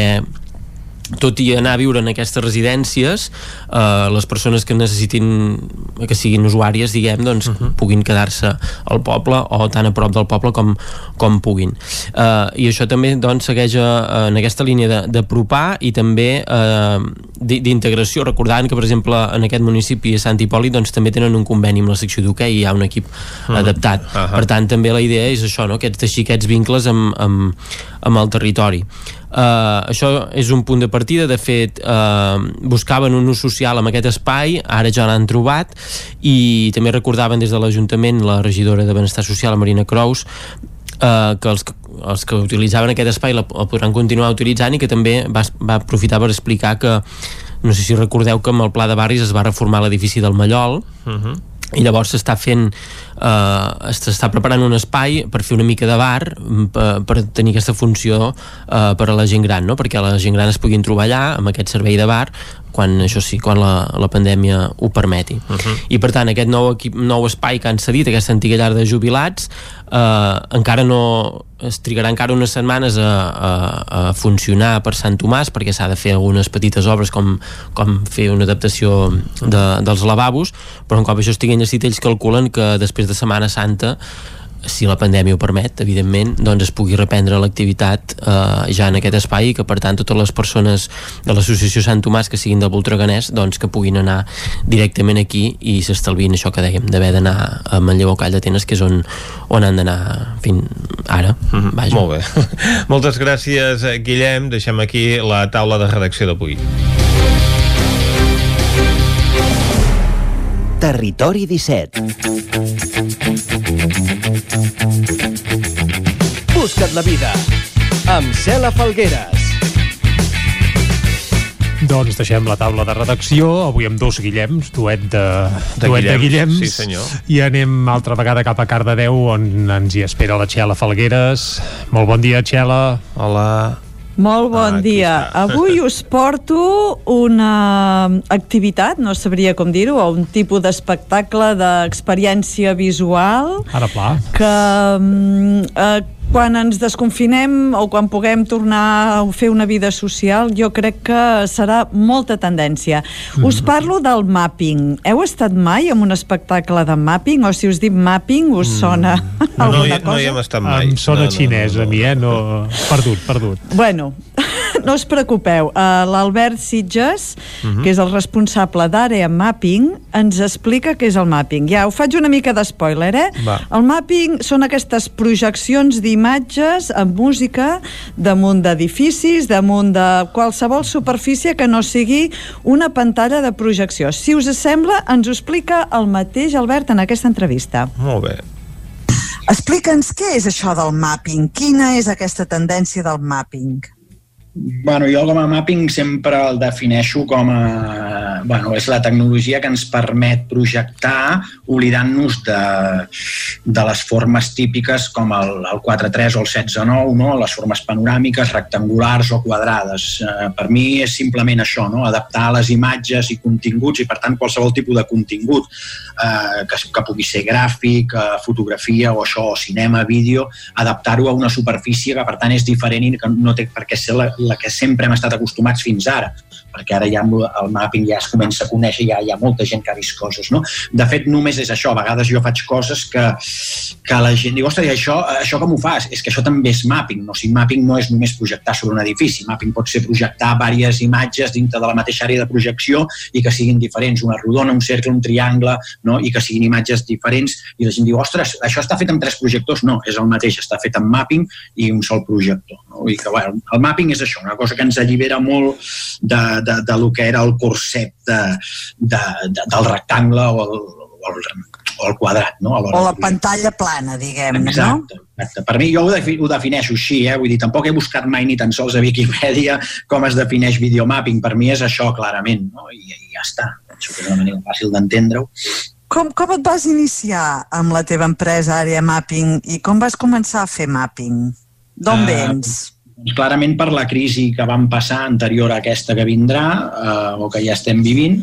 tot i anar a viure en aquestes residències eh, les persones que necessitin que siguin usuàries diguem doncs uh -huh. puguin quedar-se al poble o tan a prop del poble com, com puguin eh, i això també doncs segueix eh, en aquesta línia d'apropar i també eh, d'integració recordant que per exemple en aquest municipi a Sant Hipòlit doncs també tenen un conveni amb la secció d'hoquei i hi ha un equip uh -huh. adaptat uh -huh. per tant també la idea és això no? aquests teixir aquests vincles amb, amb, amb el territori Uh, això és un punt de partida, de fet uh, buscaven un ús social amb aquest espai, ara ja l'han trobat i també recordaven des de l'Ajuntament la regidora de Benestar Social, la Marina Crous uh, que els, els que utilitzaven aquest espai el podran continuar utilitzant i que també va, va aprofitar per explicar que no sé si recordeu que amb el pla de barris es va reformar l'edifici del Mallol. Uh -huh i llavors s'està fent eh, s'està preparant un espai per fer una mica de bar mm, per, per tenir aquesta funció eh, per a la gent gran, no? perquè la gent gran es puguin trobar allà amb aquest servei de bar quan això sí, quan la, la pandèmia ho permeti. Uh -huh. I per tant, aquest nou, equip, nou espai que han cedit, aquesta antiga llar de jubilats, eh, encara no es trigarà encara unes setmanes a, a, a funcionar per Sant Tomàs perquè s'ha de fer algunes petites obres com, com fer una adaptació de, dels lavabos però un cop això estigui enllestit ells calculen que després de Setmana Santa si la pandèmia ho permet, evidentment, doncs es pugui reprendre l'activitat eh, ja en aquest espai i que per tant totes les persones de l'associació Sant Tomàs que siguin del Voltreganès doncs que puguin anar directament aquí i s'estalvin això que dèiem, d'haver d'anar a Manlleu o Call d'Atenes que és on, on han d'anar fins ara. Mm -hmm. Vaja. Molt bé. Moltes gràcies, Guillem. Deixem aquí la taula de redacció d'avui. Territori 17 Busca't la vida amb Cela Falgueres Doncs deixem la taula de redacció, avui amb dos Guillems, duet de, De duet de Guillems, Guillems. sí, senyor. I anem altra vegada cap a Cardedeu, on ens hi espera la Txela Falgueres. Molt bon dia, Txela. Hola. Molt bon dia. Avui us porto una activitat, no sabria com dir-ho, o un tipus d'espectacle d'experiència visual Ara pla. que mm, eh, quan ens desconfinem o quan puguem tornar a fer una vida social, jo crec que serà molta tendència. Us parlo del mapping. Heu estat mai en un espectacle de mapping? O si us dic mapping, us sona No, no, alguna hi, cosa? no hi hem estat mai. Em sona no, no, xinès no, no, a mi, eh? No... Perdut, perdut. Bueno, no us preocupeu. Uh, L'Albert Sitges, Mhm. que és el responsable d'Àrea Mapping, ens explica què és el mapping. Ja, ho faig una mica d'espoiler, eh? Va. El mapping són aquestes projeccions d'imatges amb música damunt d'edificis, damunt de qualsevol superfície que no sigui una pantalla de projecció. Si us sembla, ens ho explica el mateix Albert en aquesta entrevista. Molt bé. Explica'ns què és això del mapping, quina és aquesta tendència del mapping? Bueno, jo com a mapping sempre el defineixo com a... Bueno, és la tecnologia que ens permet projectar oblidant-nos de, de les formes típiques com el, el 4-3 o el 16-9, no? les formes panoràmiques, rectangulars o quadrades. Eh, per mi és simplement això, no? adaptar les imatges i continguts i, per tant, qualsevol tipus de contingut eh, que, que pugui ser gràfic, eh, fotografia o això, o cinema, vídeo, adaptar-ho a una superfície que, per tant, és diferent i que no té per què ser la, la que sempre hem estat acostumats fins ara perquè ara ja el mapping ja es comença a conèixer, ja hi ha molta gent que ha vist coses, no? De fet, només és això, a vegades jo faig coses que, que la gent diu, ostres, això, això com ho fas? És que això també és mapping, no? O sigui, mapping no és només projectar sobre un edifici, mapping pot ser projectar diverses imatges dintre de la mateixa àrea de projecció i que siguin diferents, una rodona, un cercle, un triangle, no? i que siguin imatges diferents, i la gent diu, ostres, això està fet amb tres projectors? No, és el mateix, està fet amb mapping i un sol projector. No? I que, bueno, el mapping és això, una cosa que ens allibera molt de, de, de lo que era el concepte de, de, de, del rectangle o el, o el, o el quadrat. No? O la pantalla plana, diguem-ne, no? Exacte. Per mi jo ho, defi ho defineixo així, eh? vull dir, tampoc he buscat mai ni tan sols a Wikipedia com es defineix videomapping. Per mi és això, clarament, no? I, i ja està. Penso que és una manera fàcil d'entendre-ho. Com, com et vas iniciar amb la teva empresa Àrea Mapping i com vas començar a fer mapping? D'on Eh, vens? Clarament per la crisi que vam passar anterior a aquesta que vindrà eh, o que ja estem vivint.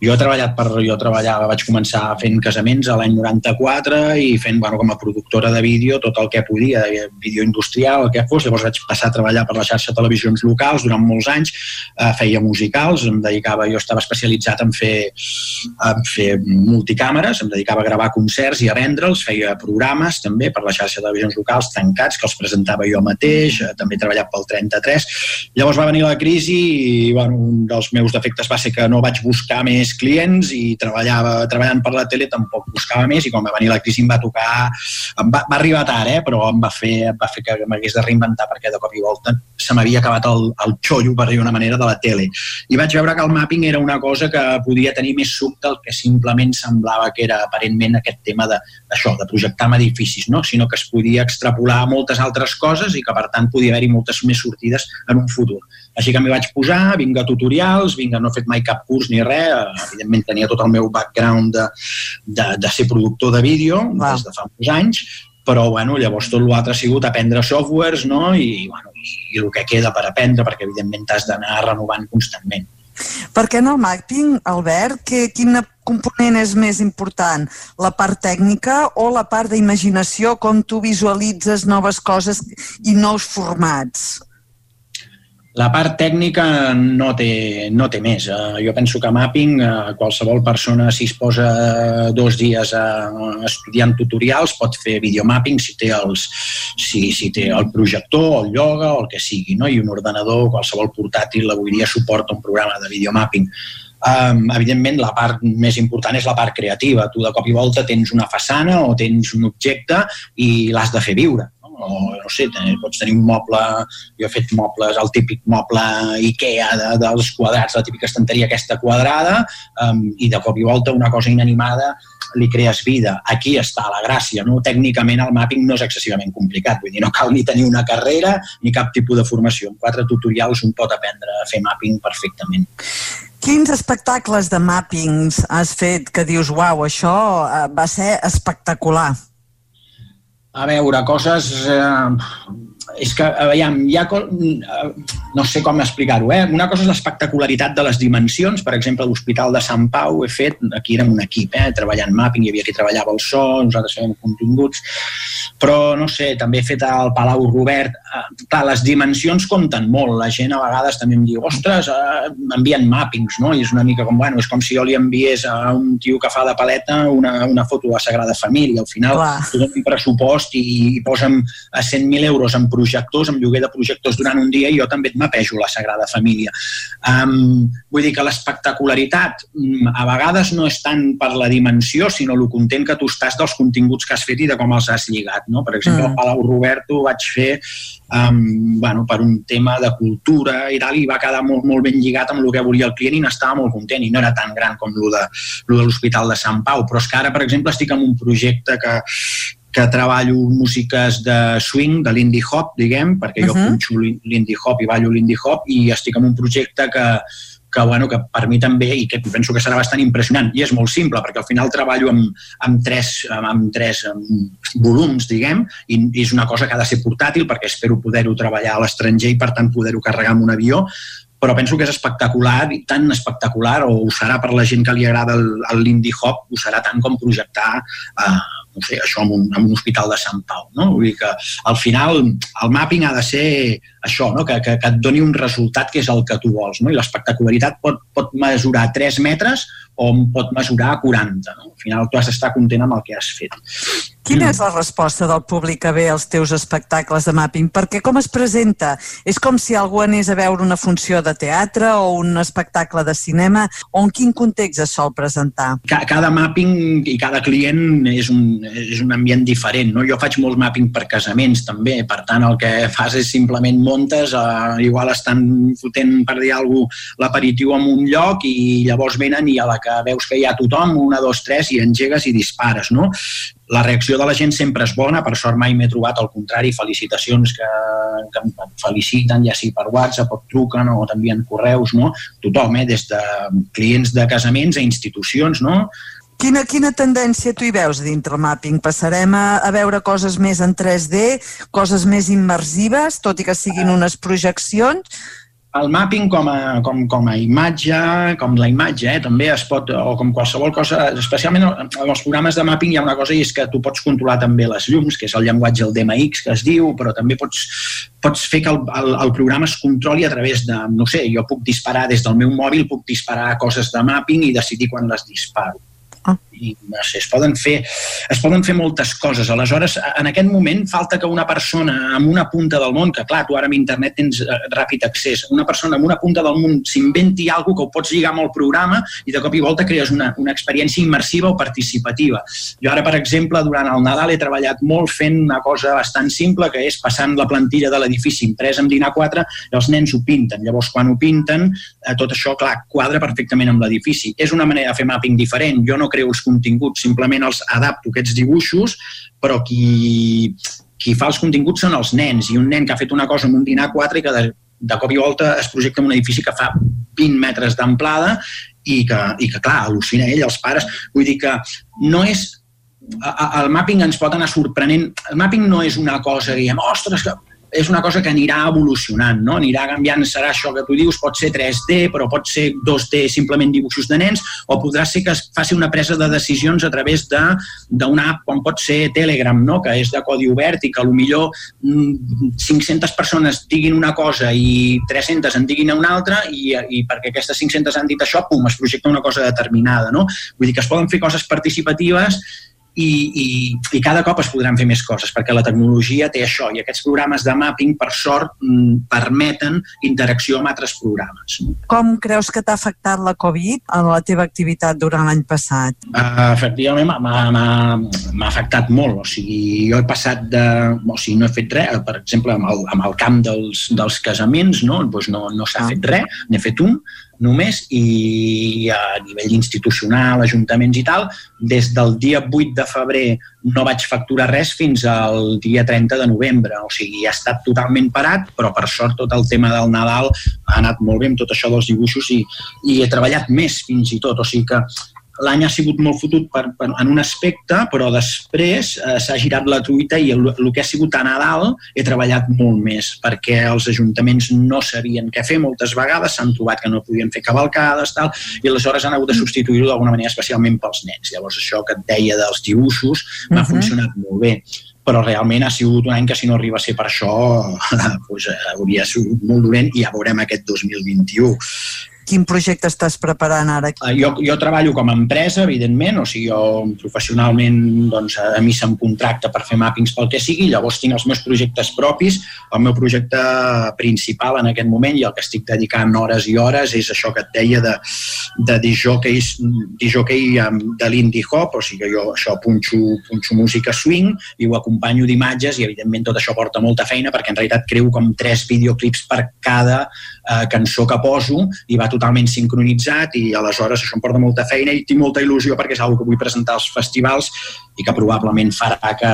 Jo he treballat per, jo treballava, vaig començar fent casaments a l'any 94 i fent, bueno, com a productora de vídeo tot el que podia, de vídeo industrial, el que fos. Llavors vaig passar a treballar per la xarxa de televisions locals durant molts anys, eh, feia musicals, em dedicava, jo estava especialitzat en fer, en fer multicàmeres, em dedicava a gravar concerts i a vendre'ls, feia programes també per la xarxa de televisions locals tancats que els presentava jo mateix, eh, també treballat pel 33. Llavors va venir la crisi i bueno, un dels meus defectes va ser que no vaig buscar més clients i treballava treballant per la tele tampoc buscava més i quan va venir la crisi em va tocar em va, va arribar tard, eh, però em va fer, em va fer que m'hagués de reinventar perquè de cop i volta se m'havia acabat el, el xollo, per dir una manera, de la tele. I vaig veure que el mapping era una cosa que podia tenir més suc del que simplement semblava que era aparentment aquest tema de, això, de projectar amb edificis, no? sinó que es podia extrapolar a moltes altres coses i que, per tant, podia haver-hi moltes més sortides en un futur. Així que m'hi vaig posar, vinga tutorials, vinga, no he fet mai cap curs ni res, eh, evidentment tenia tot el meu background de, de, de ser productor de vídeo Wow. des de fa molts anys, però bueno, llavors tot l'altre ha sigut aprendre softwares no? I, bueno, i, i el que queda per aprendre, perquè evidentment t'has d'anar renovant constantment. Perquè en el mapping, Albert, que, quina component és més important? La part tècnica o la part d'imaginació, com tu visualitzes noves coses i nous formats? La part tècnica no té, no té més. Eh, jo penso que mapping, eh, qualsevol persona, si es posa dos dies a, a estudiant tutorials, pot fer videomapping si té, els, si, si té el projector, el ioga o el que sigui, no? i un ordenador, qualsevol portàtil, avui dia suporta un programa de videomapping. Um, evidentment, la part més important és la part creativa. Tu de cop i volta tens una façana o tens un objecte i l'has de fer viure. O no sé, ten, pots tenir un moble, jo he fet mobles, el típic moble Ikea de, dels quadrats, la típica estanteria aquesta quadrada, um, i de cop i volta una cosa inanimada li crees vida. Aquí està la gràcia, no? Tècnicament el mapping no és excessivament complicat, vull dir, no cal ni tenir una carrera ni cap tipus de formació. En quatre tutorials un pot aprendre a fer mapping perfectament. Quins espectacles de mappings has fet que dius, uau, això eh, va ser espectacular? A veure, coses... Eh, és que, aviam, hi ha... No sé com explicar-ho, eh? Una cosa és l'espectacularitat de les dimensions. Per exemple, l'Hospital de Sant Pau he fet... Aquí érem un equip, eh? Treballant mapping, hi havia qui treballava el so, nosaltres fèiem continguts però no sé, també he fet al Palau Robert. Eh, clar, les dimensions compten molt. La gent a vegades també em diu, ostres, eh, m'envien mappings, no? I és una mica com, bueno, és com si jo li enviés a un tio que fa de paleta una, una foto de Sagrada Família. Al final, dones un pressupost i, i posa'm a 100.000 euros en projectors, en lloguer de projectors durant un dia i jo també et mapejo la Sagrada Família. Um, vull dir que l'espectacularitat mm, a vegades no és tant per la dimensió, sinó el content que tu estàs dels continguts que has fet i de com els has lligat no? Per exemple, mm. el Palau Roberto vaig fer um, bueno, per un tema de cultura i tal, i va quedar molt, molt ben lligat amb el que volia el client i n'estava molt content, i no era tan gran com el de, de l'Hospital de Sant Pau. Però és que ara, per exemple, estic en un projecte que, que treballo músiques de swing, de l'indie hop, diguem, perquè jo uh -huh. punxo l'indie hop i ballo l'indie hop, i estic en un projecte que, que, bueno, que per mi també, i que penso que serà bastant impressionant, i és molt simple, perquè al final treballo amb, amb tres, amb tres amb volums, diguem, i és una cosa que ha de ser portàtil perquè espero poder-ho treballar a l'estranger i, per tant, poder-ho carregar amb un avió, però penso que és espectacular, i tan espectacular, o ho serà per la gent que li agrada l'indie hop, ho serà tant com projectar eh, no sé, això en un, en un hospital de Sant Pau. No? Vull dir que al final el mapping ha de ser això, no? que, que, que et doni un resultat que és el que tu vols. No? I l'espectacularitat pot, pot mesurar 3 metres o pot mesurar 40. No? Al final tu has d'estar content amb el que has fet. Quina és la resposta del públic que ve als teus espectacles de mapping? Perquè com es presenta? És com si algú anés a veure una funció de teatre o un espectacle de cinema o en quin context es sol presentar? Cada mapping i cada client és un, és un ambient diferent. No? Jo faig molt mapping per casaments també, per tant el que fas és simplement montes, eh, igual estan fotent per dir alguna cosa l'aperitiu en un lloc i llavors venen i a la que veus que hi ha tothom, una, dos, tres, i engegues i dispares. No? La reacció de la gent sempre és bona, per sort mai m'he trobat al contrari, felicitacions que, que em feliciten, ja sigui per WhatsApp o truquen o t'envien correus, no? Tothom, eh? des de clients de casaments a institucions, no? Quina, quina tendència tu hi veus dintre el mapping? Passarem a, a veure coses més en 3D, coses més immersives, tot i que siguin unes projeccions, el mapping com a, com, com a imatge, com la imatge, eh, també es pot, o com qualsevol cosa, especialment en els programes de mapping hi ha una cosa i és que tu pots controlar també les llums, que és el llenguatge, el DMX que es diu, però també pots, pots fer que el, el, el programa es controli a través de, no sé, jo puc disparar des del meu mòbil, puc disparar coses de mapping i decidir quan les disparo. I, no sé, es poden, fer, es poden fer moltes coses. Aleshores, en aquest moment falta que una persona amb una punta del món, que clar, tu ara amb internet tens eh, ràpid accés, una persona amb una punta del món s'inventi alguna que ho pots lligar amb el programa i de cop i volta crees una, una experiència immersiva o participativa. Jo ara, per exemple, durant el Nadal he treballat molt fent una cosa bastant simple, que és passant la plantilla de l'edifici impresa amb Dinar 4 i els nens ho pinten. Llavors, quan ho pinten, eh, tot això, clar, quadra perfectament amb l'edifici. És una manera de fer mapping diferent. Jo no creo els continguts, simplement els adapto aquests dibuixos, però qui, qui fa els continguts són els nens, i un nen que ha fet una cosa amb un dinar 4 i que de, de cop i volta es projecta en un edifici que fa 20 metres d'amplada i que, i que, clar, al·lucina ell, els pares. Vull dir que no és el mapping ens pot anar sorprenent. El mapping no és una cosa, diguem, ostres, que és una cosa que anirà evolucionant, no? anirà canviant, serà això que tu dius, pot ser 3D, però pot ser 2D, simplement dibuixos de nens, o podrà ser que es faci una presa de decisions a través d'una app com pot ser Telegram, no? que és de codi obert i que millor 500 mm, persones diguin una cosa i 300 en diguin una altra i, i perquè aquestes 500 han dit això, pum, es projecta una cosa determinada. No? Vull dir que es poden fer coses participatives i, i, i cada cop es podran fer més coses, perquè la tecnologia té això, i aquests programes de mapping, per sort, mm, permeten interacció amb altres programes. Com creus que t'ha afectat la Covid a la teva activitat durant l'any passat? Uh, efectivament, m'ha- afectat molt. O sigui, jo he passat de... O sigui, no he fet res. Per exemple, amb el, amb el camp dels, dels casaments, no, doncs no, no s'ha fet res, n'he fet un només i a nivell institucional, ajuntaments i tal, des del dia 8 de febrer no vaig facturar res fins al dia 30 de novembre. O sigui, ha estat totalment parat, però per sort tot el tema del Nadal ha anat molt bé amb tot això dels dibuixos i, i he treballat més fins i tot. O sigui que l'any ha sigut molt fotut per, per, en un aspecte, però després eh, s'ha girat la truita i el, el que ha sigut a Nadal he treballat molt més, perquè els ajuntaments no sabien què fer moltes vegades, s'han trobat que no podien fer cavalcades, tal, i aleshores han hagut de substituir-ho d'alguna manera, especialment pels nens. Llavors això que et deia dels dibuixos m'ha Mhm. funcionat molt bé però realment ha sigut un any que si no arriba a ser per això doncs, eh, hauria sigut molt dolent i ja veurem aquest 2021. Quin projecte estàs preparant ara? Eh, Jo, jo treballo com a empresa, evidentment, o sigui, jo professionalment doncs, a mi se'm contracta per fer mappings pel que sigui, llavors tinc els meus projectes propis, el meu projecte principal en aquest moment i el que estic dedicant hores i hores és això que et deia de, de disjockey, de l'indie hop, o sigui, jo això punxo, punxo música swing i ho acompanyo d'imatges i evidentment tot això porta molta feina perquè en realitat creo com tres videoclips per cada eh, cançó que poso i va totalment sincronitzat i aleshores això em porta molta feina i tinc molta il·lusió perquè és una que vull presentar als festivals i que probablement farà que,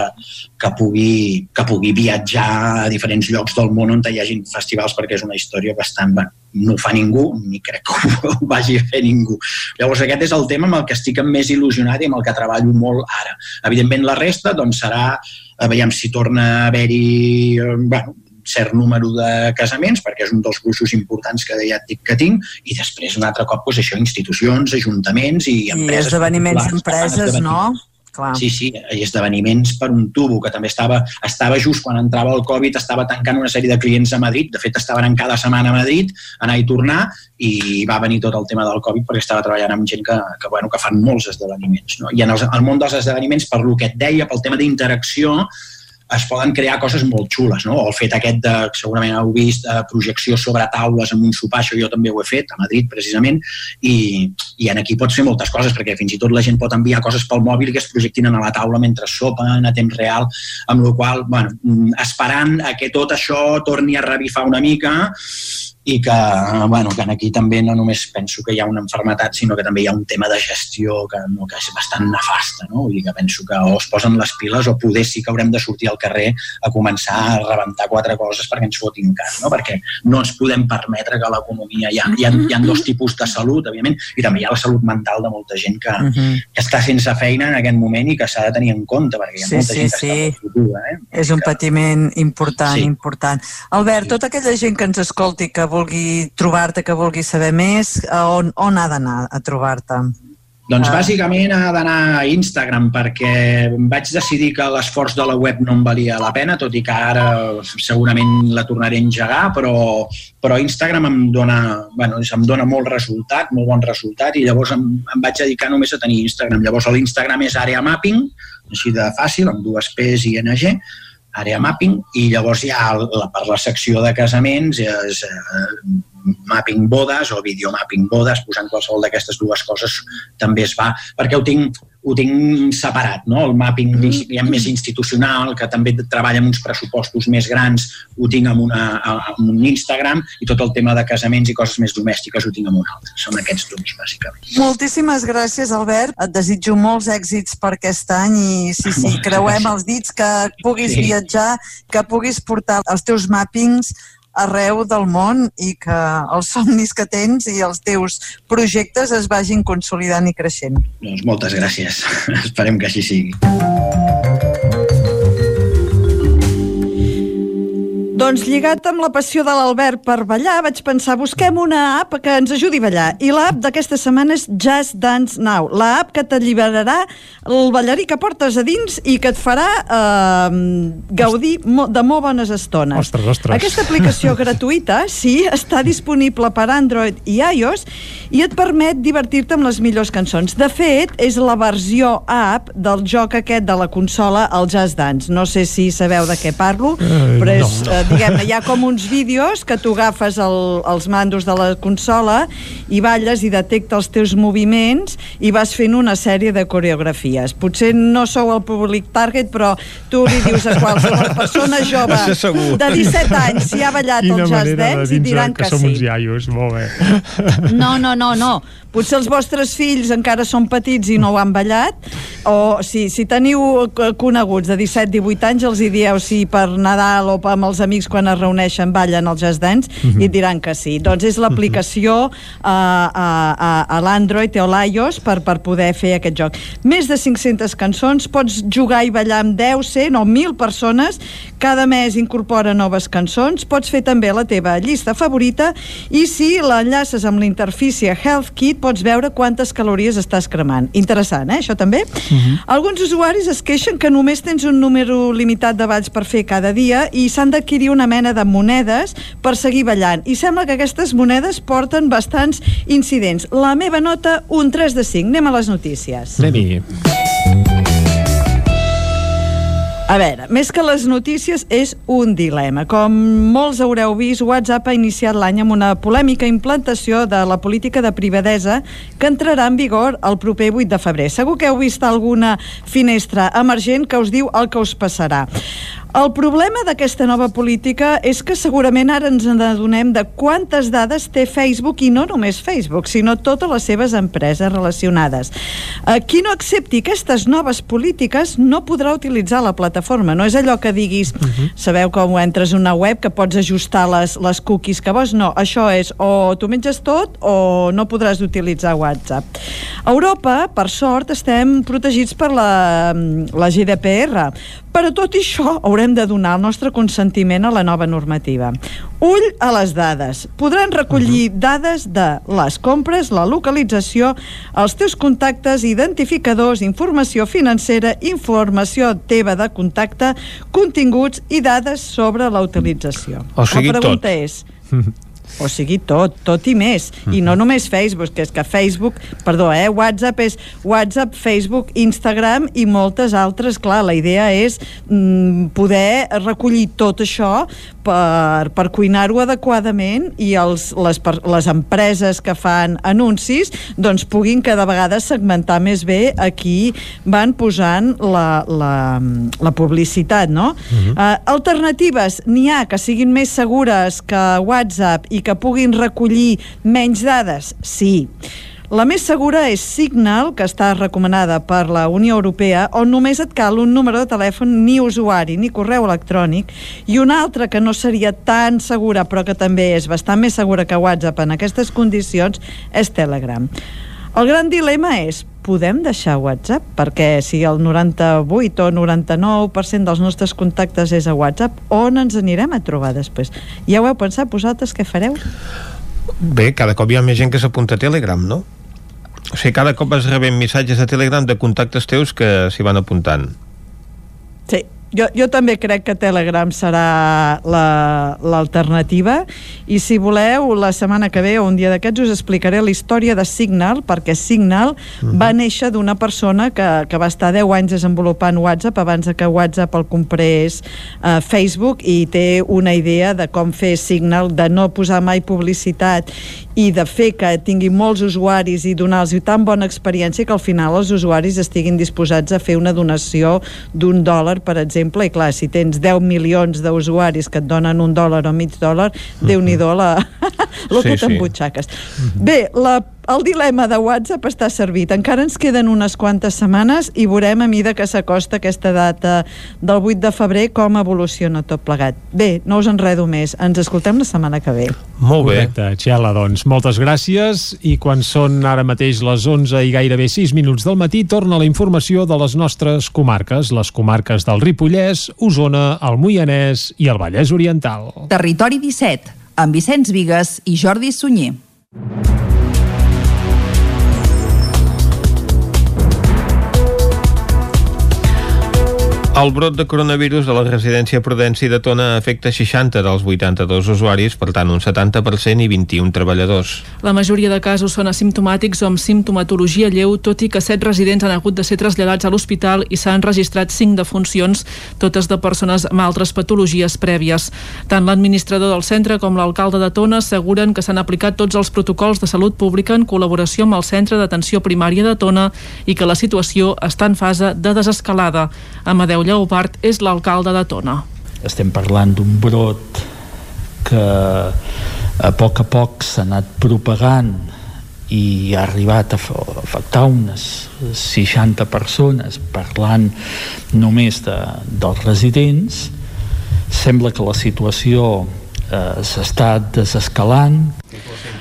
que, pugui, que pugui viatjar a diferents llocs del món on hi hagin festivals perquè és una història bastant... Bueno, no ho fa ningú, ni crec que ho vagi a fer ningú. Llavors aquest és el tema amb el que estic més il·lusionat i amb el que treballo molt ara. Evidentment la resta doncs, serà, a veure si torna a haver-hi eh, bueno, cert número de casaments, perquè és un dels gruixos importants que ja et dic que tinc, i després un altre cop doncs, això, institucions, ajuntaments i I empreses. esdeveniments que fan d'empreses, no? esdeveniments. Clar. Sí, sí, i esdeveniments per un tubo, que també estava, estava just quan entrava el Covid, estava tancant una sèrie de clients a Madrid, de fet estaven en cada setmana a Madrid, anar i tornar, i va venir tot el tema del Covid perquè estava treballant amb gent que, que, bueno, que fan molts esdeveniments. No? I en el, el món dels esdeveniments, per lo que et deia, pel tema d'interacció, es poden crear coses molt xules, no? El fet aquest de, segurament heu vist, eh, projecció sobre taules amb un sopar, això jo també ho he fet, a Madrid precisament, i, i en aquí pots fer moltes coses, perquè fins i tot la gent pot enviar coses pel mòbil que es projectin a la taula mentre sopen a temps real, amb la qual bueno, mm, esperant a que tot això torni a revifar una mica, i que, bueno, que aquí també no només penso que hi ha una enfermetat, sinó que també hi ha un tema de gestió que, no, que és bastant nefasta, no? Vull dir que penso que o es posen les piles o poder sí que haurem de sortir al carrer a començar a rebentar quatre coses perquè ens fotin cas, no? Perquè no ens podem permetre que l'economia... Hi ha, hi, ha, hi ha dos tipus de salut, evidentment, i també hi ha la salut mental de molta gent que, Mhm. que està sense feina en aquest moment i que s'ha de tenir en compte, perquè hi ha Sí, molta sí, gent que sí. està fotuda, eh? És un patiment important, Sí. important. Albert, tota aquella gent que ens escolti, que vulgui trobar-te, que vulgui saber més, on, on ha d'anar a trobar-te? Doncs Ah. bàsicament ha d'anar a Instagram perquè vaig decidir que l'esforç de la web no em valia la pena, tot i que ara segurament la tornaré a engegar, però, però Instagram em dona, bueno, em dona molt resultat, molt bon resultat, i llavors em, em vaig dedicar només a tenir Instagram. Llavors l'Instagram és Area Mapping, així de fàcil, amb dues P's i NG, àrea mapping, i llavors hi ha la, per la secció de casaments és eh, mapping bodes o videomapping bodes, posant qualsevol d'aquestes dues coses també es va, perquè ho tinc, ho tinc separat, no? El mapping diguem, més institucional, que també treballa amb uns pressupostos més grans, ho tinc amb, una, amb un Instagram, i tot el tema de casaments i coses més domèstiques ho tinc amb un altre. Són aquests dos, bàsicament. Moltíssimes gràcies, Albert. Et desitjo molts èxits per aquest any i sí, sí, creuem els dits que puguis Sí. viatjar, que puguis portar els teus mappings arreu del món i que els somnis que tens i els teus projectes es vagin consolidant i creixent. Doncs moltes gràcies. Esperem que així sigui. Doncs lligat amb la passió de l'Albert per ballar, vaig pensar, busquem una app que ens ajudi a ballar. I l'app d'aquesta setmana és Just Dance Now, la app que t'alliberarà el ballarí que portes a dins i que et farà eh, gaudir de molt bones estones. Ostres, ostres. Aquesta aplicació gratuïta, sí, està disponible per Android i iOS i et permet divertir-te amb les millors cançons. De fet, és la versió app del joc aquest de la consola, el Just Dance. No sé si sabeu de què parlo, Eh, però és, no. eh, diguem-ne, hi ha com uns vídeos que tu agafes el, els mandos de la consola i balles i detecta els teus moviments i vas fent una sèrie de coreografies. Potser no sou el públic target, però tu li dius a qualsevol persona jove de 17 anys si ha ballat Quina el jazz dance i diran que, que, som sí. uns iaios, molt bé. No, no, no, no. Potser els vostres fills encara són petits i no ho han ballat, o si, si teniu coneguts de 17-18 anys, els hi dieu si per Nadal o amb els amics quan es reuneixen ballen el jazz dance, Mhm. i et diran que sí. Doncs és l'aplicació a, a, a, a l'Android o l'iOS per, per poder fer aquest joc. Més de 500 cançons, pots jugar i ballar amb 10, 100 o 1.000 persones, cada mes incorpora noves cançons, pots fer també la teva llista favorita i si l'enllaces amb l'interfície Health Kit pots veure quantes calories estàs cremant. Interessant, eh, això també? Alguns usuaris es queixen que només tens un número limitat de balls per fer cada dia i s'han d'adquirir una mena de monedes per seguir ballant. I sembla que aquestes monedes porten bastants incidents. La meva nota, un 3 de 5. Anem a les notícies. Anem-hi. A veure, més que les notícies, és un dilema. Com molts haureu vist, WhatsApp ha iniciat l'any amb una polèmica implantació de la política de privadesa que entrarà en vigor el proper 8 de febrer. Segur que heu vist alguna finestra emergent que us diu el que us passarà. El problema d'aquesta nova política és que segurament ara ens adonem de quantes dades té Facebook i no només Facebook, sinó totes les seves empreses relacionades. Eh, qui no accepti aquestes noves polítiques no podrà utilitzar la plataforma. No és allò que diguis, sabeu com entres a una web que pots ajustar les, les cookies que vols? No, això és o tu menges tot o no podràs utilitzar WhatsApp. A Europa, per sort, estem protegits per la, la GDPR, però tot i això haurem de donar el nostre consentiment a la nova normativa. Ull a les dades. Podran recollir dades de les compres, la localització, els teus contactes, identificadors, informació financera, informació teva de contacte, continguts i dades sobre la utilització. O sigui, la pregunta tot. és, o sigui, tot, tot i més. I no només Facebook, que és que Facebook, perdó, eh, WhatsApp és WhatsApp, Facebook, Instagram i moltes altres. Clar, la idea és mm, poder recollir tot això per, per cuinar-ho adequadament i els, les, les empreses que fan anuncis doncs puguin cada vegada segmentar més bé a qui van posant la, la, la publicitat, no? Uh alternatives n'hi ha que siguin més segures que WhatsApp i que puguin recollir menys dades? Sí. La més segura és Signal, que està recomanada per la Unió Europea, on només et cal un número de telèfon, ni usuari, ni correu electrònic, i una altra que no seria tan segura, però que també és bastant més segura que WhatsApp en aquestes condicions, és Telegram. El gran dilema és, podem deixar WhatsApp? Perquè si el 98 o 99% dels nostres contactes és a WhatsApp, on ens anirem a trobar després? Ja ho heu pensat vosaltres, què fareu? Bé, cada cop hi ha més gent que s'apunta a Telegram, no? O sigui, cada cop vas rebent missatges a Telegram de contactes teus que s'hi van apuntant. Sí, jo, jo també crec que Telegram serà la- l'alternativa. I si voleu, la setmana que ve o un dia d'aquests us explicaré la història de Signal perquè Signal va néixer d'una persona que, que va estar 10 anys desenvolupant WhatsApp abans que WhatsApp el comprés eh, Facebook i té una idea de com fer Signal, de no posar mai publicitat i de fer que tingui molts usuaris i donar-los tan bona experiència que al final els usuaris estiguin disposats a fer una donació d'un dòlar, per exemple, i clar, si tens 10 milions d'usuaris que et donen un dòlar o mig dòlar, déu nhi la, el Sí, que sí. t'embutxaques. Bé, la, el dilema de WhatsApp està servit. Encara ens queden unes quantes setmanes i veurem a mida que s'acosta aquesta data del 8 de febrer com evoluciona tot plegat. Bé, no us enredo més. Ens escoltem la setmana que ve. Molt bé. Correcte, Txela, doncs moltes gràcies i quan són ara mateix les 11 i gairebé 6 minuts del matí torna la informació de les nostres comarques, les comarques del Ripollès, Osona, el Moianès i el Vallès Oriental. Territori 17, amb Vicenç Vigues i Jordi Sunyer. El brot de coronavirus de la residència Prudència de Tona afecta 60 dels 82 usuaris, per tant un 70% i 21 treballadors. La majoria de casos són asimptomàtics o amb simptomatologia lleu, tot i que set residents han hagut de ser traslladats a l'hospital i s'han registrat cinc defuncions, totes de persones amb altres patologies prèvies. Tant l'administrador del centre com l'alcalde de Tona asseguren que s'han aplicat tots els protocols de salut pública en col·laboració amb el Centre d'Atenció Primària de Tona i que la situació està en fase de desescalada. Amadeu Lleopard és l'alcalde de Tona. estem parlant d'un brot que a poc a poc s'ha anat propagant i ha arribat a afectar unes 60 persones parlant només de, dels residents sembla que la situació eh, s'està desescalant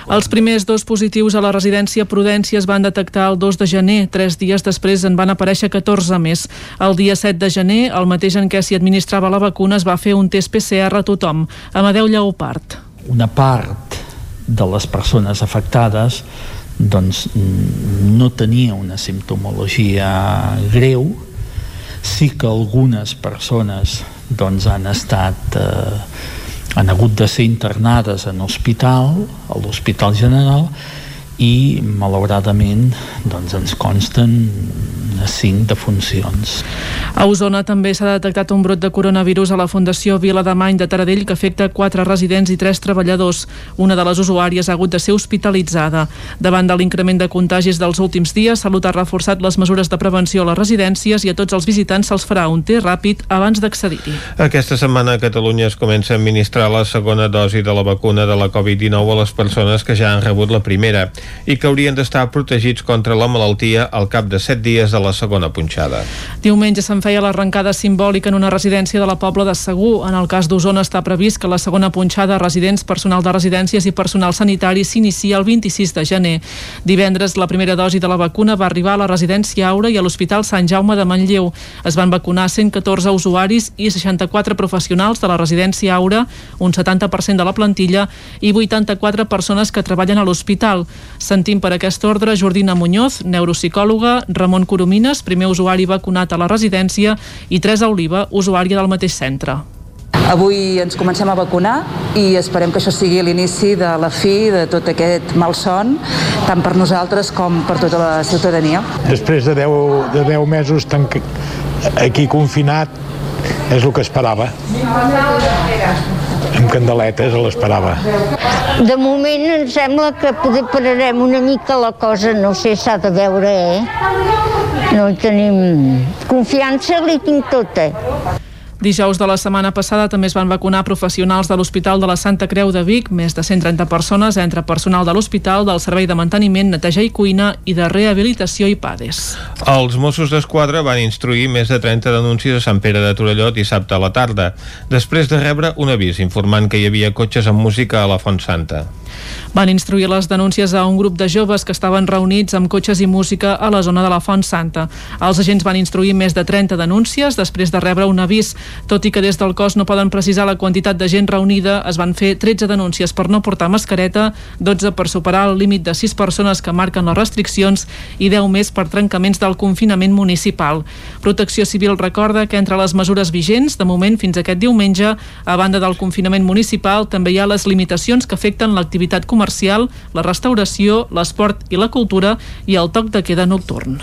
Els primers dos positius a la residència Prudència es van detectar el 2 de gener. Tres dies després en van aparèixer 14 més. El dia 7 de gener, el mateix en què s'hi administrava la vacuna, es va fer un test PCR a tothom. Amadeu Lleopard. una part de les persones afectades doncs no tenia una simptomologia greu sí que algunes persones doncs han estat eh, han hagut de ser internades en hospital a l'Hospital General i malauradament doncs ens consten cinc defuncions. A Osona també s'ha detectat un brot de coronavirus a la Fundació Vila de Many de Taradell que afecta quatre residents i tres treballadors. Una de les usuàries ha hagut de ser hospitalitzada. Davant de l'increment de contagis dels últims dies, Salut ha reforçat les mesures de prevenció a les residències i a tots els visitants se'ls farà un test ràpid abans d'accedir-hi. Aquesta setmana a Catalunya es comença a administrar la segona dosi de la vacuna de la Covid-19 a les persones que ja han rebut la primera i que haurien d'estar protegits contra la malaltia al cap de 7 dies de la segona punxada. Diumenge se'n feia l'arrencada simbòlica en una residència de la Pobla de Segur. En el cas d'Osona està previst que la segona punxada a residents, personal de residències i personal sanitari s'inicia el 26 de gener. Divendres la primera dosi de la vacuna va arribar a la residència Aura i a l'Hospital Sant Jaume de Manlleu. Es van vacunar 114 usuaris i 64 professionals de la residència Aura, un 70% de la plantilla i 84 persones que treballen a l'hospital. Sentim per aquest ordre Jordina Muñoz, neuropsicòloga, Ramon Coromines, primer usuari vacunat a la residència, i Teresa Oliva, usuària del mateix centre. Avui ens comencem a vacunar i esperem que això sigui l'inici de la fi de tot aquest malson, tant per nosaltres com per tota la ciutadania. Després de 10, de 10 mesos tanc... aquí confinat és el que esperava. Amb candeletes l'esperava. De moment em sembla que poder pararem una mica la cosa, no sé, s'ha de veure, eh? No tenim... Confiança li tinc tota. Dijous de la setmana passada també es van vacunar professionals de l'Hospital de la Santa Creu de Vic, més de 130 persones entre personal de l'hospital, del Servei de Manteniment, Neteja i Cuina i de Rehabilitació i PADES. Els Mossos d'Esquadra van instruir més de 30 denúncies a Sant Pere de Torelló dissabte a la tarda, després de rebre un avís informant que hi havia cotxes amb música a la Font Santa. Van instruir les denúncies a un grup de joves que estaven reunits amb cotxes i música a la zona de la Font Santa. Els agents van instruir més de 30 denúncies després de rebre un avís. Tot i que des del cos no poden precisar la quantitat de gent reunida, es van fer 13 denúncies per no portar mascareta, 12 per superar el límit de 6 persones que marquen les restriccions i 10 més per trencaments del confinament municipal. Protecció Civil recorda que entre les mesures vigents, de moment fins aquest diumenge, a banda del confinament municipal, també hi ha les limitacions que afecten l'activitat comercial, la restauració, l'esport i la cultura i el toc de queda nocturn.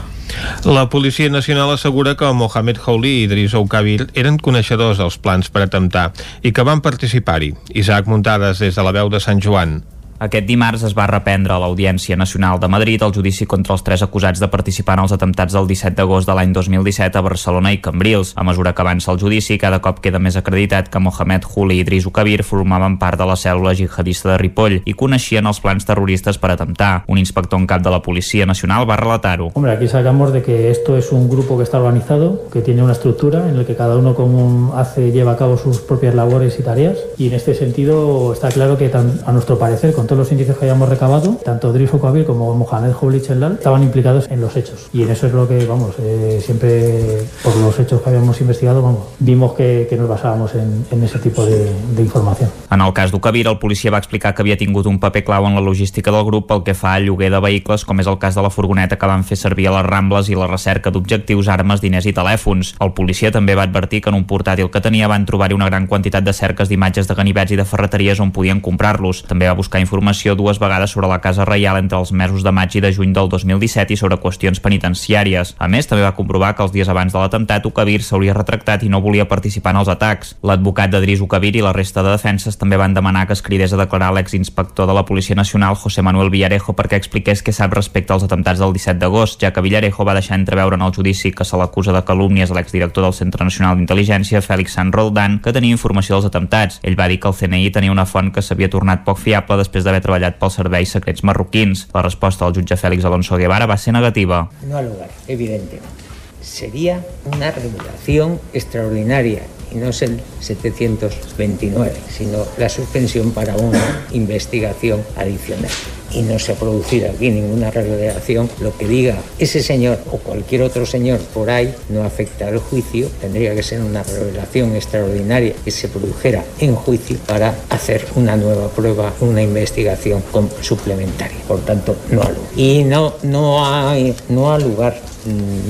La Policia Nacional assegura que Mohamed Houli i Idris Oukabir eren coneixedors dels plans per atemptar i que van participar-hi. Isaac Muntades des de la veu de Sant Joan. Aquest dimarts es va reprendre a l'Audiència Nacional de Madrid el judici contra els tres acusats de participar en els atemptats del 17 d'agost de l'any 2017 a Barcelona i Cambrils. A mesura que avança el judici, cada cop queda més acreditat que Mohamed Juli i Idris Ukabir formaven part de la cèl·lula jihadista de Ripoll i coneixien els plans terroristes per atemptar. Un inspector en cap de la Policia Nacional va relatar-ho. Hombre, aquí sacamos de que esto es un grupo que está organizado, que tiene una estructura en la que cada uno como hace, lleva a cabo sus propias labores y tareas y en este sentido está claro que a nuestro parecer con todos los indicios que hayamos recabado, tanto Drifo Kabir como Mohamed Jublich Chelal estaban implicados en los hechos. Y en eso es lo que, vamos, eh, siempre por los hechos que habíamos investigado, vamos, vimos que, que nos basábamos en, en ese tipo de, de información. En el cas d'Ukabir, el policia va explicar que havia tingut un paper clau en la logística del grup pel que fa al lloguer de vehicles, com és el cas de la furgoneta que van fer servir a les Rambles i la recerca d'objectius, armes, diners i telèfons. El policia també va advertir que en un portàtil que tenia van trobar-hi una gran quantitat de cerques d'imatges de ganivets i de ferreteries on podien comprar-los. També va buscar informació dues vegades sobre la Casa Reial entre els mesos de maig i de juny del 2017 i sobre qüestions penitenciàries. A més, també va comprovar que els dies abans de l'atemptat Ukabir s'hauria retractat i no volia participar en els atacs. L'advocat d'Adris Ukabir i la resta de defenses també van demanar que es cridés a declarar l'exinspector de la Policia Nacional, José Manuel Villarejo, perquè expliqués què sap respecte als atemptats del 17 d'agost, ja que Villarejo va deixar entreveure en el judici que se l'acusa de calúmnies a l'exdirector del Centre Nacional d'Intel·ligència, Fèlix San Roldán, que tenia informació dels atemptats. Ell va dir que el CNI tenia una font que s'havia tornat poc fiable després d'haver treballat pels serveis secrets marroquins. La resposta del jutge Fèlix Alonso Guevara va ser negativa. No al lugar, evidente. Sería una regulación extraordinaria no es el 729, sino la suspensión para una investigación adicional. Y no se ha producido aquí ninguna revelación. Lo que diga ese señor o cualquier otro señor por ahí no afecta al juicio. Tendría que ser una revelación extraordinaria que se produjera en juicio para hacer una nueva prueba, una investigación suplementaria. Por tanto, no. Y no, no, hay, no lugar,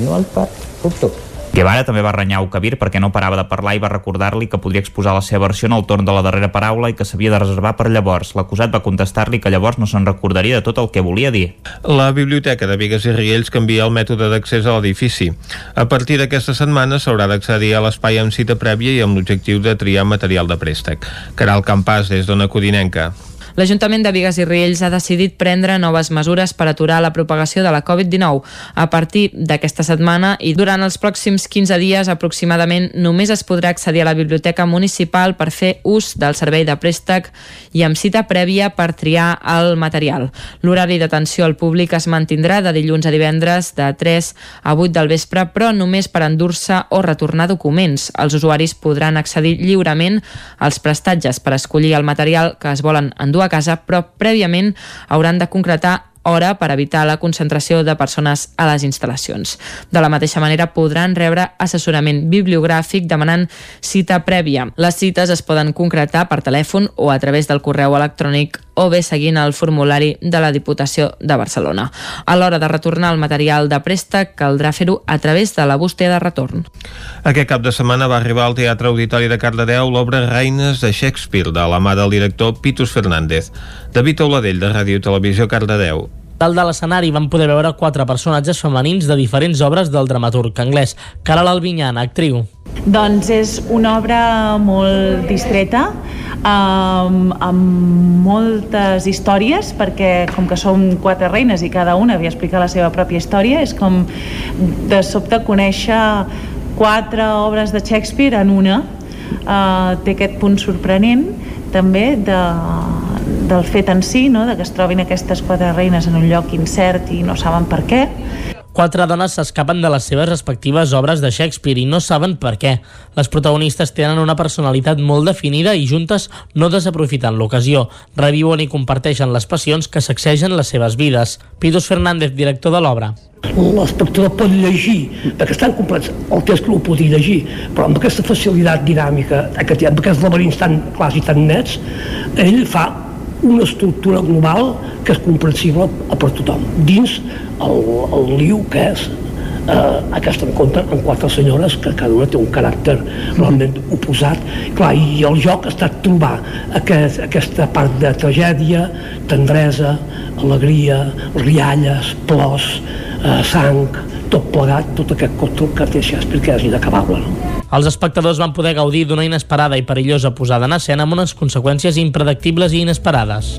no al par. Punto. Guevara també va renyar Ukabir perquè no parava de parlar i va recordar-li que podria exposar la seva versió en el torn de la darrera paraula i que s'havia de reservar per llavors. L'acusat va contestar-li que llavors no se'n recordaria de tot el que volia dir. La Biblioteca de Vigues i Riells canvia el mètode d'accés a l'edifici. A partir d'aquesta setmana s'haurà d'accedir a l'espai amb cita prèvia i amb l'objectiu de triar material de préstec. Caral Campàs, des d'Ona Codinenca. L'Ajuntament de Vigues i Riells ha decidit prendre noves mesures per aturar la propagació de la Covid-19. A partir d'aquesta setmana i durant els pròxims 15 dies aproximadament només es podrà accedir a la biblioteca municipal per fer ús del servei de préstec i amb cita prèvia per triar el material. L'horari d'atenció al públic es mantindrà de dilluns a divendres de 3 a 8 del vespre, però només per endur-se o retornar documents. Els usuaris podran accedir lliurement als prestatges per escollir el material que es volen endur a casa, però prèviament hauran de concretar hora per evitar la concentració de persones a les instal·lacions. De la mateixa manera podran rebre assessorament bibliogràfic demanant cita prèvia. Les cites es poden concretar per telèfon o a través del correu electrònic o bé seguint el formulari de la Diputació de Barcelona. A l'hora de retornar el material de préstec caldrà fer-ho a través de la bústia de retorn. Aquest cap de setmana va arribar al Teatre Auditori de Cardedeu l'obra Reines de Shakespeare de la mà del director Pitus Fernández. David Oladell, de Ràdio Televisió Cardedeu. Dalt de l'escenari van poder veure quatre personatges femenins de diferents obres del dramaturg anglès. Caral Albinyana, actriu. Doncs és una obra molt distreta, um, amb moltes històries, perquè com que som quatre reines i cada una havia explicat la seva pròpia història, és com de sobte conèixer quatre obres de Shakespeare en una. Uh, té aquest punt sorprenent també de, del fet en si, no? de que es trobin aquestes quatre reines en un lloc incert i no saben per què. Quatre dones s'escapen de les seves respectives obres de Shakespeare i no saben per què. Les protagonistes tenen una personalitat molt definida i juntes no desaprofiten l'ocasió. Reviuen i comparteixen les passions que sacsegen les seves vides. Pitos Fernández, director de l'obra. L'espectador pot llegir, perquè és tan complex el text que ho pot llegir, però amb aquesta facilitat dinàmica, amb aquests laberins tan clars i tan nets, ell fa una estructura global que és comprensible per tothom, dins el, el liu que és eh, aquest encontre amb quatre senyores que cada una té un caràcter realment oposat clar, i el joc ha estat trobar aquest, aquesta part de tragèdia tendresa, alegria rialles, plors eh, sang, tot plegat tot aquest còctel que té Shakespeare que és inacabable no? Els espectadors van poder gaudir d'una inesperada i perillosa posada en escena amb unes conseqüències impredictibles i inesperades.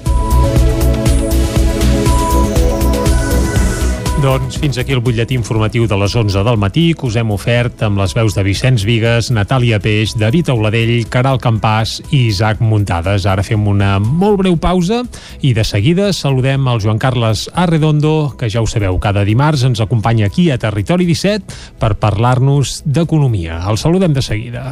Doncs fins aquí el butlletí informatiu de les 11 del matí que us hem ofert amb les veus de Vicenç Vigues, Natàlia Peix, David Auladell, Caral Campàs i Isaac Muntades. Ara fem una molt breu pausa i de seguida saludem el Joan Carles Arredondo, que ja ho sabeu, cada dimarts ens acompanya aquí a Territori 17 per parlar-nos d'economia. El saludem de seguida.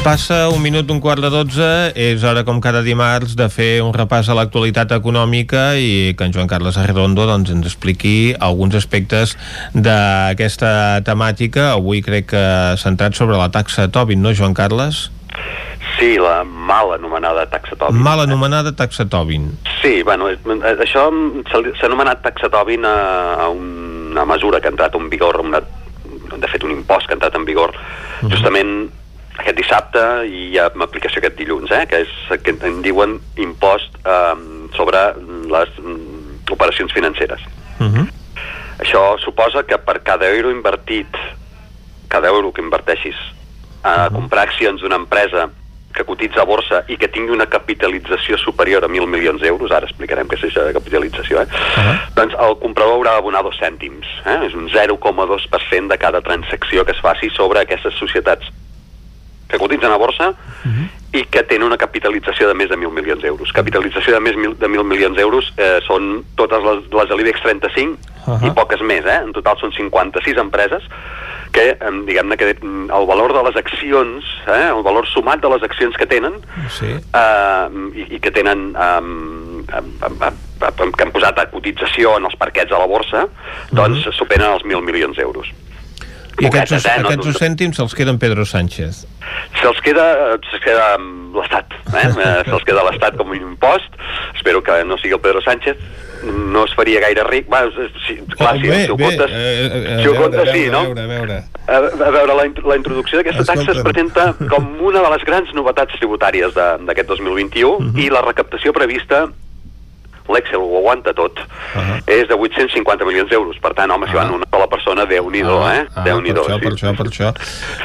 Passa un minut d'un quart de dotze, és hora com cada dimarts de fer un repàs a l'actualitat econòmica i que en Joan Carles Arredondo doncs, ens expliqui alguns aspectes d'aquesta temàtica. Avui crec que centrat sobre la taxa Tobin, no Joan Carles? Sí, la mal anomenada taxa Tobin. Mal anomenada taxa Tobin. Sí, bueno, és- això s'ha anomenat taxa Tobin a, a una mesura que ha entrat en vigor, una, de fet un impost que ha entrat en vigor justament aquest dissabte i amb aplicació aquest dilluns, eh, que és que en diuen impost eh, sobre les mm, operacions financeres. Uh -huh. Això suposa que per cada euro invertit, cada euro que inverteixis a comprar accions d'una empresa que cotitza a borsa i que tingui una capitalització superior a 1.000 milions d'euros, ara explicarem què és això de capitalització, eh? Uh -huh. doncs el comprador haurà d'abonar dos cèntims. Eh? És un 0,2% de cada transacció que es faci sobre aquestes societats que cotitzen a borsa i que tenen una capitalització de més de 1.000 milions d'euros. Capitalització de més mil- de 1.000 milions d'euros eh, són totes les, les de l'IBEX 35 Ahà. i poques més, eh? En total són 56 empreses que, em, diguem-ne, que mm, el valor de les accions, eh? el valor sumat de les accions que tenen Sí. eh, i, i que tenen um, que han posat a cotització en els parquets a la borsa, doncs superen els 1.000 milions d'euros. I aquests, eh? No- aquests dos cèntims se'ls queden Pedro Sánchez. Se'ls queda, se'ls queda l'Estat, eh? Eh, se'ls queda l'Estat com un impost, espero que no sigui el Pedro Sánchez, no es faria gaire ric, va, sí, clar, Oh, si, bé, si ho comptes, eh, eh, si ho comptes sí, no? a veure, a veure. A, a veure, la, la introducció d'aquesta taxa es presenta com una de les grans novetats tributàries de- d'aquest 2021 Mhm. i la recaptació prevista l'Excel ho aguanta tot, és de 850 milions d'euros. Per tant, home, si van una sola persona, Déu-n'hi-do, eh? Ah, Déu-n'hi-do, per això, sí. per això, per això.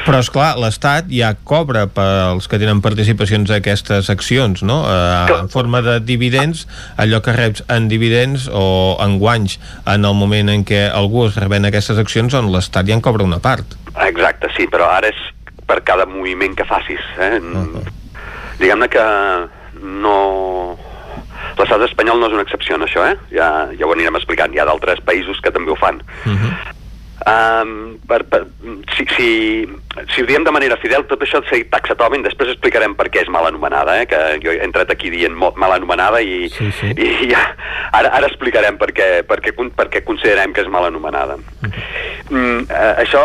Però, és clar, l'Estat ja cobra pels que tenen participacions a aquestes accions, no? Eh, en forma de dividends, allò que reps en dividends o en guanys en el moment en què algú es reben aquestes accions on l'Estat ja en cobra una part. Exacte, sí, però ara és per cada moviment que facis. Eh? Diguem-ne que no... L'estat espanyol no és una excepció en això, eh? Ja, ja ho anirem explicant. Hi ha d'altres països que també ho fan. Um, per, per, si, si, si ho diem de manera fidel, tot això de ser taxa Tobin, després explicarem per què és mal anomenada, eh? que jo he entrat aquí dient mal anomenada i, sí, sí. i ja, ara, ara explicarem per què, per, què, per què considerem que és mal anomenada. Mm, eh, això,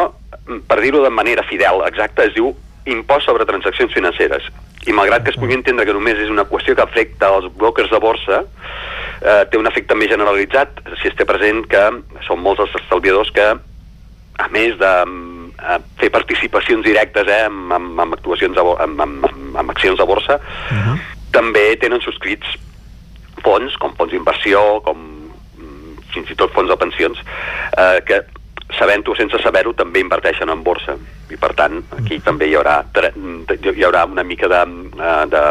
per dir-ho de manera fidel, exacta, es diu impost sobre transaccions financeres. I malgrat que es pugui entendre que només és una qüestió que afecta els brokers de borsa, eh, té un efecte més generalitzat si es té present que són molts els estalviadors que a més de mm, eh, fer participacions directes eh, amb, amb, amb actuacions a, bo- amb, amb, amb, amb accions de borsa, també tenen subscrits fons, com fons d'inversió, com mm, fins i tot fons de pensions, eh, que sabent-ho sense saber-ho també inverteixen en borsa i per tant aquí també hi haurà hi haurà una mica de, eh, de,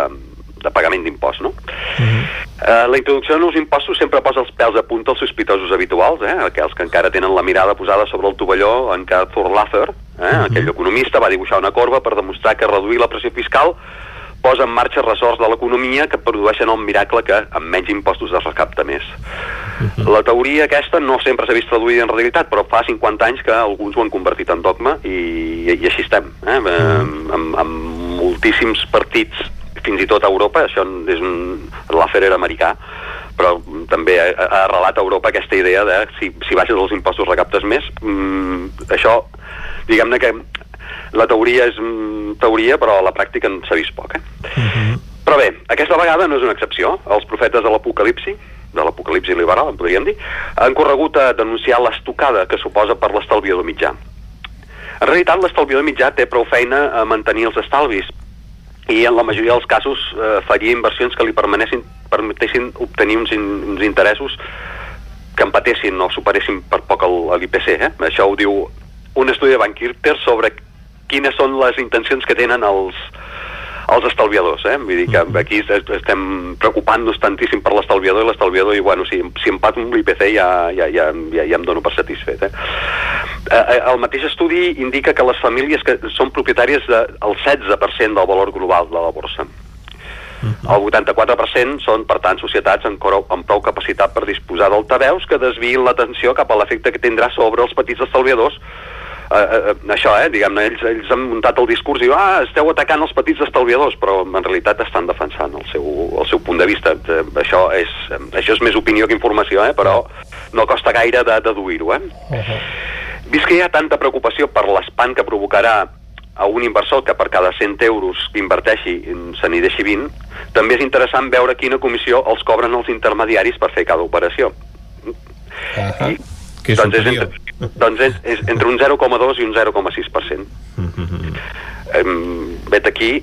de pagament d'impost no? Eh, la introducció de nous impostos sempre posa els pèls a punta als sospitosos habituals, eh? aquells que encara tenen la mirada posada sobre el tovalló en què Thorlather, eh? aquell economista, va dibuixar una corba per demostrar que reduir la pressió fiscal posa en marxa ressorts de l'economia que produeixen el miracle que amb menys impostos es recapta més. La teoria aquesta no sempre s'ha vist traduïda en realitat, però fa 50 anys que alguns ho han convertit en dogma i, i així estem. Eh? Amb, amb, amb moltíssims partits, fins i tot a Europa, això és un... L'Afer era americà, però també ha, ha arrelat a Europa aquesta idea de si, si baixes els impostos recaptes més, mm, això, diguem-ne que La teoria és mm, teoria, però a la pràctica s'ha vist poc, eh? Uh -huh. Però bé, aquesta vegada no és una excepció. Els profetes de l'Apocalipsi, de l'Apocalipsi liberal, en podríem dir, han corregut a denunciar l'estocada que suposa per l'estalviador mitjà. En realitat, l'estalviador mitjà té prou feina a mantenir els estalvis i en la majoria dels casos eh, faria inversions que li permetessin, permetessin obtenir uns, in, uns interessos que empatessin o superessin per poc l'IPC. Eh? Això ho diu un estudi de Bankirter sobre quines són les intencions que tenen els, els estalviadors, eh? Vull dir que aquí estem preocupant-nos tantíssim per l'estalviador i l'estalviador i, bueno, si, si empato amb l'IPC ja, ja, ja, ja, ja em dono per satisfet, eh? eh? El mateix estudi indica que les famílies que són propietàries del de, 16% del valor global de la borsa. El 84% són, per tant, societats amb, prou, amb prou capacitat per disposar d'altaveus que desviïn l'atenció cap a l'efecte que tindrà sobre els petits estalviadors eh, eh, això, eh, diguem-ne, ells, ells han muntat el discurs i diu, ah, esteu atacant els petits estalviadors, però en realitat estan defensant el seu, el seu punt de vista. Eh, això, és, eh, això és més opinió que informació, eh, però no costa gaire de deduir-ho. Eh? Uh -huh. Vist que hi ha tanta preocupació per l'espant que provocarà a un inversor que per cada 100 euros que inverteixi se n'hi deixi 20, també és interessant veure quina comissió els cobren els intermediaris per fer cada operació. Uh -huh. I, que és doncs, és entre, doncs és, és entre un 0,2 i un 0,6%. Uh -huh. um, vet aquí,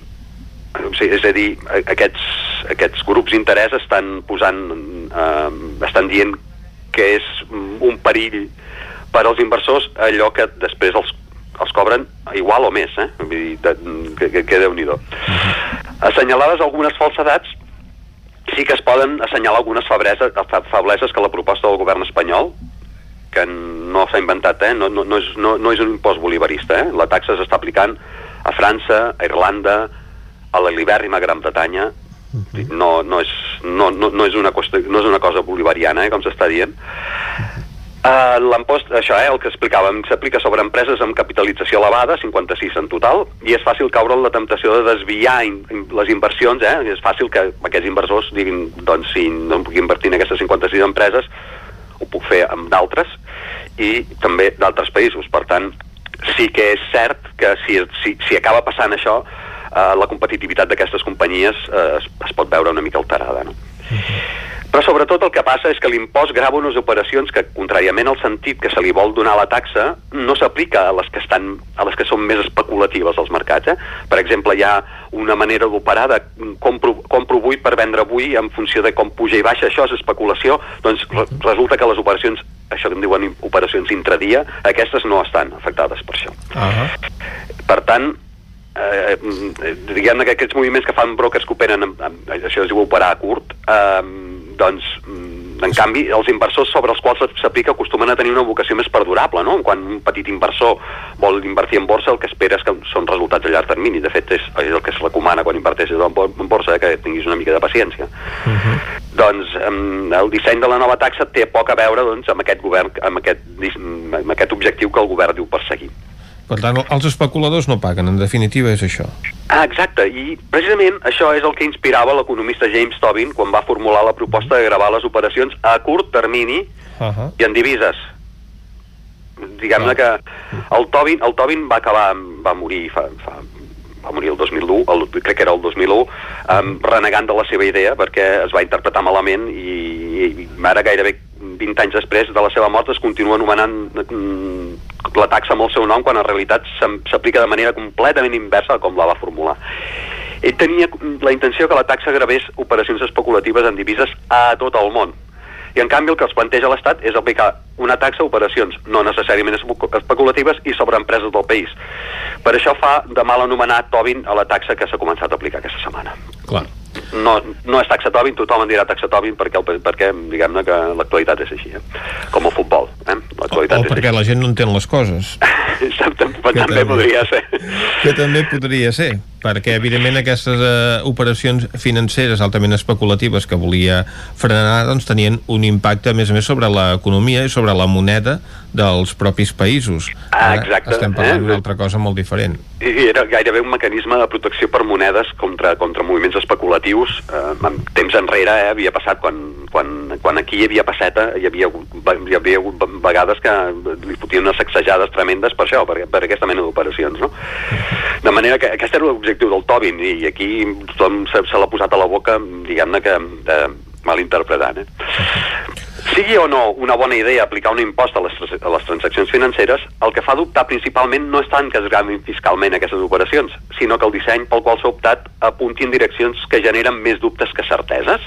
o sigui, és a dir, aquests, aquests grups d'interès estan posant, uh, estan dient que és un perill per als inversors allò que després els els cobren igual o més, eh? Vull dir, de, que, que, que déu-n'hi-do. Uh -huh. Assenyalades algunes falsedats, sí que es poden assenyalar algunes febleses, febleses que la proposta del govern espanyol, que no s'ha inventat, eh? no, no, no, és, no, no és un impost bolivarista, eh? la taxa s'està aplicant a França, a Irlanda, a la libèrrima Gran Bretanya, uh -huh. no, no, és, no, no, no, és una qüestió, no és una cosa bolivariana, eh, com s'està dient. Uh, L'impost, això, eh, el que explicàvem, s'aplica sobre empreses amb capitalització elevada, 56 en total, i és fàcil caure en la temptació de desviar in, in, les inversions, eh? és fàcil que aquests inversors diguin, doncs si no em puc invertir en aquestes 56 empreses, ho puc fer amb d'altres, i també d'altres països. Per tant, sí que és cert que si, si, si acaba passant això, uh, la competitivitat d'aquestes companyies uh, es, es pot veure una mica alterada. No? Però sobretot el que passa és que l'impost grava unes operacions que, contràriament al sentit que se li vol donar la taxa, no s'aplica a les que estan a les que són més especulatives als mercats. Eh? Per exemple, hi ha una manera d'operar de compro, compro avui per vendre avui en funció de com puja i baixa, això és especulació, doncs re resulta que les operacions, això que en diuen operacions intradia, aquestes no estan afectades per això. Uh -huh. Per tant, eh, diguem-ne que aquests moviments que fan brokers que operen, amb, amb, això es diu operar a curt, eh, doncs, mm, en canvi, els inversors sobre els quals s'aplica acostumen a tenir una vocació més perdurable, no? Quan un petit inversor vol invertir en borsa, el que espera és que són resultats a llarg termini. De fet, és, és el que es recomana quan inverteixes en borsa, eh, que tinguis una mica de paciència. Uh -huh. Doncs el disseny de la nova taxa té poc a veure doncs, amb aquest govern, amb aquest, amb aquest objectiu que el govern diu perseguir. Per tant, els especuladors no paguen, en definitiva és això. Ah, exacte, i precisament això és el que inspirava l'economista James Tobin quan va formular la proposta de gravar les operacions a curt termini uh -huh. i en divises. Diguem-ne que el Tobin, el Tobin va acabar, va morir fa, fa va morir el 2001, el, crec que era el 2001, um, renegant de la seva idea perquè es va interpretar malament i, i ara gairebé 20 anys després de la seva mort es continua anomenant mm, la taxa amb el seu nom quan en realitat s'aplica de manera completament inversa com la va formular. Ell tenia la intenció que la taxa gravés operacions especulatives en divises a tot el món. I en canvi el que es planteja l'Estat és aplicar una taxa a operacions no necessàriament especulatives i sobre empreses del país. Per això fa de mal anomenar Tobin a la taxa que s'ha començat a aplicar aquesta setmana. Clar no, no és taxa Tobin, tothom en dirà taxa Tobin perquè, perquè diguem-ne que l'actualitat és així, eh? com el futbol. Eh? O, o perquè així. la gent no entén les coses. també, també podria ser. Que també podria ser. Perquè evidentment aquestes eh, operacions financeres altament especulatives que volia frenar doncs tenien un impacte a més a més sobre l'economia i sobre la moneda dels propis països. Ah, Ara exacte, Estem parlant eh? d'una altra cosa molt diferent. I era gairebé un mecanisme de protecció per monedes contra, contra moviments especulatius. Eh, temps enrere eh, havia passat, quan, quan, quan aquí hi havia passeta, hi havia, hi havia hagut vegades que li fotien unes sacsejades tremendes per això, per, per aquesta mena d'operacions. No? De manera que aquest era l'objectiu del Tobin, i aquí se, se l'ha posat a la boca, diguem-ne que de, malinterpretant. Eh? Sigui o no una bona idea aplicar un impost a les, a les transaccions financeres, el que fa dubtar principalment no és tant que es gravin fiscalment aquestes operacions, sinó que el disseny pel qual s'ha optat apunti en direccions que generen més dubtes que certeses.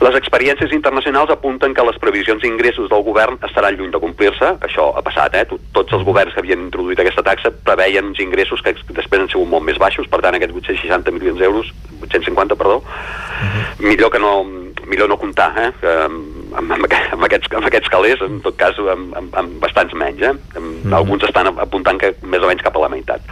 Les experiències internacionals apunten que les previsions d'ingressos del govern estaran lluny de complir-se. Això ha passat, eh? Tots els governs que havien introduït aquesta taxa preveien uns ingressos que després han sigut molt més baixos, per tant, aquests 860 milions d'euros, 850, perdó, uh -huh. millor que no, millor no comptar, eh? Que, amb, amb, amb, aquests, amb aquests calés, en tot cas, amb, amb, amb bastants menys, eh? Amb, mm. Alguns estan apuntant que més o menys cap a la meitat.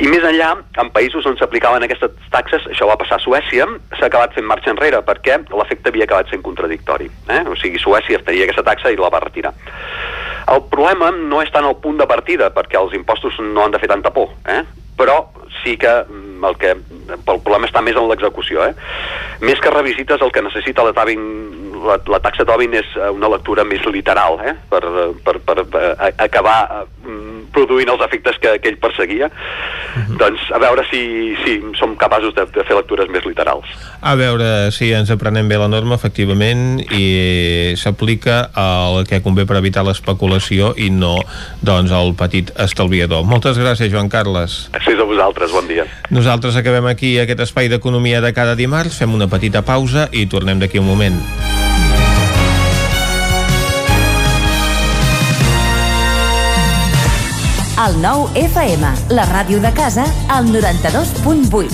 I més enllà, en països on s'aplicaven aquestes taxes, això va passar a Suècia, s'ha acabat fent marxa enrere, perquè l'efecte havia acabat sent contradictori. Eh? O sigui, Suècia tenia aquesta taxa i la va retirar. El problema no és tant el punt de partida, perquè els impostos no han de fer tanta por, eh? però sí que el que el problema està més en l'execució eh? més que revisites el que necessita la, la, la taxa Tobin és una lectura més literal eh? per, per, per, per acabar produint els efectes que, que ell perseguia. Uh -huh. doncs a veure si, si som capaços de, de fer lectures més literals. A veure si ens aprenem bé la norma efectivament i s'aplica el que convé per evitar l'especulació i no doncs el petit estalviador. Moltes gràcies Joan Carles. Gràcies a vosaltres, bon dia. Nosaltres acabem aquí aquest espai d'economia de cada dimarts. Fem una petita pausa i tornem d'aquí un moment El nou FM, la ràdio de casa, al 92.8.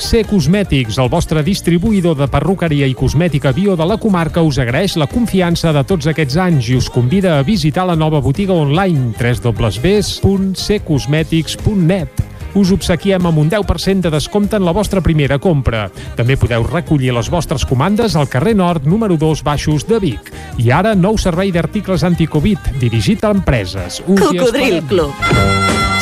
C Cosmètics, el vostre distribuïdor de perruqueria i cosmètica bio de la comarca, us agraeix la confiança de tots aquests anys i us convida a visitar la nova botiga online www.ccosmetics.net us obsequiem amb un 10% de descompte en la vostra primera compra. També podeu recollir les vostres comandes al carrer Nord, número 2, Baixos de Vic. I ara, nou servei d'articles anticovid, dirigit a empreses. Us Cocodril. Club.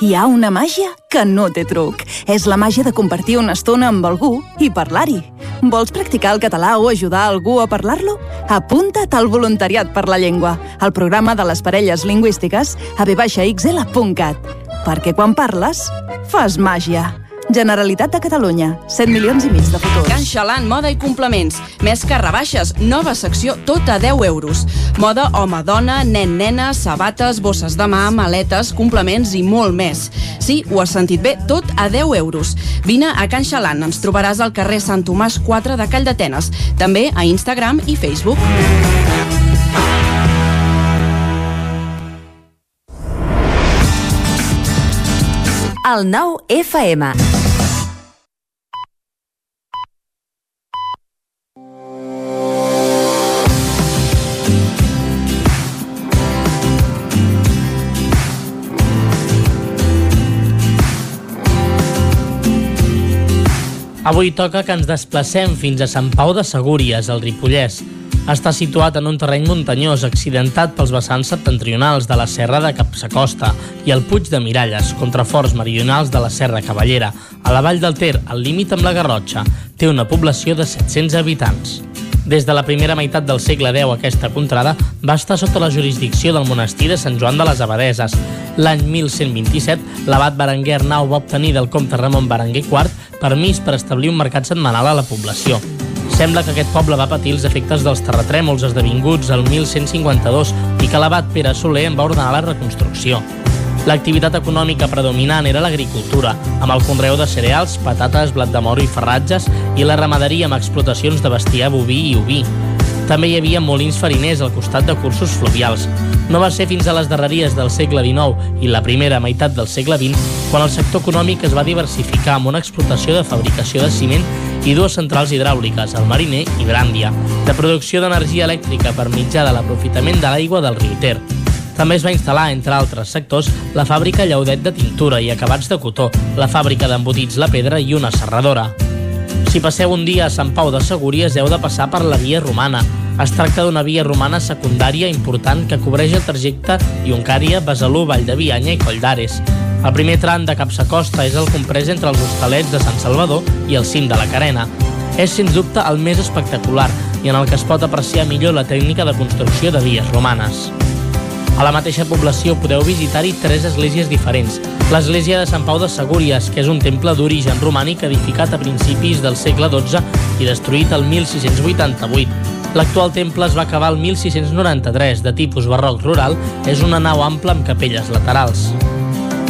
Hi ha una màgia que no té truc. És la màgia de compartir una estona amb algú i parlar-hi. Vols practicar el català o ajudar algú a parlar-lo? Apunta't al Voluntariat per la Llengua, al programa de les parelles lingüístiques a vxl.cat. Perquè quan parles, fas màgia. Generalitat de Catalunya. 100 milions i mig de futurs. Can Xalant, moda i complements. Més que rebaixes, nova secció, tota 10 euros. Moda home-dona, nen-nena, sabates, bosses de mà, maletes, complements i molt més. Sí, ho has sentit bé, tot a 10 euros. Vine a Can Xalant, ens trobaràs al carrer Sant Tomàs 4 de Call d'Atenes. També a Instagram i Facebook. El nou FM. Avui toca que ens desplacem fins a Sant Pau de Segúries, al Ripollès. Està situat en un terreny muntanyós accidentat pels vessants septentrionals de la Serra de Capsacosta i el Puig de Miralles, contraforts meridionals de la Serra Cavallera, a la vall del Ter, al límit amb la Garrotxa. Té una població de 700 habitants. Des de la primera meitat del segle X aquesta contrada va estar sota la jurisdicció del monestir de Sant Joan de les Abadeses. L'any 1127, l'abat Berenguer Arnau va obtenir del comte Ramon Berenguer IV permís per establir un mercat setmanal a la població. Sembla que aquest poble va patir els efectes dels terratrèmols esdevinguts el 1152 i que l'abat Pere Soler en va ordenar la reconstrucció. L'activitat econòmica predominant era l'agricultura, amb el conreu de cereals, patates, blat de moro i ferratges, i la ramaderia amb explotacions de bestiar boví i oví. També hi havia molins fariners al costat de cursos fluvials. No va ser fins a les darreries del segle XIX i la primera meitat del segle XX quan el sector econòmic es va diversificar amb una explotació de fabricació de ciment i dues centrals hidràuliques, el Mariner i Bràndia, de producció d'energia elèctrica per mitjà de l'aprofitament de l'aigua del riu Ter. També es va instal·lar, entre altres sectors, la fàbrica Llaudet de tintura i acabats de cotó, la fàbrica d'embotits La Pedra i una serradora. Si passeu un dia a Sant Pau de Segúries heu de passar per la via romana. Es tracta d'una via romana secundària important que cobreix el trajecte Ioncària, Besalú, Vall de Bianya i Coll d'Ares. El primer tram de Capsacosta és el comprès entre els hostalets de Sant Salvador i el cim de la Carena. És, sens dubte, el més espectacular i en el que es pot apreciar millor la tècnica de construcció de vies romanes. A la mateixa població podeu visitar-hi tres esglésies diferents. L'església de Sant Pau de Segúries, que és un temple d'origen romànic edificat a principis del segle XII i destruït el 1688. L'actual temple es va acabar el 1693, de tipus barroc rural, és una nau ampla amb capelles laterals.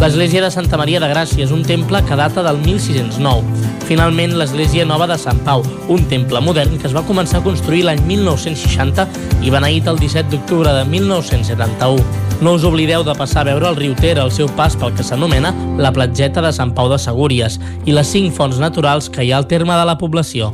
L'església de Santa Maria de Gràcia és un temple que data del 1609. Finalment, l'església nova de Sant Pau, un temple modern que es va començar a construir l'any 1960 i beneït el 17 d'octubre de 1971. No us oblideu de passar a veure el riu Ter al seu pas pel que s'anomena la platgeta de Sant Pau de Segúries i les cinc fonts naturals que hi ha al terme de la població.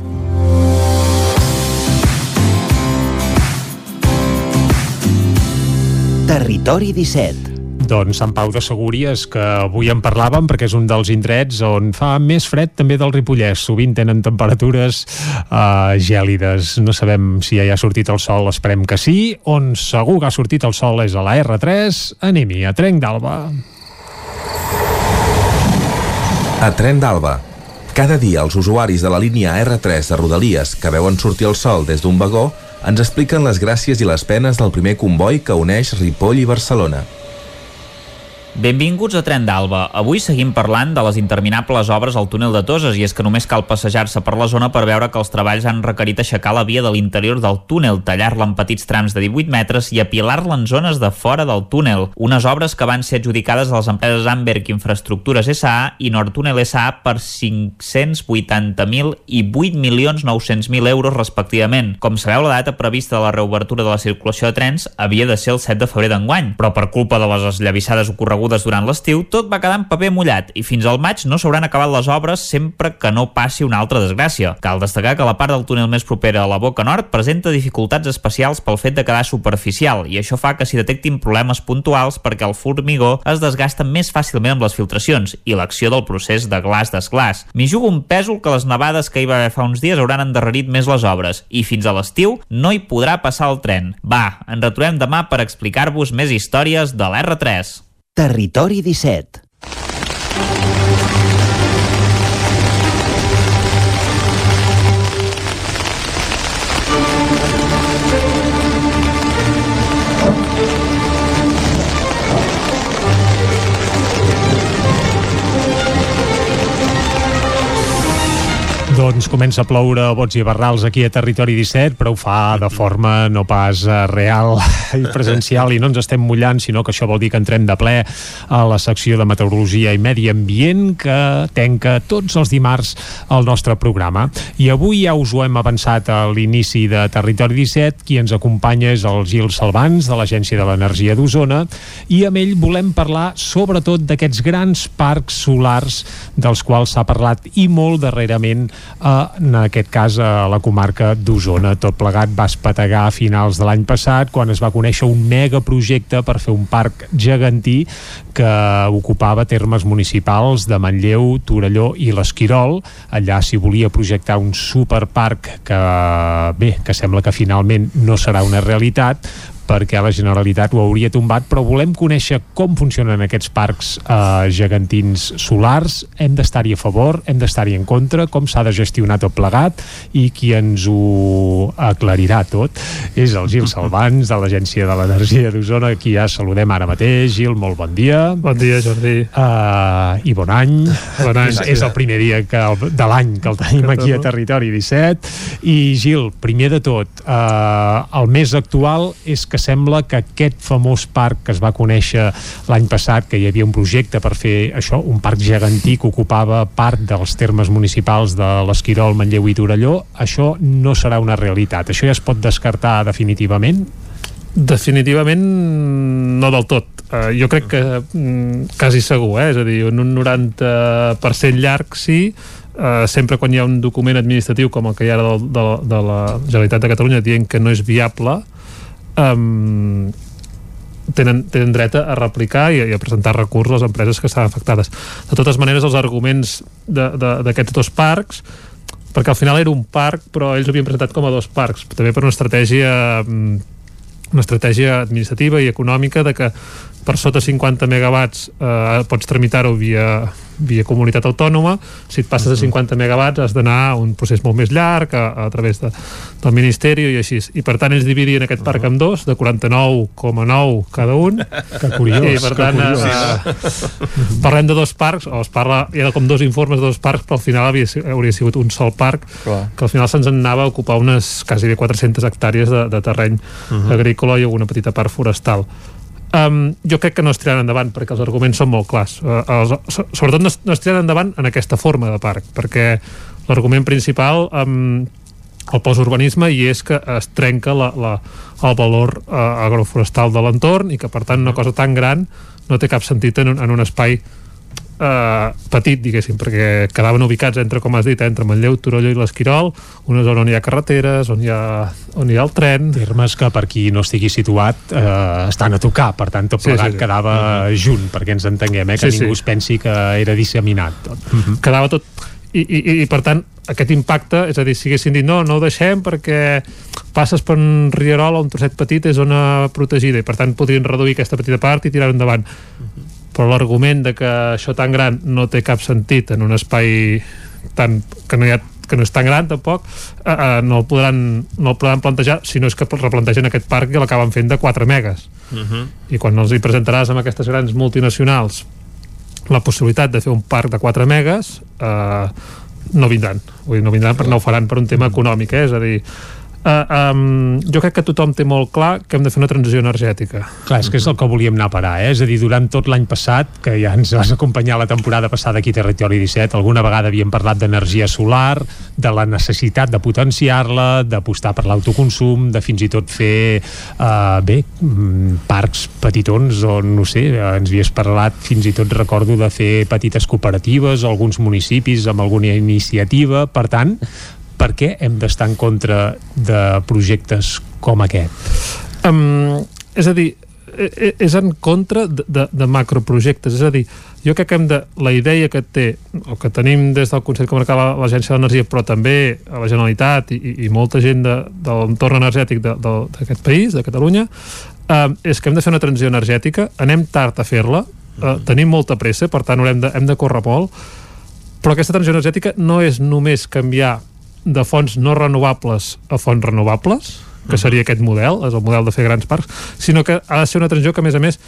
Territori 17 doncs Sant Pau de Segúries, que avui en parlàvem perquè és un dels indrets on fa més fred també del Ripollès. Sovint tenen temperatures uh, gèlides. No sabem si ja hi ha sortit el sol, esperem que sí. On segur que ha sortit el sol és a la R3. Anem-hi, a Trenc d'Alba. A Tren d'Alba. Cada dia els usuaris de la línia R3 de Rodalies que veuen sortir el sol des d'un vagó ens expliquen les gràcies i les penes del primer comboi que uneix Ripoll i Barcelona. Benvinguts a Tren d'Alba. Avui seguim parlant de les interminables obres al túnel de Toses i és que només cal passejar-se per la zona per veure que els treballs han requerit aixecar la via de l'interior del túnel, tallar-la en petits trams de 18 metres i apilar-la en zones de fora del túnel. Unes obres que van ser adjudicades a les empreses Amberg Infraestructures S.A. i Nordtúnel S.A. per 580.000 i 8.900.000 euros respectivament. Com sabeu, la data prevista de la reobertura de la circulació de trens havia de ser el 7 de febrer d'enguany, però per culpa de les esllavissades ocorregudes durant l'estiu, tot va quedar en paper mullat i fins al maig no s'hauran acabat les obres sempre que no passi una altra desgràcia. Cal destacar que la part del túnel més propera a la boca nord presenta dificultats especials pel fet de quedar superficial i això fa que s'hi detectin problemes puntuals perquè el formigó es desgasta més fàcilment amb les filtracions i l'acció del procés de glaç-desglaç. M'hi jugo un pèsol que les nevades que hi va haver fa uns dies hauran endarrerit més les obres i fins a l'estiu no hi podrà passar el tren. Va, ens retrobem demà per explicar-vos més històries de l'R3. Territori 17 Doncs comença a ploure bots i barrals aquí a Territori 17, però ho fa de forma no pas eh, real i presencial. I no ens estem mullant, sinó que això vol dir que entrem de ple a la secció de Meteorologia i Medi Ambient que tenca tots els dimarts al nostre programa. I avui ja us ho hem avançat a l'inici de Territori 17, qui ens acompanya és el Gil Salvans de l'Agència de l'Energia d'Osona. I amb ell volem parlar sobretot d'aquests grans parcs solars dels quals s'ha parlat i molt darrerament en aquest cas a la comarca d'Osona. Tot plegat va espetegar a finals de l'any passat quan es va conèixer un megaprojecte per fer un parc gegantí que ocupava termes municipals de Manlleu, Torelló i l'Esquirol. Allà s'hi volia projectar un superparc que, bé, que sembla que finalment no serà una realitat, perquè la Generalitat ho hauria tombat, però volem conèixer com funcionen aquests parcs eh, gegantins solars, hem d'estar-hi a favor, hem d'estar-hi en contra, com s'ha de gestionar tot plegat i qui ens ho aclarirà tot és el Gil Salvans de l'Agència de l'Energia d'Osona, qui ja saludem ara mateix. Gil, molt bon dia. Bon dia, Jordi. Uh, I bon any. Bon any. És, és el primer dia que el, de l'any que el tenim aquí a Territori 17. I Gil, primer de tot, uh, el més actual és que que sembla que aquest famós parc que es va conèixer l'any passat, que hi havia un projecte per fer això, un parc gegantí que ocupava part dels termes municipals de l'Esquirol, Manlleu i Torelló, això no serà una realitat. Això ja es pot descartar definitivament? Definitivament no del tot. Uh, jo crec que mm, quasi segur, eh? és a dir, en un 90% llarg sí, Uh, sempre quan hi ha un document administratiu com el que hi ha ara de, de, de la Generalitat de Catalunya dient que no és viable um, tenen, tenen dret a replicar i, i a presentar recurs les empreses que estan afectades. De totes maneres, els arguments d'aquests dos parcs perquè al final era un parc però ells ho havien presentat com a dos parcs també per una estratègia una estratègia administrativa i econòmica de que per sota 50 megawatts eh, pots tramitar-ho via, via comunitat autònoma, si et passes a 50 megawatts has d'anar a un procés molt més llarg a, a través de, del Ministeri i així. I per tant ells dividien aquest parc en dos, de 49,9 cada un. Que curiós. I per tant curiós. eh, parlem de dos parcs, o es parla, hi ha com dos informes de dos parcs, però al final havia, hauria sigut un sol parc, Clar. que al final se'ns anava a ocupar unes quasi 400 hectàrees de, de terreny uh -huh. agrícola i alguna petita part forestal. Um, jo crec que no es tiraran endavant perquè els arguments són molt clars. Uh, els, sobretot no es, no es tiraran endavant en aquesta forma de parc perquè l'argument principal um, el posurbanisme i és que es trenca la, la, el valor uh, agroforestal de l'entorn i que per tant una cosa tan gran no té cap sentit en un, en un espai eh, petit, diguéssim, perquè quedaven ubicats entre, com has dit, entre Manlleu, Torelló i l'Esquirol, una zona on hi ha carreteres, on hi ha, on hi ha el tren... Termes que per qui no estigui situat eh, estan a tocar, per tant tot plegat sí, sí, sí. quedava uh -huh. junt, perquè ens entenguem, eh, que Sí, ningú sí. es pensi que era disseminat tot. Uh -huh. quedava tot i, i, i per tant aquest impacte, és a dir, si haguessin dit no, no ho deixem perquè passes per un rierol o un trosset petit és zona protegida i per tant podrien reduir aquesta petita part i tirar endavant però l'argument de que això tan gran no té cap sentit en un espai tan, que no hi ha que no és tan gran tampoc eh, eh, no, el podran, no el podran plantejar si no és que replantegen aquest parc i l'acaben fent de 4 megas Uh -huh. i quan els hi presentaràs amb aquestes grans multinacionals la possibilitat de fer un parc de 4 megas eh, no vindran Vull dir, no vindran perquè no ho faran per un tema econòmic eh? és a dir Uh, um, jo crec que tothom té molt clar que hem de fer una transició energètica Clar, és que és el que volíem anar a parar, eh? És a dir, durant tot l'any passat, que ja ens vas acompanyar la temporada passada aquí a Territori 17, alguna vegada havíem parlat d'energia solar, de la necessitat de potenciar-la, d'apostar per l'autoconsum, de fins i tot fer, eh, bé, mm, parcs petitons, o no sé, eh, ens havies parlat, fins i tot recordo de fer petites cooperatives, alguns municipis amb alguna iniciativa, per tant, per què hem d'estar en contra de projectes com aquest? um, és a dir e- e- és en contra de, de, de macroprojectes és a dir, jo crec que hem de la idea que té, o que tenim des del Consell Comarcal a l'Agència de l'Energia però també a la Generalitat i, i- molta gent de, de l'entorn energètic d'aquest país, de Catalunya eh, és que hem de fer una transició energètica anem tard a fer-la eh, tenim molta pressa, per tant haurem de, hem de córrer molt però aquesta transició energètica no és només canviar de fonts no renovables a fonts renovables, que seria aquest model, és el model de fer grans parcs, sinó que ha de ser una transició que, a més a més,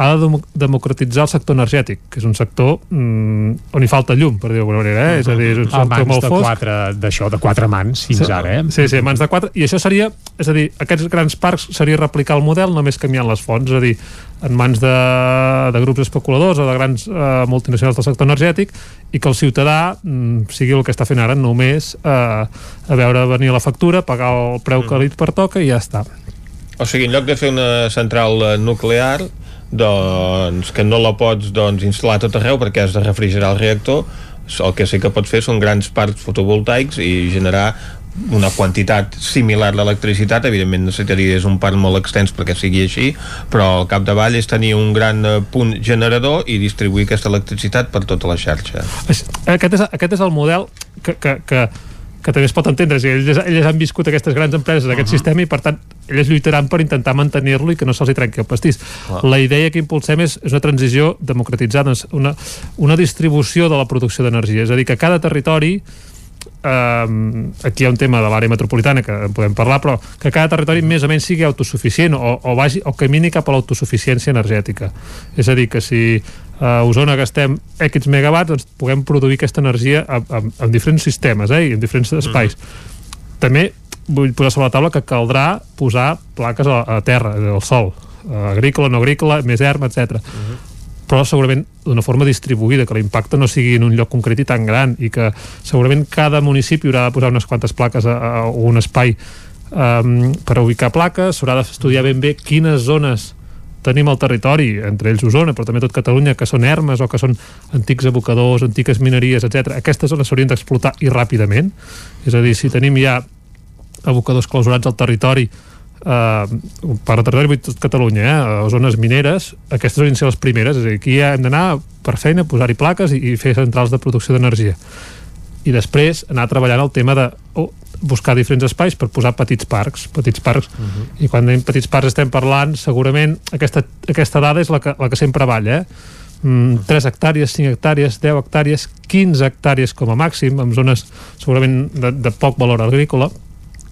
ha de dem- democratitzar el sector energètic, que és un sector mm, on hi falta llum, per dir-ho d'alguna manera, eh? és a dir, és un a sector mans molt de fosc. quatre, d'això, de quatre mans fins Sí. ara, eh? Sí, sí, mans de quatre. I això seria, és a dir, aquests grans parcs seria replicar el model només canviant les fonts, és a dir, en mans de, de grups especuladors o de grans eh, multinacionals del sector energètic i que el ciutadà mm, sigui el que està fent ara només eh, a veure venir la factura, pagar el preu que li pertoca i ja està. O sigui, en lloc de fer una central eh, nuclear, doncs, que no la pots doncs, instal·lar a tot arreu perquè has de refrigerar el reactor, el que sí que pots fer són grans parcs fotovoltaics i generar una quantitat similar d'electricitat, evidentment necessitaries un parc molt extens perquè sigui així, però al capdavall és tenir un gran eh, punt generador i distribuir aquesta electricitat per tota la xarxa. Aquest és, aquest és el model que, que, que, que també es pot entendre. És elles, elles han viscut aquestes grans empreses d'aquest uh -huh. sistema i, per tant, elles lluitaran per intentar mantenir-lo i que no se'ls hi trenqui el pastís. Clar. La idea que impulsem és, és una transició democratitzada, una, una distribució de la producció d'energia. És a dir, que cada territori um, aquí hi ha un tema de l'àrea metropolitana que en podem parlar, però que cada territori més o menys sigui autosuficient o, o, vagi, o camini cap a l'autosuficiència energètica. És a dir, que si a Osona gastem X megawatts, doncs puguem produir aquesta energia en, en, en diferents sistemes eh, i en diferents espais. També vull posar sobre la taula que caldrà posar plaques a, a terra, al sol, eh, agrícola, no agrícola, més erm, etc però segurament d'una forma distribuïda, que l'impacte no sigui en un lloc concret i tan gran i que segurament cada municipi haurà de posar unes quantes plaques a, a, o un espai um, per ubicar plaques, s'haurà d'estudiar ben bé quines zones tenim al territori, entre ells Osona, però també tot Catalunya, que són ermes o que són antics abocadors, antigues mineries, etc. Aquestes zones s'haurien d'explotar i ràpidament. És a dir, si tenim ja abocadors clausurats al territori eh, per al territori vull tot Catalunya, eh, a zones mineres, aquestes haurien de ser les primeres, és a dir, aquí ja hem d'anar per feina, posar-hi plaques i, i fer centrals de producció d'energia. I després anar treballant el tema de oh, buscar diferents espais per posar petits parcs, petits parcs, uh -huh. i quan dèiem petits parcs estem parlant, segurament aquesta, aquesta dada és la que, la que sempre balla, eh? Mm, 3 hectàrees, 5 hectàrees, 10 hectàrees, 15 hectàrees com a màxim, en zones segurament de, de poc valor agrícola,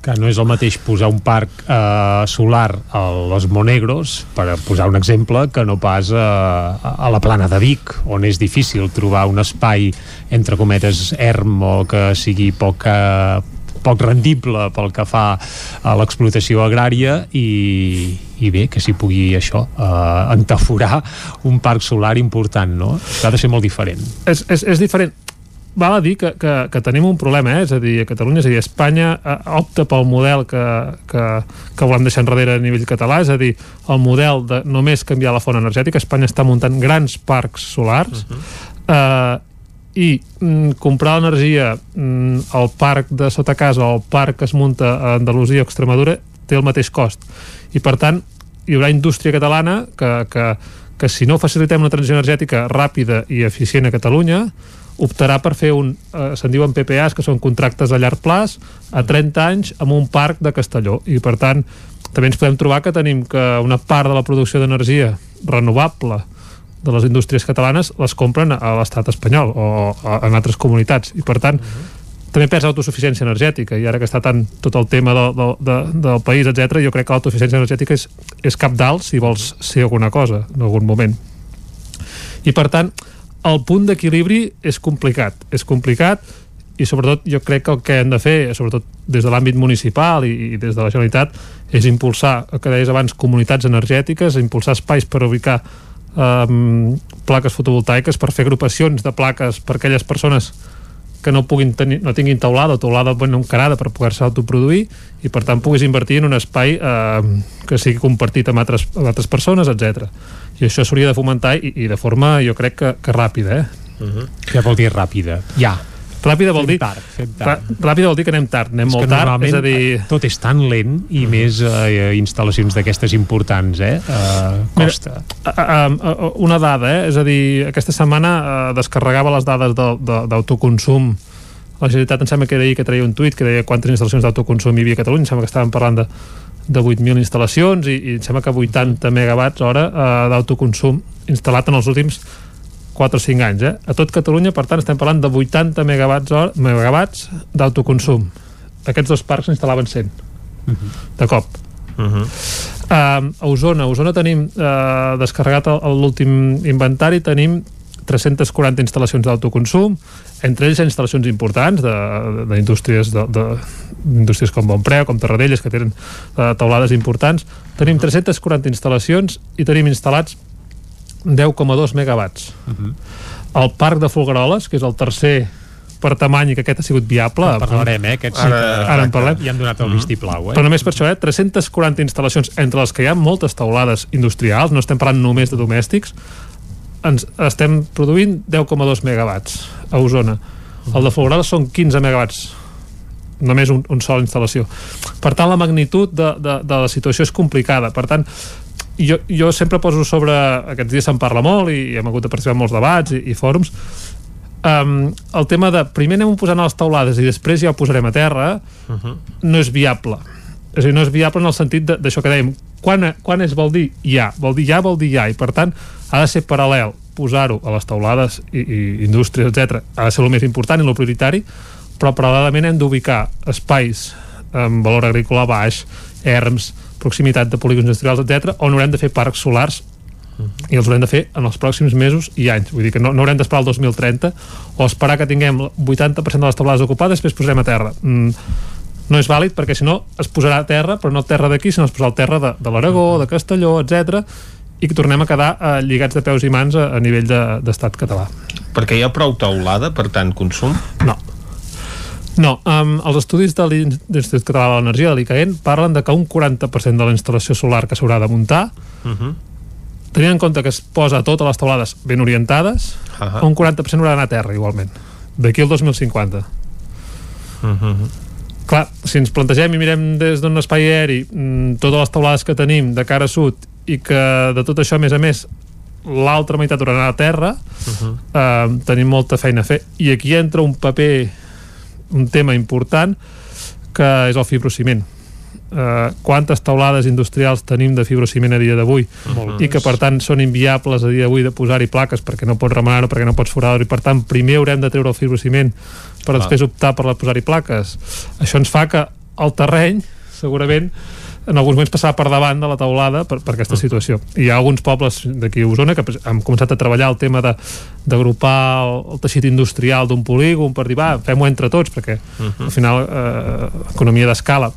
que no és el mateix posar un parc eh, solar a los Monegros, per posar un exemple, que no pas a, a la plana de Vic, on és difícil trobar un espai, entre cometes, erm o que sigui poc, eh, poc rendible pel que fa a l'explotació agrària i, i bé, que s'hi pugui això eh, entaforar un parc solar important, no? Ha de ser molt diferent. és, és, és diferent val a dir que, que, que tenim un problema, eh? és a dir, a Catalunya, és a dir, Espanya eh, opta pel model que, que, que volem deixar enrere a nivell català, és a dir, el model de només canviar la font energètica. Espanya està muntant grans parcs solars uh -huh. eh, i mm, comprar l'energia mm, al parc de sota casa o al parc que es munta a Andalusia o Extremadura té el mateix cost. I per tant, hi haurà indústria catalana que, que, que si no facilitem una transició energètica ràpida i eficient a Catalunya, optarà per fer un, eh, se'n diuen PPAs, que són contractes a llarg plaç, a 30 anys, amb un parc de Castelló. I, per tant, també ens podem trobar que tenim que una part de la producció d'energia renovable de les indústries catalanes les compren a l'estat espanyol o a, en altres comunitats. I, per tant, uh -huh. també perds autosuficiència energètica i ara que està tant tot el tema de, de, de, del país, etc jo crec que l'autosuficiència energètica és, és cap dalt si vols ser alguna cosa en algun moment i per tant el punt d'equilibri és complicat és complicat i sobretot jo crec que el que hem de fer sobretot des de l'àmbit municipal i, i des de la Generalitat és impulsar, el que deies abans, comunitats energètiques, impulsar espais per ubicar um, plaques fotovoltaiques, per fer agrupacions de plaques per aquelles persones que no puguin tenir, no tinguin taulada o taulada ben encarada per poder-se autoproduir i per tant puguis invertir en un espai eh, que sigui compartit amb altres, amb altres persones, etc. I això s'hauria de fomentar i, i de forma, jo crec que, que ràpida, eh? Uh -huh. Què vol dir ràpida? Ja. Ràpida vol Fem dir... tard, fem tard. Ràpida vol dir que anem tard, anem És molt tard, és a dir... tot és tan lent i més eh, instal·lacions d'aquestes importants, eh? Uh, costa. Mira, una dada, eh? és a dir, aquesta setmana uh, descarregava les dades d'autoconsum la Generalitat em sembla que deia que traia un tuit que deia quantes instal·lacions d'autoconsum hi havia a Catalunya, em sembla que estàvem parlant de, de 8.000 instal·lacions i, i em sembla que 80 megawatts hora uh, d'autoconsum instal·lat en els últims 4 o 5 anys. Eh? A tot Catalunya, per tant, estem parlant de 80 megawatts, hora, megawatts d'autoconsum. Aquests dos parcs instal·laven 100 Uh -huh. de cop. Uh -huh. Uh, a Osona, a Osona tenim uh, descarregat l'últim inventari, tenim 340 instal·lacions d'autoconsum, entre ells instal·lacions importants de- d'indústries de, de, d'indústries com Bonpreu, com Tarradellas, que tenen uh, taulades importants. Tenim 340 instal·lacions i tenim instal·lats 10,2 megawatts. El parc de Folgueroles, que és el tercer per tamany que aquest ha sigut viable. En parlarem, eh? Aquest Ara, ara en parlem. I han donat el vistiplau, eh? Però només per això, eh? 340 instal·lacions, entre les que hi ha moltes taulades industrials, no estem parlant només de domèstics, ens estem produint 10,2 megawatts a Osona. El de Folgueroles són 15 megawatts només un, un sol instal·lació. Per tant, la magnitud de, de, de la situació és complicada. Per tant, jo, jo sempre poso sobre... Aquests dies se'n parla molt i, i hem hagut de participar en molts debats i, i fòrums. Um, el tema de primer anem posant a les taulades i després ja ho posarem a terra uh -huh. no és viable. És a dir, no és viable en el sentit de- d'això que dèiem. Quan, quan és vol dir ja? Vol dir ja, vol dir ja. I per tant, ha de ser paral·lel posar-ho a les taulades i, i indústries, etc. Ha de ser el més important i el prioritari, però paral·lelament hem d'ubicar espais amb valor agrícola baix, ERMs, proximitat de polígons industrials, etc, on haurem de fer parcs solars i els haurem de fer en els pròxims mesos i anys. Vull dir que no, no haurem d'esperar el 2030 o esperar que tinguem el 80% de les taulades ocupades després posarem a terra. Mm, no és vàlid perquè si no es posarà a terra, però no terra d'aquí, sinó es posarà a terra de, de l'Aragó, de Castelló, etc i que tornem a quedar eh, lligats de peus i mans a, a nivell de- d'estat de, català. Perquè hi ha prou taulada per tant consum? No. No, um, els estudis de l'Institut Català de l'Energia, de l'ICAEN, parlen de que un 40% de la instal·lació solar que s'haurà de muntar Uh -huh. tenint en compte que es posa totes les taulades ben orientades, uh. -huh. un 40% haurà d'anar a terra igualment, d'aquí al 2050. Uh -huh. Clar, si ens plantegem i mirem des d'un espai aeri mm, totes les taulades que tenim de cara a sud i que de tot això, a més a més, l'altra meitat haurà d'anar a terra, Uh -huh. eh, tenim molta feina a fer. I aquí entra un paper, un tema important, que és el fibrociment. Uh, quantes taulades industrials tenim de fibrociment a dia d'avui i que per tant són inviables a dia d'avui de posar-hi plaques perquè no pots remenar-ho, perquè no pots forar-ho i per tant primer haurem de treure el fibrociment per Clar. després optar per posar-hi plaques això ens fa que el terreny segurament en alguns moments passarà per davant de la taulada per, per aquesta situació. I hi ha alguns pobles d'aquí a Osona que han començat a treballar el tema de d'agrupar el, el teixit industrial d'un polígon per dir, va, fem-ho entre tots, perquè uh -huh. al final eh, economia d'escala.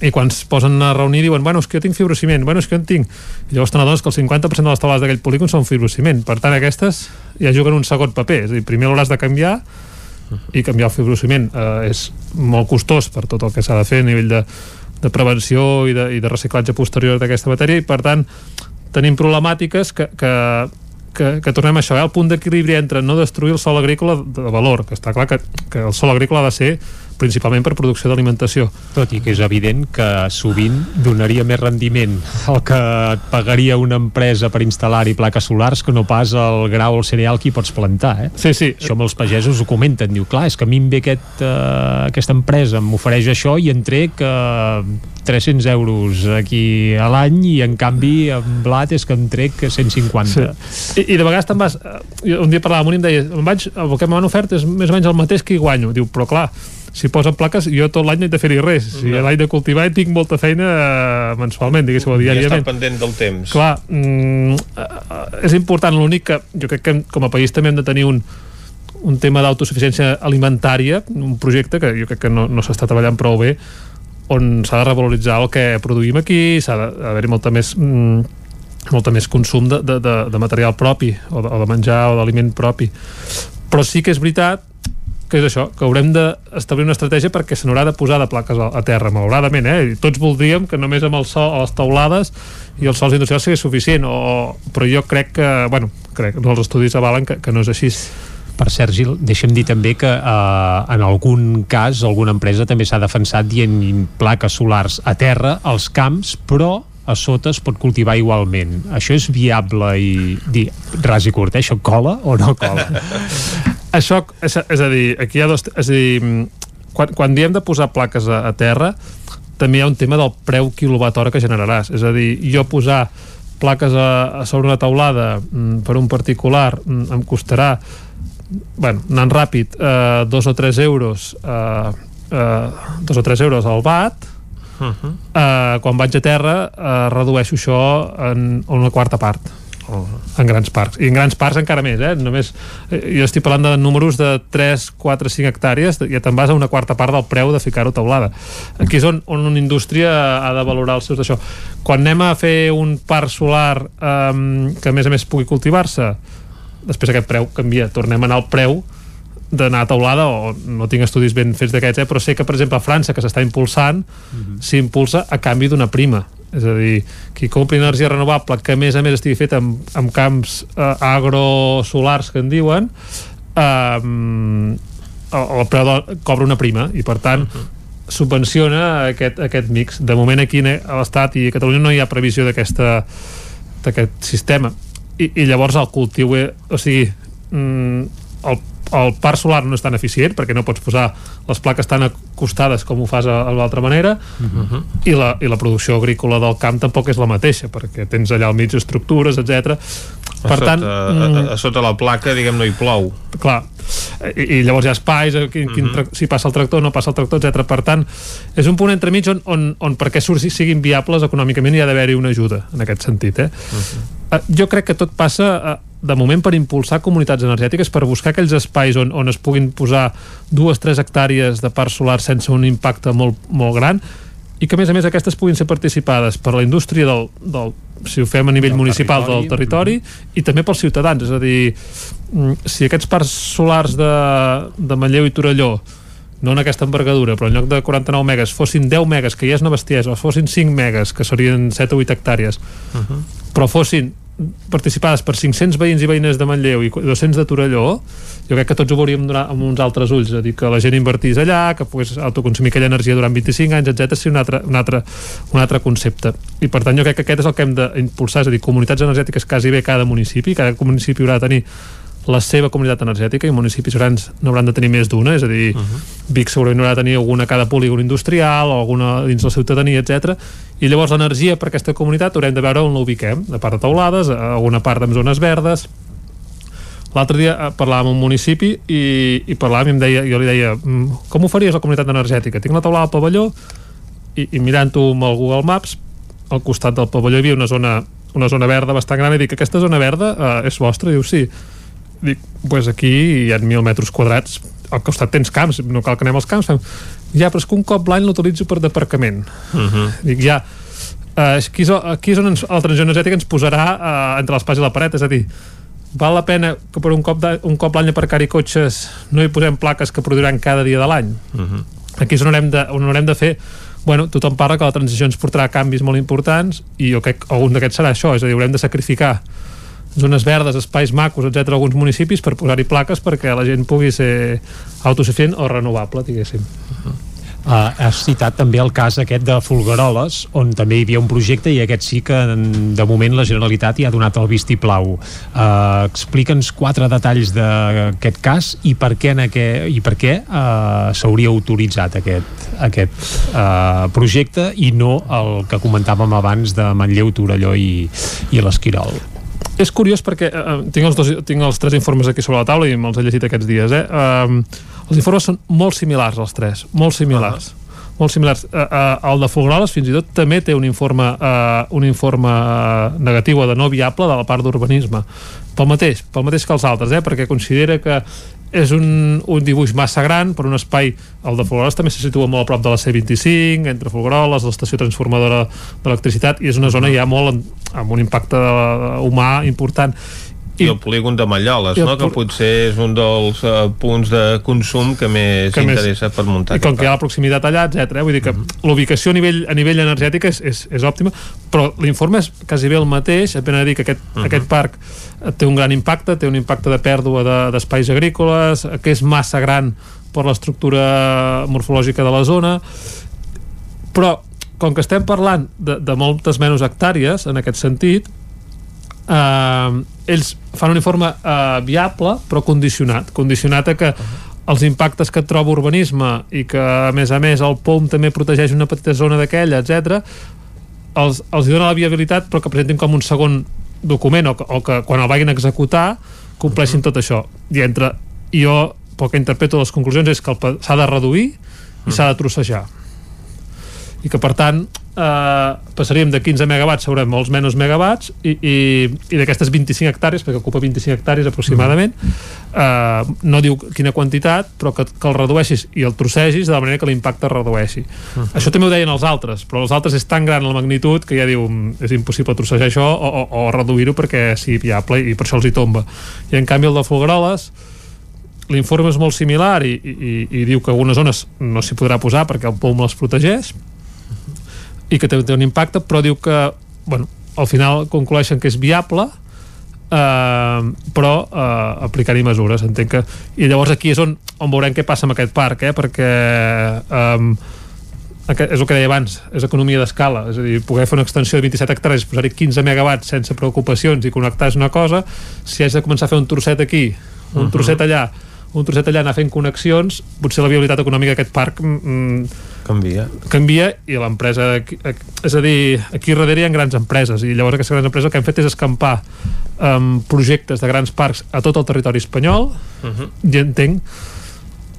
I quan es posen a reunir diuen, bueno, és que jo tinc fibrociment, bueno, és que jo en tinc i llavors t'adones que el 50% de les taulades d'aquell polígon són fibrociment, per tant aquestes ja juguen un segon paper, és a dir, primer l'hauràs de canviar i canviar el fibrociment. Eh, és molt costós per tot el que s'ha de fer a nivell de, de prevenció i de, i de reciclatge posterior d'aquesta matèria i per tant tenim problemàtiques que, que, que, que tornem a això, eh? el punt d'equilibri entre no destruir el sòl agrícola de valor, que està clar que, que el sòl agrícola ha de ser principalment per producció d'alimentació. Tot i que és evident que sovint donaria més rendiment el que et pagaria una empresa per instal·lar-hi plaques solars que no pas el grau o el cereal que hi pots plantar, eh? Sí, sí. Això amb els pagesos ho comenten, diu, clar, és que a mi em ve aquest, uh, aquesta empresa, m'ofereix això i en trec uh, 300 euros aquí a l'any i en canvi en blat és que en trec 150. Sí. I, I de vegades te'n vas... eh, Un dia parlava amb un i em deia em vaig, el que m'han ofert és més o menys el mateix que hi guanyo. Diu, però clar, si posen plaques, jo tot l'any no he de fer-hi res. Si No. l'any de cultivar i tinc molta feina eh, mensualment, diguéssim, o I diàriament. estar pendent del temps. Clar, mm, eh, és important, l'únic que jo crec que com a país també hem de tenir un, un tema d'autosuficiència alimentària, un projecte que jo crec que no, no s'està treballant prou bé, on s'ha de revaloritzar el que produïm aquí, s'ha d'haver-hi molta més mm, molta més consum de, de, de, de material propi o de, o de menjar o d'aliment propi però sí que és veritat que és això, que haurem d'establir una estratègia perquè se n'haurà de posar de plaques a, a terra, malauradament, eh? I tots voldríem que només amb el sol, a les taulades i els sols industrials sigui suficient, o, però jo crec que, bueno, crec que els estudis avalen que, que no és així. Per cert, Gil, deixa'm dir també que eh, en algun cas alguna empresa també s'ha defensat dient plaques solars a terra, als camps, però a sota es pot cultivar igualment. Això és viable i dir ras i curt, eh? això cola o no cola? Això, és, és a dir, aquí hi ha dos... És a dir, mm, quan, quan diem de posar plaques a, a terra, també hi ha un tema del preu quilowatt hora que generaràs. És a dir, jo posar plaques a, a sobre una taulada mm, per un particular mm, em costarà bueno, anant ràpid, eh, dos o tres euros eh, eh, dos o tres euros al bat Uh -huh. eh, quan vaig a terra eh, redueixo això en una quarta part Uh en grans parcs, i en grans parcs encara més eh? Només, eh, jo estic parlant de números de 3, 4, 5 hectàrees ja te'n vas a una quarta part del preu de ficar-ho taulada aquí és on, on una indústria ha de valorar els seus d'això quan anem a fer un parc solar eh, que a més a més pugui cultivar-se després aquest preu canvia, tornem a anar al preu d'anar a taulada o no tinc estudis ben fets d'aquests, eh? però sé que per exemple a França que s'està impulsant s'impulsa a canvi d'una prima és a dir, qui compri energia renovable que a més a més estigui fet amb, amb camps eh, agrosolars que en diuen eh, el, el preu de, cobra una prima i per tant subvenciona aquest, aquest mix. De moment aquí a l'Estat i a Catalunya no hi ha previsió d'aquest sistema. I, i llavors el cultiu eh, o sigui mm, el el parc solar no és tan eficient perquè no pots posar les plaques tan acostades com ho fas a, a l'altra manera Uh -huh. i la, i la producció agrícola del camp tampoc és la mateixa perquè tens allà al mig estructures, etc. a, sota, a, a, a sota la placa diguem no hi plou clar, i, i llavors hi ha espais eh, quin, quin, tra- si passa el tractor, no passa el tractor, etc. Per tant, és un punt entremig on, on, on perquè siguin viables econòmicament hi ha d'haver-hi una ajuda en aquest sentit. Eh? Uh, jo crec que tot passa eh, de moment per impulsar comunitats energètiques, per buscar aquells espais on, on es puguin posar dues, tres hectàrees de parc solar sense un impacte molt, molt gran i que a més a més aquestes puguin ser participades per la indústria del, del si ho fem a nivell Del municipal territori. del territori i també pels ciutadans, és a dir mm, si aquests parcs solars de, de Manlleu i Torelló no en aquesta envergadura, però en lloc de 49 megas fossin 10 megas, que ja és una bestiesa o fossin 5 megas, que serien 7 o 8 hectàrees Uh -huh. però fossin participades per 500 veïns i veïnes de Manlleu i 200 de Torelló jo crec que tots ho veuríem donar amb uns altres ulls és a dir, que la gent invertís allà, que pogués autoconsumir aquella energia durant 25 anys, etc. sí un altre, un, altre, un altre concepte i per tant jo crec que aquest és el que hem d'impulsar és a dir, comunitats energètiques quasi bé cada municipi cada municipi haurà de tenir la seva comunitat energètica i municipis grans n'hauran de tenir més d'una, és a dir, uh -huh. Vic segurament haurà de tenir alguna a cada polígon industrial o alguna dins la ciutadania, etc. I llavors l'energia per aquesta comunitat haurem de veure on la ubiquem, de part de taulades, a alguna part amb zones verdes, L'altre dia eh, parlàvem amb un municipi i, i parlàvem i em deia, jo li deia "Mm, com ho faries la comunitat energètica? Tinc la taulada al pavelló i, i mirant-ho amb el Google Maps al costat del pavelló hi havia una zona, una zona verda bastant gran i dic, aquesta zona verda eh, és vostra? Diu, sí. Dic, pues aquí hi ha mil metres quadrats. Al costat tens camps, no cal que anem als camps. Fem, ja, però és que un cop l'any l'utilitzo per d'aparcament. Uh -huh. dic, ja eh, aquí, és, aquí és on ens, la transició energètica ens posarà eh, entre l'espai i la paret, és a dir val la pena que per un cop, de, un cop l'any aparcar-hi cotxes no hi posem plaques que produiran cada dia de l'any. Uh -huh. aquí és on haurem de, on haurem de fer bueno, tothom parla que la transició ens portarà canvis molt importants i jo crec que algun d'aquests serà això és a dir, haurem de sacrificar zones verdes, espais macos, etc alguns municipis per posar-hi plaques perquè la gent pugui ser autosuficient o renovable, diguéssim. Uh, has citat també el cas aquest de Folgueroles, on també hi havia un projecte i aquest sí que en- de moment la Generalitat hi ha donat el vistiplau. Uh, Explica'ns quatre detalls d'aquest cas i per què, en aquest, i per què uh, s'hauria autoritzat aquest, aquest uh, projecte i no el que comentàvem abans de Manlleu, Torelló i, i l'Esquirol. És curiós perquè eh, tinc, els dos, tinc els tres informes aquí sobre la taula i me'ls he llegit aquests dies. Eh? Um, els informes són molt similars, els tres, molt similars. molt similars. Uh, uh, el de Folgueroles fins i tot també té un informe, uh, un informe uh, negatiu o de no viable de la part d'urbanisme. Pel mateix, pel mateix que els altres, eh? perquè considera que és un, un dibuix massa gran per un espai, el de Folgueroles també se situa molt a prop de la C25, entre Folgueroles, l'estació transformadora d'electricitat, i és una zona ja molt en- amb un impacte humà important. I el polígon de Malloles, no? que potser és un dels uh, punts de consum que més Que més- interessa per muntar i com que hi ha la proximitat allà, etc. Vull dir que l'ubicació a nivell, a nivell energètic és, és, és òptima, però l'informe és quasi bé el mateix, et ven a dir que aquest, uh -huh. aquest parc eh, té un gran impacte, té un impacte de pèrdua de- d'espais de, agrícoles, eh, que és massa gran per l'estructura morfològica de la zona, però com que estem parlant de, de moltes menys hectàrees en aquest sentit eh, ells fan un informe eh, viable però condicionat. Condicionat a que els impactes que troba urbanisme i que a més a més el POM també protegeix una petita zona d'aquella, etc els, els dona la viabilitat però que presentin com un segon document o que, o que quan el vagin a executar compleixin tot això. I entre jo pel que interpreto les conclusions és que s'ha de reduir i s'ha de trossejar i que per tant eh, passaríem de 15 megawatts a molts menys megawatts i, i, i d'aquestes 25 hectàrees perquè ocupa 25 hectàrees aproximadament eh, no diu quina quantitat però que, que el redueixis i el trossegis de la manera que l'impacte es redueixi uh -huh. això també ho deien els altres però els altres és tan gran la magnitud que ja diu és impossible trossejar això o, o, o reduir-ho perquè sigui viable i per això els hi tomba i en canvi el de Folgueroles l'informe és molt similar i, i, i diu que algunes zones no s'hi podrà posar perquè el POM les protegeix i que té, té un impacte, però diu que bueno, al final conclueixen que és viable eh, però eh, aplicar-hi mesures entenc que, i llavors aquí és on, on veurem què passa amb aquest parc eh, perquè eh, és el que deia abans, és economia d'escala és a dir, poder fer una extensió de 27 hectàrees posar-hi 15 megawatts sense preocupacions i connectar és una cosa, si has de començar a fer un trosset aquí, un uh -huh. trosset allà un trosset allà anar fent connexions potser la viabilitat econòmica d'aquest parc mm, canvia canvia i l'empresa és a dir, aquí darrere hi ha grans empreses i llavors aquestes grans empreses el que han fet és escampar um, projectes de grans parcs a tot el territori espanyol uh -huh. i entenc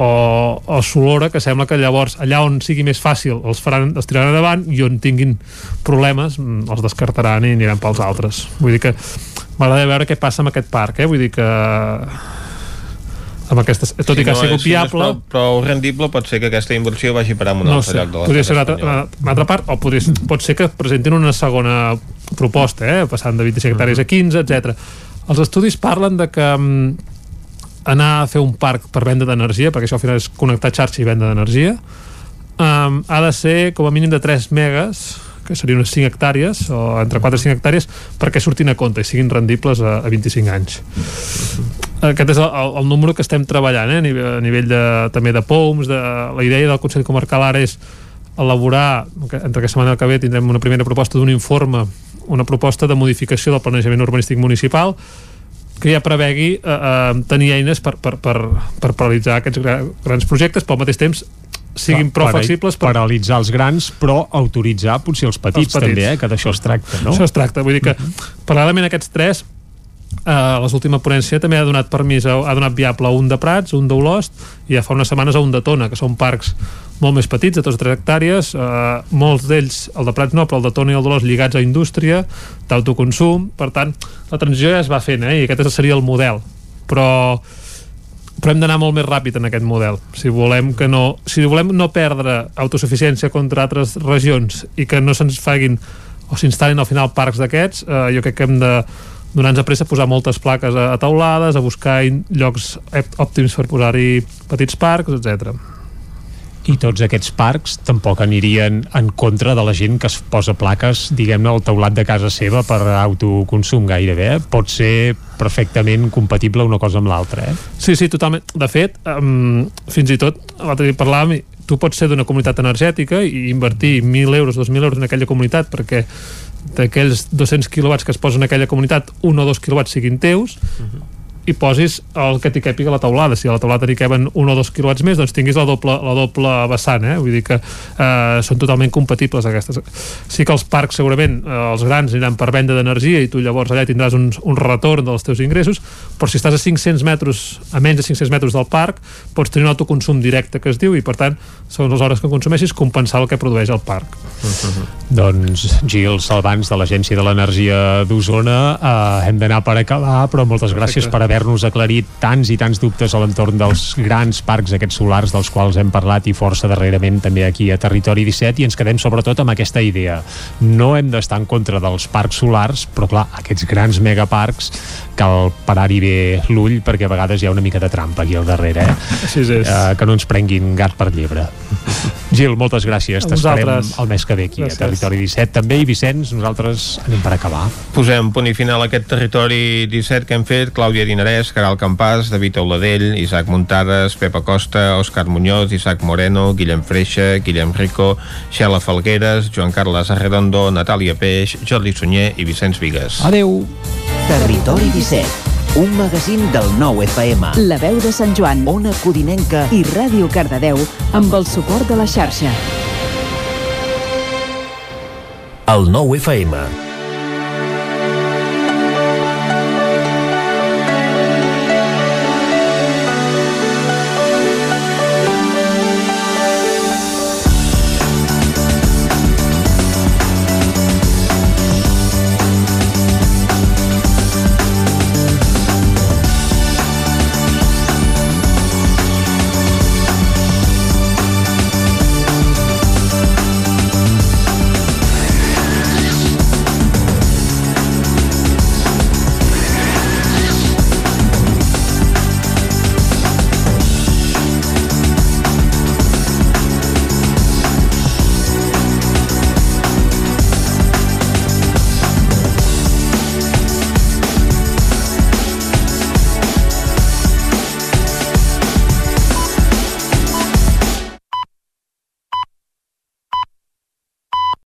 o, o Solora, que sembla que llavors allà on sigui més fàcil els, faran, els tiraran endavant i on tinguin problemes mm, els descartaran i aniran pels altres vull dir que m'agrada veure què passa amb aquest parc eh? vull dir que amb aquestes, tot si i que no ha sigut viable si no prou, prou rendible pot ser que aquesta inversió vagi parar en un no altre sé, lloc de podria ser una altra, una, altra part o podria, pot ser que presentin una segona proposta eh, passant de 25 hectàrees a 15, etc. Els estudis parlen de que um, anar a fer un parc per venda d'energia perquè això al final és connectar xarxa i venda d'energia um, ha de ser com a mínim de 3 megas que serien unes 5 hectàrees o entre 4 i 5 hectàrees perquè surtin a compte i siguin rendibles a, a 25 anys aquest és el, el, el número que estem treballant eh? a nivell, a nivell de, també de POMS de, la idea del Consell Comarcal ara és elaborar, entre aquesta setmana que ve tindrem una primera proposta d'un informe una proposta de modificació del planejament urbanístic municipal que ja prevegui eh, eh, tenir eines per, per, per, per paralitzar aquests grans projectes, però al mateix temps siguin prou flexibles per... paralitzar els grans però autoritzar potser els petits, els petits. també, eh? que d'això es tracta no? això es tracta, vull dir que uh -huh. paral·lelament a aquests tres eh, l'última ponència també ha donat permís ha donat viable a un de Prats, un d'Olost i ja fa unes setmanes a un de Tona que són parcs molt més petits, de 2 o 3 hectàrees eh, molts d'ells, el de Prats no però el de Tona i el d'Olost lligats a indústria d'autoconsum, per tant la transició ja es va fent eh? i aquest seria el model però però hem d'anar molt més ràpid en aquest model. Si volem que no si volem no perdre autosuficiència contra altres regions i que no se'ns faguin o s'instal·lin al final parcs d'aquests eh, jo crec que hem de donar-nos a pressa posar moltes plaques a, a taulades, a buscar llocs òptims per posar-hi petits parcs, etc i tots aquests parcs tampoc anirien en contra de la gent que es posa plaques, diguem-ne, al teulat de casa seva per autoconsum gairebé. Eh? Pot ser perfectament compatible una cosa amb l'altra, eh? Sí, sí, totalment. De fet, um, fins i tot, l'altre dia parlàvem, tu pots ser d'una comunitat energètica i invertir 1.000 euros, 2.000 euros en aquella comunitat perquè d'aquells 200 quilowatts que es posen en aquella comunitat, un o dos quilowatts siguin teus, uh -huh i posis el que t'hi càpiga a la taulada si a la taulada t'hi caben un o dos quilowatts més doncs tinguis la doble, la doble vessant eh? vull dir que eh, són totalment compatibles aquestes. sí que els parcs segurament eh, els grans aniran per venda d'energia i tu llavors allà tindràs un, un retorn dels teus ingressos però si estàs a 500 metres a menys de 500 metres del parc pots tenir un autoconsum directe que es diu i per tant segons les hores que consumeixis compensar el que produeix el parc uh -huh. Doncs Gil Salvans de l'Agència de l'Energia d'Osona eh, hem d'anar per acabar però moltes gràcies Perfecte. per haver haver-nos aclarit tants i tants dubtes a l'entorn dels grans parcs aquests solars dels quals hem parlat i força darrerament també aquí a Territori 17 i ens quedem sobretot amb aquesta idea. No hem d'estar en contra dels parcs solars però clar, aquests grans megaparcs cal parar-hi bé l'ull perquè a vegades hi ha una mica de trampa aquí al darrere eh? Així és. Uh, que no ens prenguin gat per llebre. Gil, moltes gràcies, t'esperem el mes que ve aquí gràcies. a Territori 17 també i Vicenç, nosaltres anem per acabar. Posem punt i final a aquest Territori 17 que hem fet, Clàudia Dinarès Caral Campàs, David Auladell Isaac Muntades, Pepa Costa, Òscar Muñoz Isaac Moreno, Guillem Freixa Guillem Rico, Xela Falgueres Joan Carles Arredondo, Natàlia Peix Jordi Sunyer i Vicenç Vigues Adeu Territori 17 un magazín del nou FM. La veu de Sant Joan, Ona Codinenca i Ràdio Cardedeu amb el suport de la xarxa. El nou FM